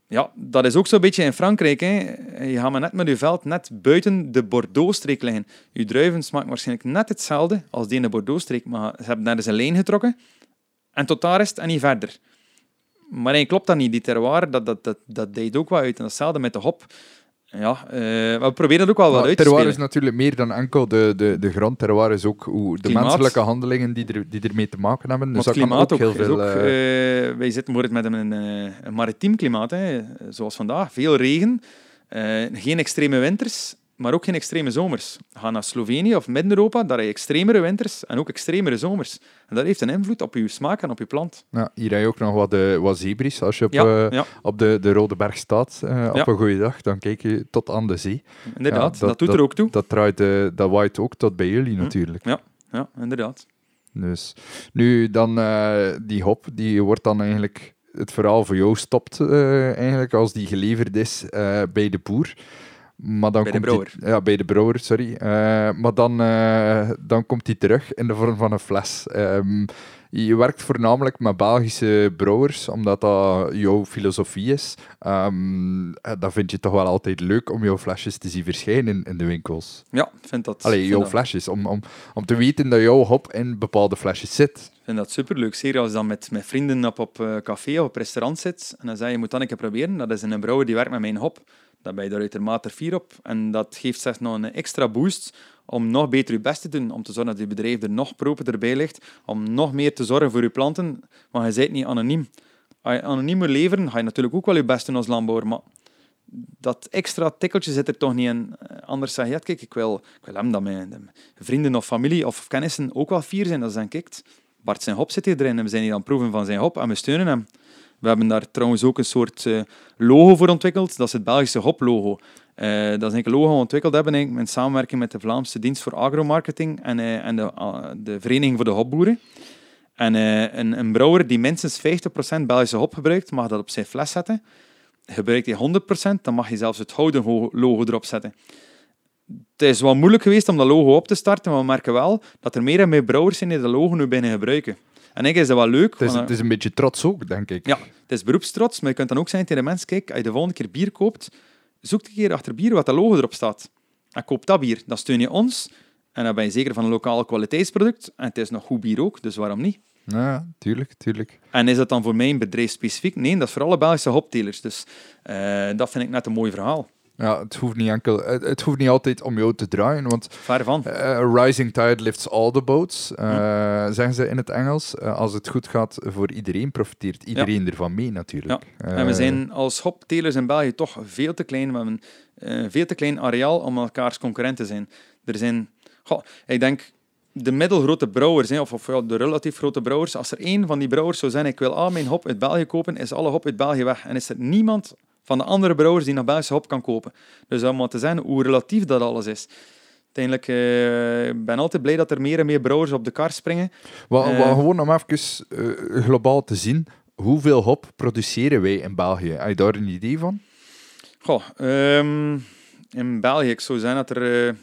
Ja, dat is ook zo'n beetje in Frankrijk. Hè. Je gaat maar net met je veld net buiten de Bordeaux-streek liggen. Je druiven smaken waarschijnlijk net hetzelfde als die in de Bordeaux-streek, maar ze hebben daar eens een lijn getrokken en tot daar is het en niet verder. Maar eigenlijk klopt dat niet. Die terroir, dat, dat, dat, dat deed ook wel uit. En datzelfde met de hop. Ja, eh, we proberen dat ook wel wat uit te terroir spelen. is natuurlijk meer dan enkel de, de, de grond. Terroir is ook hoe de Klimaat. menselijke handelingen die, er, die ermee te maken hebben. Dus Maar dat klimaat ook heel veel... ook, eh, eh, wij zitten met een, een maritiem klimaat, hè, zoals vandaag. Veel regen, geen extreme winters maar ook geen extreme zomers. Ga naar Slovenië of Midden-Europa, daar heb je extremere winters en ook extremere zomers. En dat heeft een invloed op je smaak en op je plant. Ja, hier heb je ook nog wat, uh, wat zebris. Als je op, Ja, eh, ja. op de, de Rode Berg staat eh, op Ja. een goede dag, dan kijk je tot aan de zee. Inderdaad, Ja, dat, dat- doet er ook toe. Dat, draait, eh, dat waait ook tot bij jullie natuurlijk. Ja, inderdaad. Dus nu dan eh, die hop, die wordt dan eigenlijk het verhaal voor jou stopt eh, eigenlijk als die geleverd is eh, bij de boer. Maar dan Bij de komt die- ja, bij de brouwer, sorry. Eh, maar dan, eh, dan komt die terug in de vorm van een fles. Ehm, je werkt voornamelijk met Belgische brouwers, omdat dat jouw filosofie is. Ehm, eh, dan vind je het toch wel altijd leuk om jouw flesjes te zien verschijnen in, de winkels. Ja, ik vind dat, Allee, jouw dat- flesjes, om, om, om te weten dat jouw hop in bepaalde flesjes zit. Ik vind dat superleuk. Zeker als je dan met, met vrienden op, op café of op restaurant zit. En dan zeg je, je moet dan een keer proberen. Dat is een brouwer die werkt met mijn hop. Dan ben je er uitermate fier op. En dat geeft zeg, nog een extra boost om nog beter je best te doen. Om te zorgen dat je bedrijf er nog proper bij ligt. Om nog meer te zorgen voor je planten. Want je bent niet anoniem. Als je anoniem moet leveren, ga je natuurlijk ook wel je best doen als landbouwer. Maar dat extra tikkeltje zit er toch niet in. Eh, Anders zeg je, kijk, ik wil, ik wil hem dat mijn, vrienden of familie of kennissen ook wel fier zijn. Dat ze dan kijkt, Bart zijn hop zit hier erin en we zijn hier aan het proeven van zijn hop en we steunen hem. We hebben daar trouwens ook een soort eh, logo voor ontwikkeld. Dat is het Belgische hoplogo. Eh dat is een logo we ontwikkeld hebben in samenwerking met de Vlaamse Dienst voor Agromarketing en, eh, en de, ah, de Vereniging voor de Hopboeren. En een, een brouwer die minstens 50% Belgische hop gebruikt, mag dat op zijn fles zetten. Gebruikt hij 100%, dan mag je zelfs het houden ho- logo erop zetten. Het is wel moeilijk geweest om dat logo op te starten, maar we merken wel dat er meer en meer brouwers zijn die dat logo nu binnen gebruiken. En ik is dat wel leuk. Het is, want, het is een beetje trots ook, denk ik. Ja, het is beroepstrots, maar je kunt dan ook zeggen tegen de mensen, kijk, als je de volgende keer bier koopt, zoek een keer achter bier wat dat logo erop staat. En koop dat bier. Dan steun je ons. En dan ben je zeker van een lokaal kwaliteitsproduct. En het is nog goed bier ook, dus waarom niet? Ja, tuurlijk, tuurlijk. En is dat dan voor mijn bedrijf specifiek? Nee, dat is voor alle Belgische hoptelers. Dus eh, dat vind ik net een mooi verhaal. Ja, het hoeft niet enkel, het, het hoeft niet altijd om jou te draaien, want a rising tide lifts all the boats, eh, zeggen ze in het Engels. Eh, als het goed gaat voor iedereen, profiteert iedereen ervan mee natuurlijk. En we zijn als hoptelers in België toch veel te klein. We hebben een veel te klein areaal om elkaars concurrent te zijn. Er zijn, goh, ik denk, de middelgrote brouwers, hè, of, of ja, de relatief grote brouwers, als er één van die brouwers zou zijn, ik wil al mijn hop uit België kopen, is alle hop uit België weg. En is er niemand van de andere brouwers die nog Belgische hop kan kopen. Dus om maar te zijn hoe relatief dat alles is. Uiteindelijk eh, ik ben altijd blij dat er meer en meer brouwers op de kar springen. Wat, Eh. gewoon om even eh, globaal te zien, hoeveel hop produceren wij in België? Heb je daar een idee van? Goh, ehm, in België, ik zou zeggen dat er eh,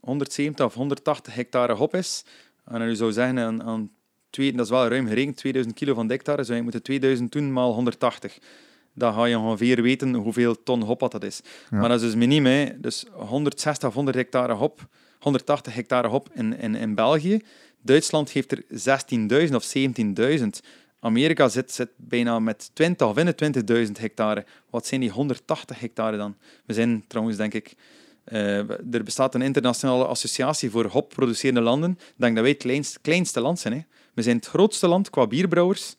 170 of 180 hectare hop is. En je zou zeggen, aan, aan twee, dat is wel ruim gerekend, 2000 kilo van de hectare, zou je moeten 2000 doen maal 180. Dan ga je ongeveer weten hoeveel ton hop dat is. Ja. Maar dat is dus miniem. Dus 160 of 100 hectare hop, 180 hectare hop in, in, in België. Duitsland geeft er 16.000 of 17.000. Amerika zit, zit bijna met 20 of 21.000 hectare. Wat zijn die 180 hectare dan? We zijn trouwens, denk ik... eh, er bestaat een internationale associatie voor hopproducerende landen. Ik denk dat wij het kleinst, kleinste land zijn. Hè. We zijn het grootste land qua bierbrouwers.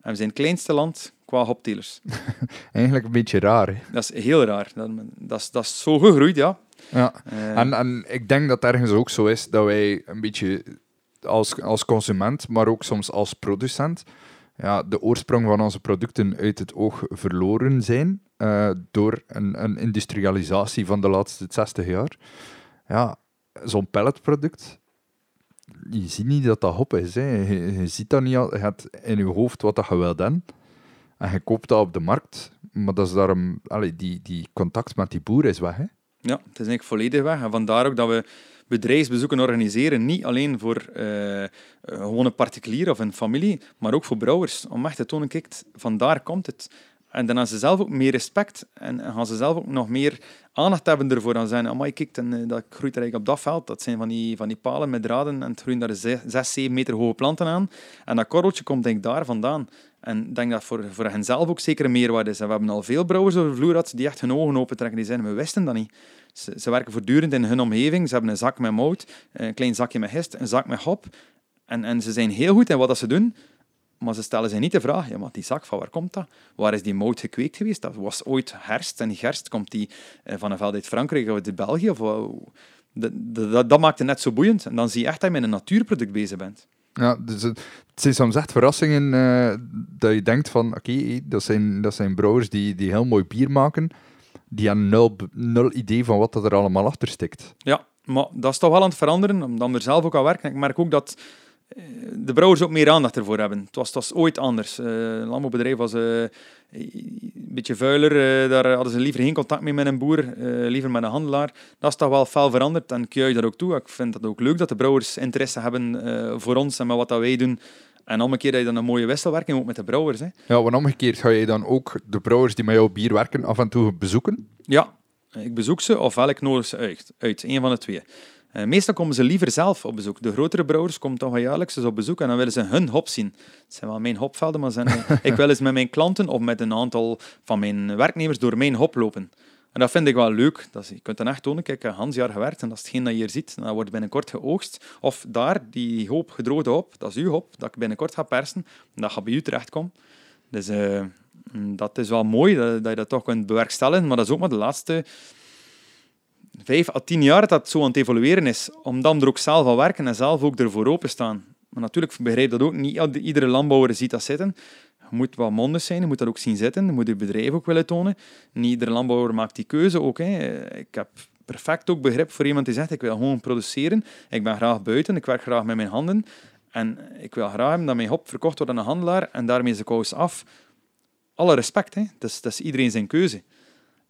En we zijn het kleinste land qua hoptelers. Eigenlijk een beetje raar. Dat is heel raar. Dat, dat, is, dat is zo gegroeid, ja. Ja. Eh, En, en ik denk dat het ergens ook zo is dat wij een beetje als, als consument, maar ook soms als producent, ja, de oorsprong van onze producten uit het oog verloren zijn eh, door een, een industrialisatie van de laatste 60 jaar. Ja, zo'n pelletproduct, je ziet niet dat dat hop is. Hè. Je, je ziet dat niet, al- je hebt in je hoofd wat dat je hebben. En je koopt dat op de markt, maar dat is daarom, die, die contact met die boer is weg. Hè. Ja, het is eigenlijk volledig weg. En vandaar ook dat we bedrijfsbezoeken organiseren. Niet alleen voor gewoon een particulier of een familie, maar ook voor brouwers. Om echt te tonen, kijk, vandaar komt het. En dan hebben ze zelf ook meer respect en gaan ze zelf ook nog meer aandacht hebben ervoor. Dan zeggen, amai, kijk, en, eh, dat groeit eigenlijk op dat veld. Dat zijn van die, van die palen met draden en het groeien daar zes, zes, zeven meter hoge planten aan. En dat korreltje komt denk ik daar vandaan. En ik denk dat voor, voor hen zelf ook zeker een meerwaarde is. We hebben al veel brouwers over de vloer gehad die echt hun ogen opentrekken. Die zeggen, we wisten dat niet. Ze, ze werken voortdurend in hun omgeving. Ze hebben een zak met mout, een klein zakje met gist, een zak met hop. En, en ze zijn heel goed in wat dat ze doen. Maar ze stellen zich niet de vraag, ja, maar die zak, van waar komt dat? Waar is die mout gekweekt geweest? Dat was ooit herfst. En die gerst komt die eh, van een veld uit Frankrijk of uit België? Of, dat, dat, dat, maakt het net zo boeiend. En dan zie je echt dat je met een natuurproduct bezig bent. Ja, dus het, zijn soms echt verrassingen uh, dat je denkt van, oké, dat, zijn, dat zijn brouwers die, die heel mooi bier maken, die hebben nul, nul idee van wat dat er allemaal achter stikt. Ja, maar dat is toch wel aan het veranderen, omdat er zelf ook aan werken. Ik merk ook dat de brouwers ook meer aandacht ervoor hebben. Het was, het was ooit anders. Uh, een landbouwbedrijf was uh, een beetje vuiler. Uh, daar hadden ze liever geen contact mee met een boer, liever met een handelaar. Dat is toch wel fel veranderd en ik juich daar ook toe. Ik vind het ook leuk dat de brouwers interesse hebben voor ons en met wat dat wij doen. En omgekeerd heb je dan een mooie wisselwerking ook met de brouwers. Hè. Ja, want omgekeerd ga je dan ook de brouwers die met jouw bier werken af en toe bezoeken? Ja, ik bezoek ze ofwel ik nodig ze uit. uit een van de twee. Uh, meestal komen ze liever zelf op bezoek. De grotere brouwers komen toch wel jaarlijks eens op bezoek en dan willen ze hun hop zien. Het zijn wel mijn hopvelden, maar zijn, ik wil eens met mijn klanten of met een aantal van mijn werknemers door mijn hop lopen. En dat vind ik wel leuk. Dat is, je kunt dan echt tonen, kijk, een jaar gewerkt en dat is hetgeen dat je hier ziet. Dat wordt binnenkort geoogst. Of daar, die hoop gedroogde hop, dat is uw hop, dat ik binnenkort ga persen. Dat gaat bij u terechtkomen. Dus uh, dat is wel mooi dat, dat, je dat toch kunt bewerkstelligen, maar dat is ook maar de laatste vijf à tien jaar dat dat zo aan het evolueren is, om dan er ook zelf aan werken en zelf ook ervoor openstaan. Maar natuurlijk begrijp dat ook, niet iedere landbouwer ziet dat zitten. Je moet wat mondig zijn, je moet dat ook zien zitten, je moet je bedrijf ook willen tonen. Niet iedere landbouwer maakt die keuze ook. Hè. Ik heb perfect ook begrip voor iemand die zegt, ik wil gewoon produceren, ik ben graag buiten, ik werk graag met mijn handen en ik wil graag dat mijn hop verkocht wordt aan een handelaar en daarmee is de kous af. Alle respect, hè. Dat, is, dat is iedereen zijn keuze.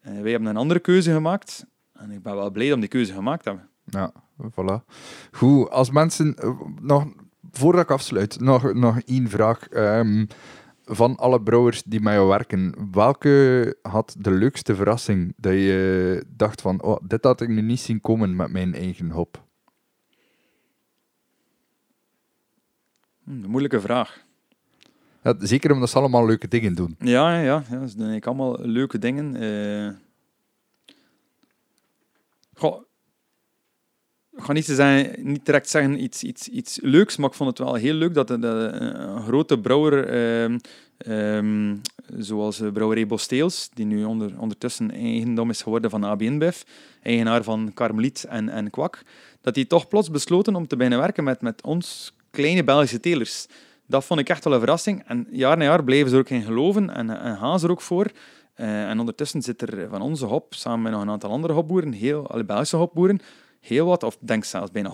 Uh, wij hebben een andere keuze gemaakt en ik ben wel blij om die keuze gemaakt te hebben. Ja, voilà. Goed, als mensen... Eh, nog, voordat ik afsluit, nog, nog één vraag. Um, van alle brouwers die met jou werken, welke had de leukste verrassing dat je dacht van, oh, dit had ik nu niet zien komen met mijn eigen hop? Hm, een moeilijke vraag. Ja, zeker omdat ze allemaal leuke dingen doen. Ja, ja, ja ze doen eigenlijk allemaal leuke dingen. Uh, Goh, ik ga niet, zijn, niet direct zeggen iets, iets, iets leuks, maar ik vond het wel heel leuk dat een grote brouwer, ehm, ehm, zoals Brouwerij Bosteels, die nu onder, ondertussen eigendom is geworden van AB InBev, eigenaar van Karmeliet en, en Kwak, dat die toch plots besloten om te beginnen werken met, met ons kleine Belgische telers. Dat vond ik echt wel een verrassing. En jaar na jaar bleven ze er ook in geloven en, en gaan ze er ook voor. Uh, en ondertussen zit er van onze hop, samen met nog een aantal andere hopboeren, heel, alle Belgische hopboeren, heel wat, of denk zelfs bijna 100%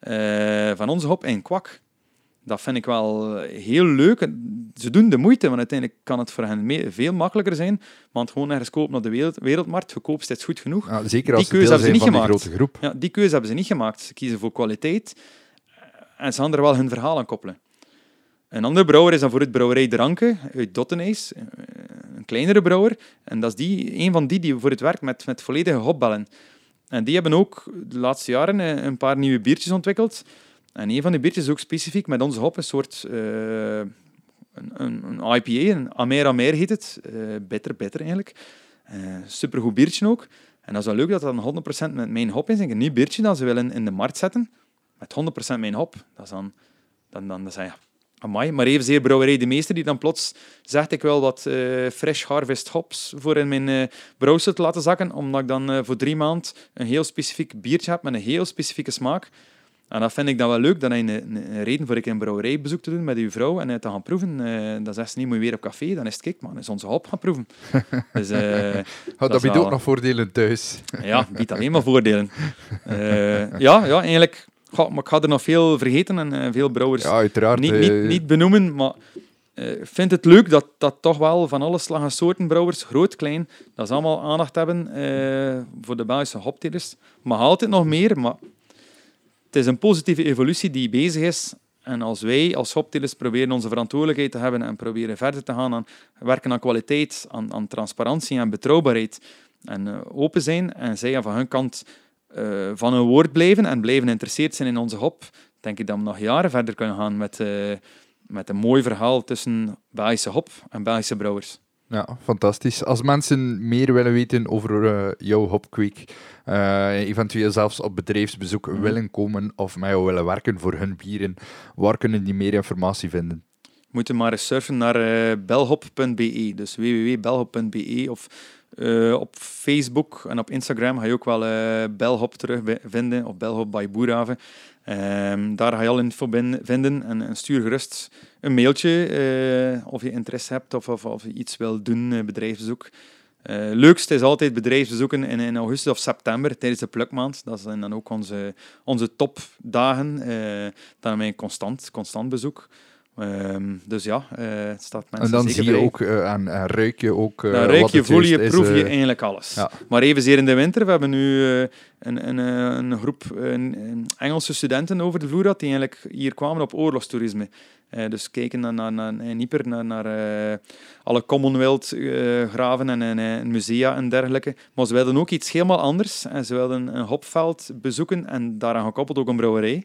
uh, eh, van onze hop in kwak. Dat vind ik wel heel leuk. Ze doen de moeite, want uiteindelijk kan het voor hen veel makkelijker zijn. Want gewoon ergens kopen op de wereld, wereldmarkt, goedkoopst is goed genoeg. Ja, zeker als die keuze hebben ze niet gemaakt. grote groep. Ja, die keuze hebben ze niet gemaakt. Ze kiezen voor kwaliteit en ze gaan er wel hun verhaal aan koppelen. Een andere brouwer is dan voor het brouwerij Dranke uit Dottenijs, een kleinere brouwer. En dat is die, een van die die voor het werkt met, met volledige hopbellen. En die hebben ook de laatste jaren eh, een paar nieuwe biertjes ontwikkeld. En een van die biertjes is ook specifiek met onze hop, een soort uh, een, een, IPA, een Amer Amer heet het. Uh, better, better eigenlijk. Uh, supergoed biertje ook. En dat is wel leuk dat dat 100% met mijn hop is. Een nieuw biertje dat ze willen in de markt zetten. Met 100% mijn hop. Dat is dan, dan, dan, dan zeg Amai, maar evenzeer Brouwerij De Meester, die dan plots zegt ik wil wat uh, fresh harvest hops voor in mijn uh, brouwsel te laten zakken, omdat ik dan uh, voor drie maanden een heel specifiek biertje heb met een heel specifieke smaak. En dat vind ik dan wel leuk, dat is een, een, reden voor ik een brouwerijbezoek te doen met uw vrouw en het te gaan proeven. dan zegt ze niet, moet je weer op café, dan is het kijk, man, is onze hop gaan proeven. dus, oh, dat, dat biedt ook nog voordelen thuis. ja, biedt alleen maar voordelen. ja, ja, eigenlijk maar ik ga er nog veel vergeten en uh, veel brouwers ja, uiteraard, niet, niet, niet, benoemen. Maar uh, ik vind het leuk dat, dat toch wel van alle slag en soorten brouwers, groot, klein, dat ze allemaal aandacht hebben uh, voor de Belgische hoptelers. Maar altijd nog meer, maar het is een positieve evolutie die bezig is. En als wij als hoptelers proberen onze verantwoordelijkheid te hebben en proberen verder te gaan aan werken aan kwaliteit, aan, aan transparantie en betrouwbaarheid en open zijn en zij van hun kant uh, van hun woord blijven en blijven geïnteresseerd zijn in onze hop, denk ik dat we nog jaren verder kunnen gaan met, uh, met een mooi verhaal tussen Belgische hop en Belgische brouwers. Ja, fantastisch. Als mensen meer willen weten over uh, jouw hopkweek, eventueel zelfs op bedrijfsbezoek mm. willen komen of met jou willen werken voor hun bieren, waar kunnen die meer informatie vinden? Moet je maar eens surfen naar uh, belhop.be. Dus www.belhop.be of uh, op Facebook en op Instagram ga je ook wel uh, Belhop terugvinden, of Belhop bij Boerhaven. Um, daar ga je al info vinden en, en, stuur gerust een mailtje uh, of je interesse hebt of, of, of je iets wil doen, bedrijfsbezoek. Uh, leukste is altijd bedrijfsbezoeken in, in augustus of september tijdens de plukmaand. Dat zijn dan ook onze, onze topdagen. Uh, dan constant, constant bezoek. Um, dus ja, uh, het staat mensen En dan zie je bij. ook uh, en, en ruik je ook uh, Dan ruik wat je, voel je, is, proef je eh, eigenlijk alles. ja. Maar evenzeer in de winter, we hebben nu een, een, een groep een, Engelse studenten over de vloer gehad die eigenlijk hier kwamen op oorlogstoerisme. Dus kijken naar, naar, naar, in naar, naar alle Commonwealth-graven en, en, en, musea en dergelijke. Maar ze wilden ook iets helemaal anders. En ze wilden een hopveld bezoeken en daaraan gekoppeld ook een brouwerij.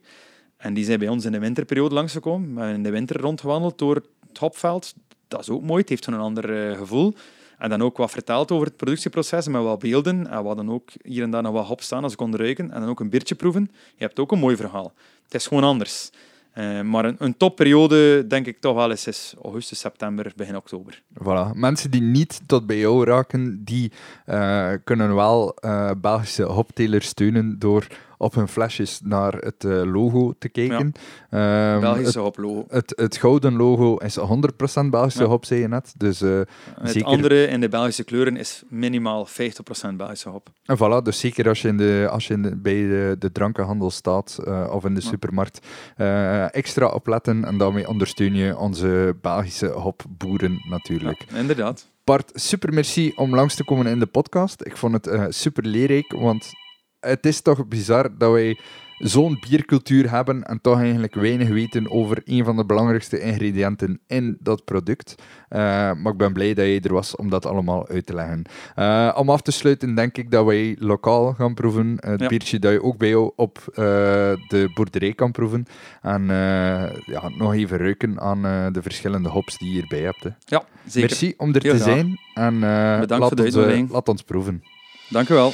En die zijn bij ons in de winterperiode langsgekomen. Hebben in de winter rondgewandeld door het hopveld. Dat is ook mooi, het heeft zo'n ander uh, gevoel. En dan ook wat verteld over het productieproces met wat beelden. En we hadden ook hier en daar nog wat hop staan als ik kon ruiken. En dan ook een biertje proeven. Je hebt ook een mooi verhaal. Het is gewoon anders. Uh, maar een, een, topperiode, denk ik toch wel eens, is augustus, september, begin oktober. Voilà. Mensen die niet tot bij jou raken, die kunnen wel Belgische hoptelers steunen door op hun flesjes naar het logo te kijken. Ja. Um, Belgische het. Het, het, gouden logo is 100% Belgische Ja. hop, zei je net. Dus, het zeker... andere in de Belgische kleuren is minimaal 50% Belgische hop. En voilà, dus zeker als je, in de, als je in de, bij de, de drankenhandel staat uh, of in de supermarkt, uh, extra opletten en daarmee ondersteun je onze Belgische hopboeren natuurlijk. Ja, inderdaad. Bart, super merci om langs te komen in de podcast. Ik vond het uh, super leerrijk, want het is toch bizar dat wij zo'n biercultuur hebben en toch eigenlijk weinig weten over een van de belangrijkste ingrediënten in dat product. Uh, maar ik ben blij dat je er was om dat allemaal uit te leggen. Uh, om af te sluiten denk ik dat wij lokaal gaan proeven. Het Ja. biertje dat je ook bij jou op uh, de boerderij kan proeven. En ja, nog even ruiken aan de verschillende hops die je hierbij hebt. Hè. Ja, zeker. Merci om er Heel te graag. zijn. En Bedankt laat, voor de ons, laat ons proeven. Dank u wel.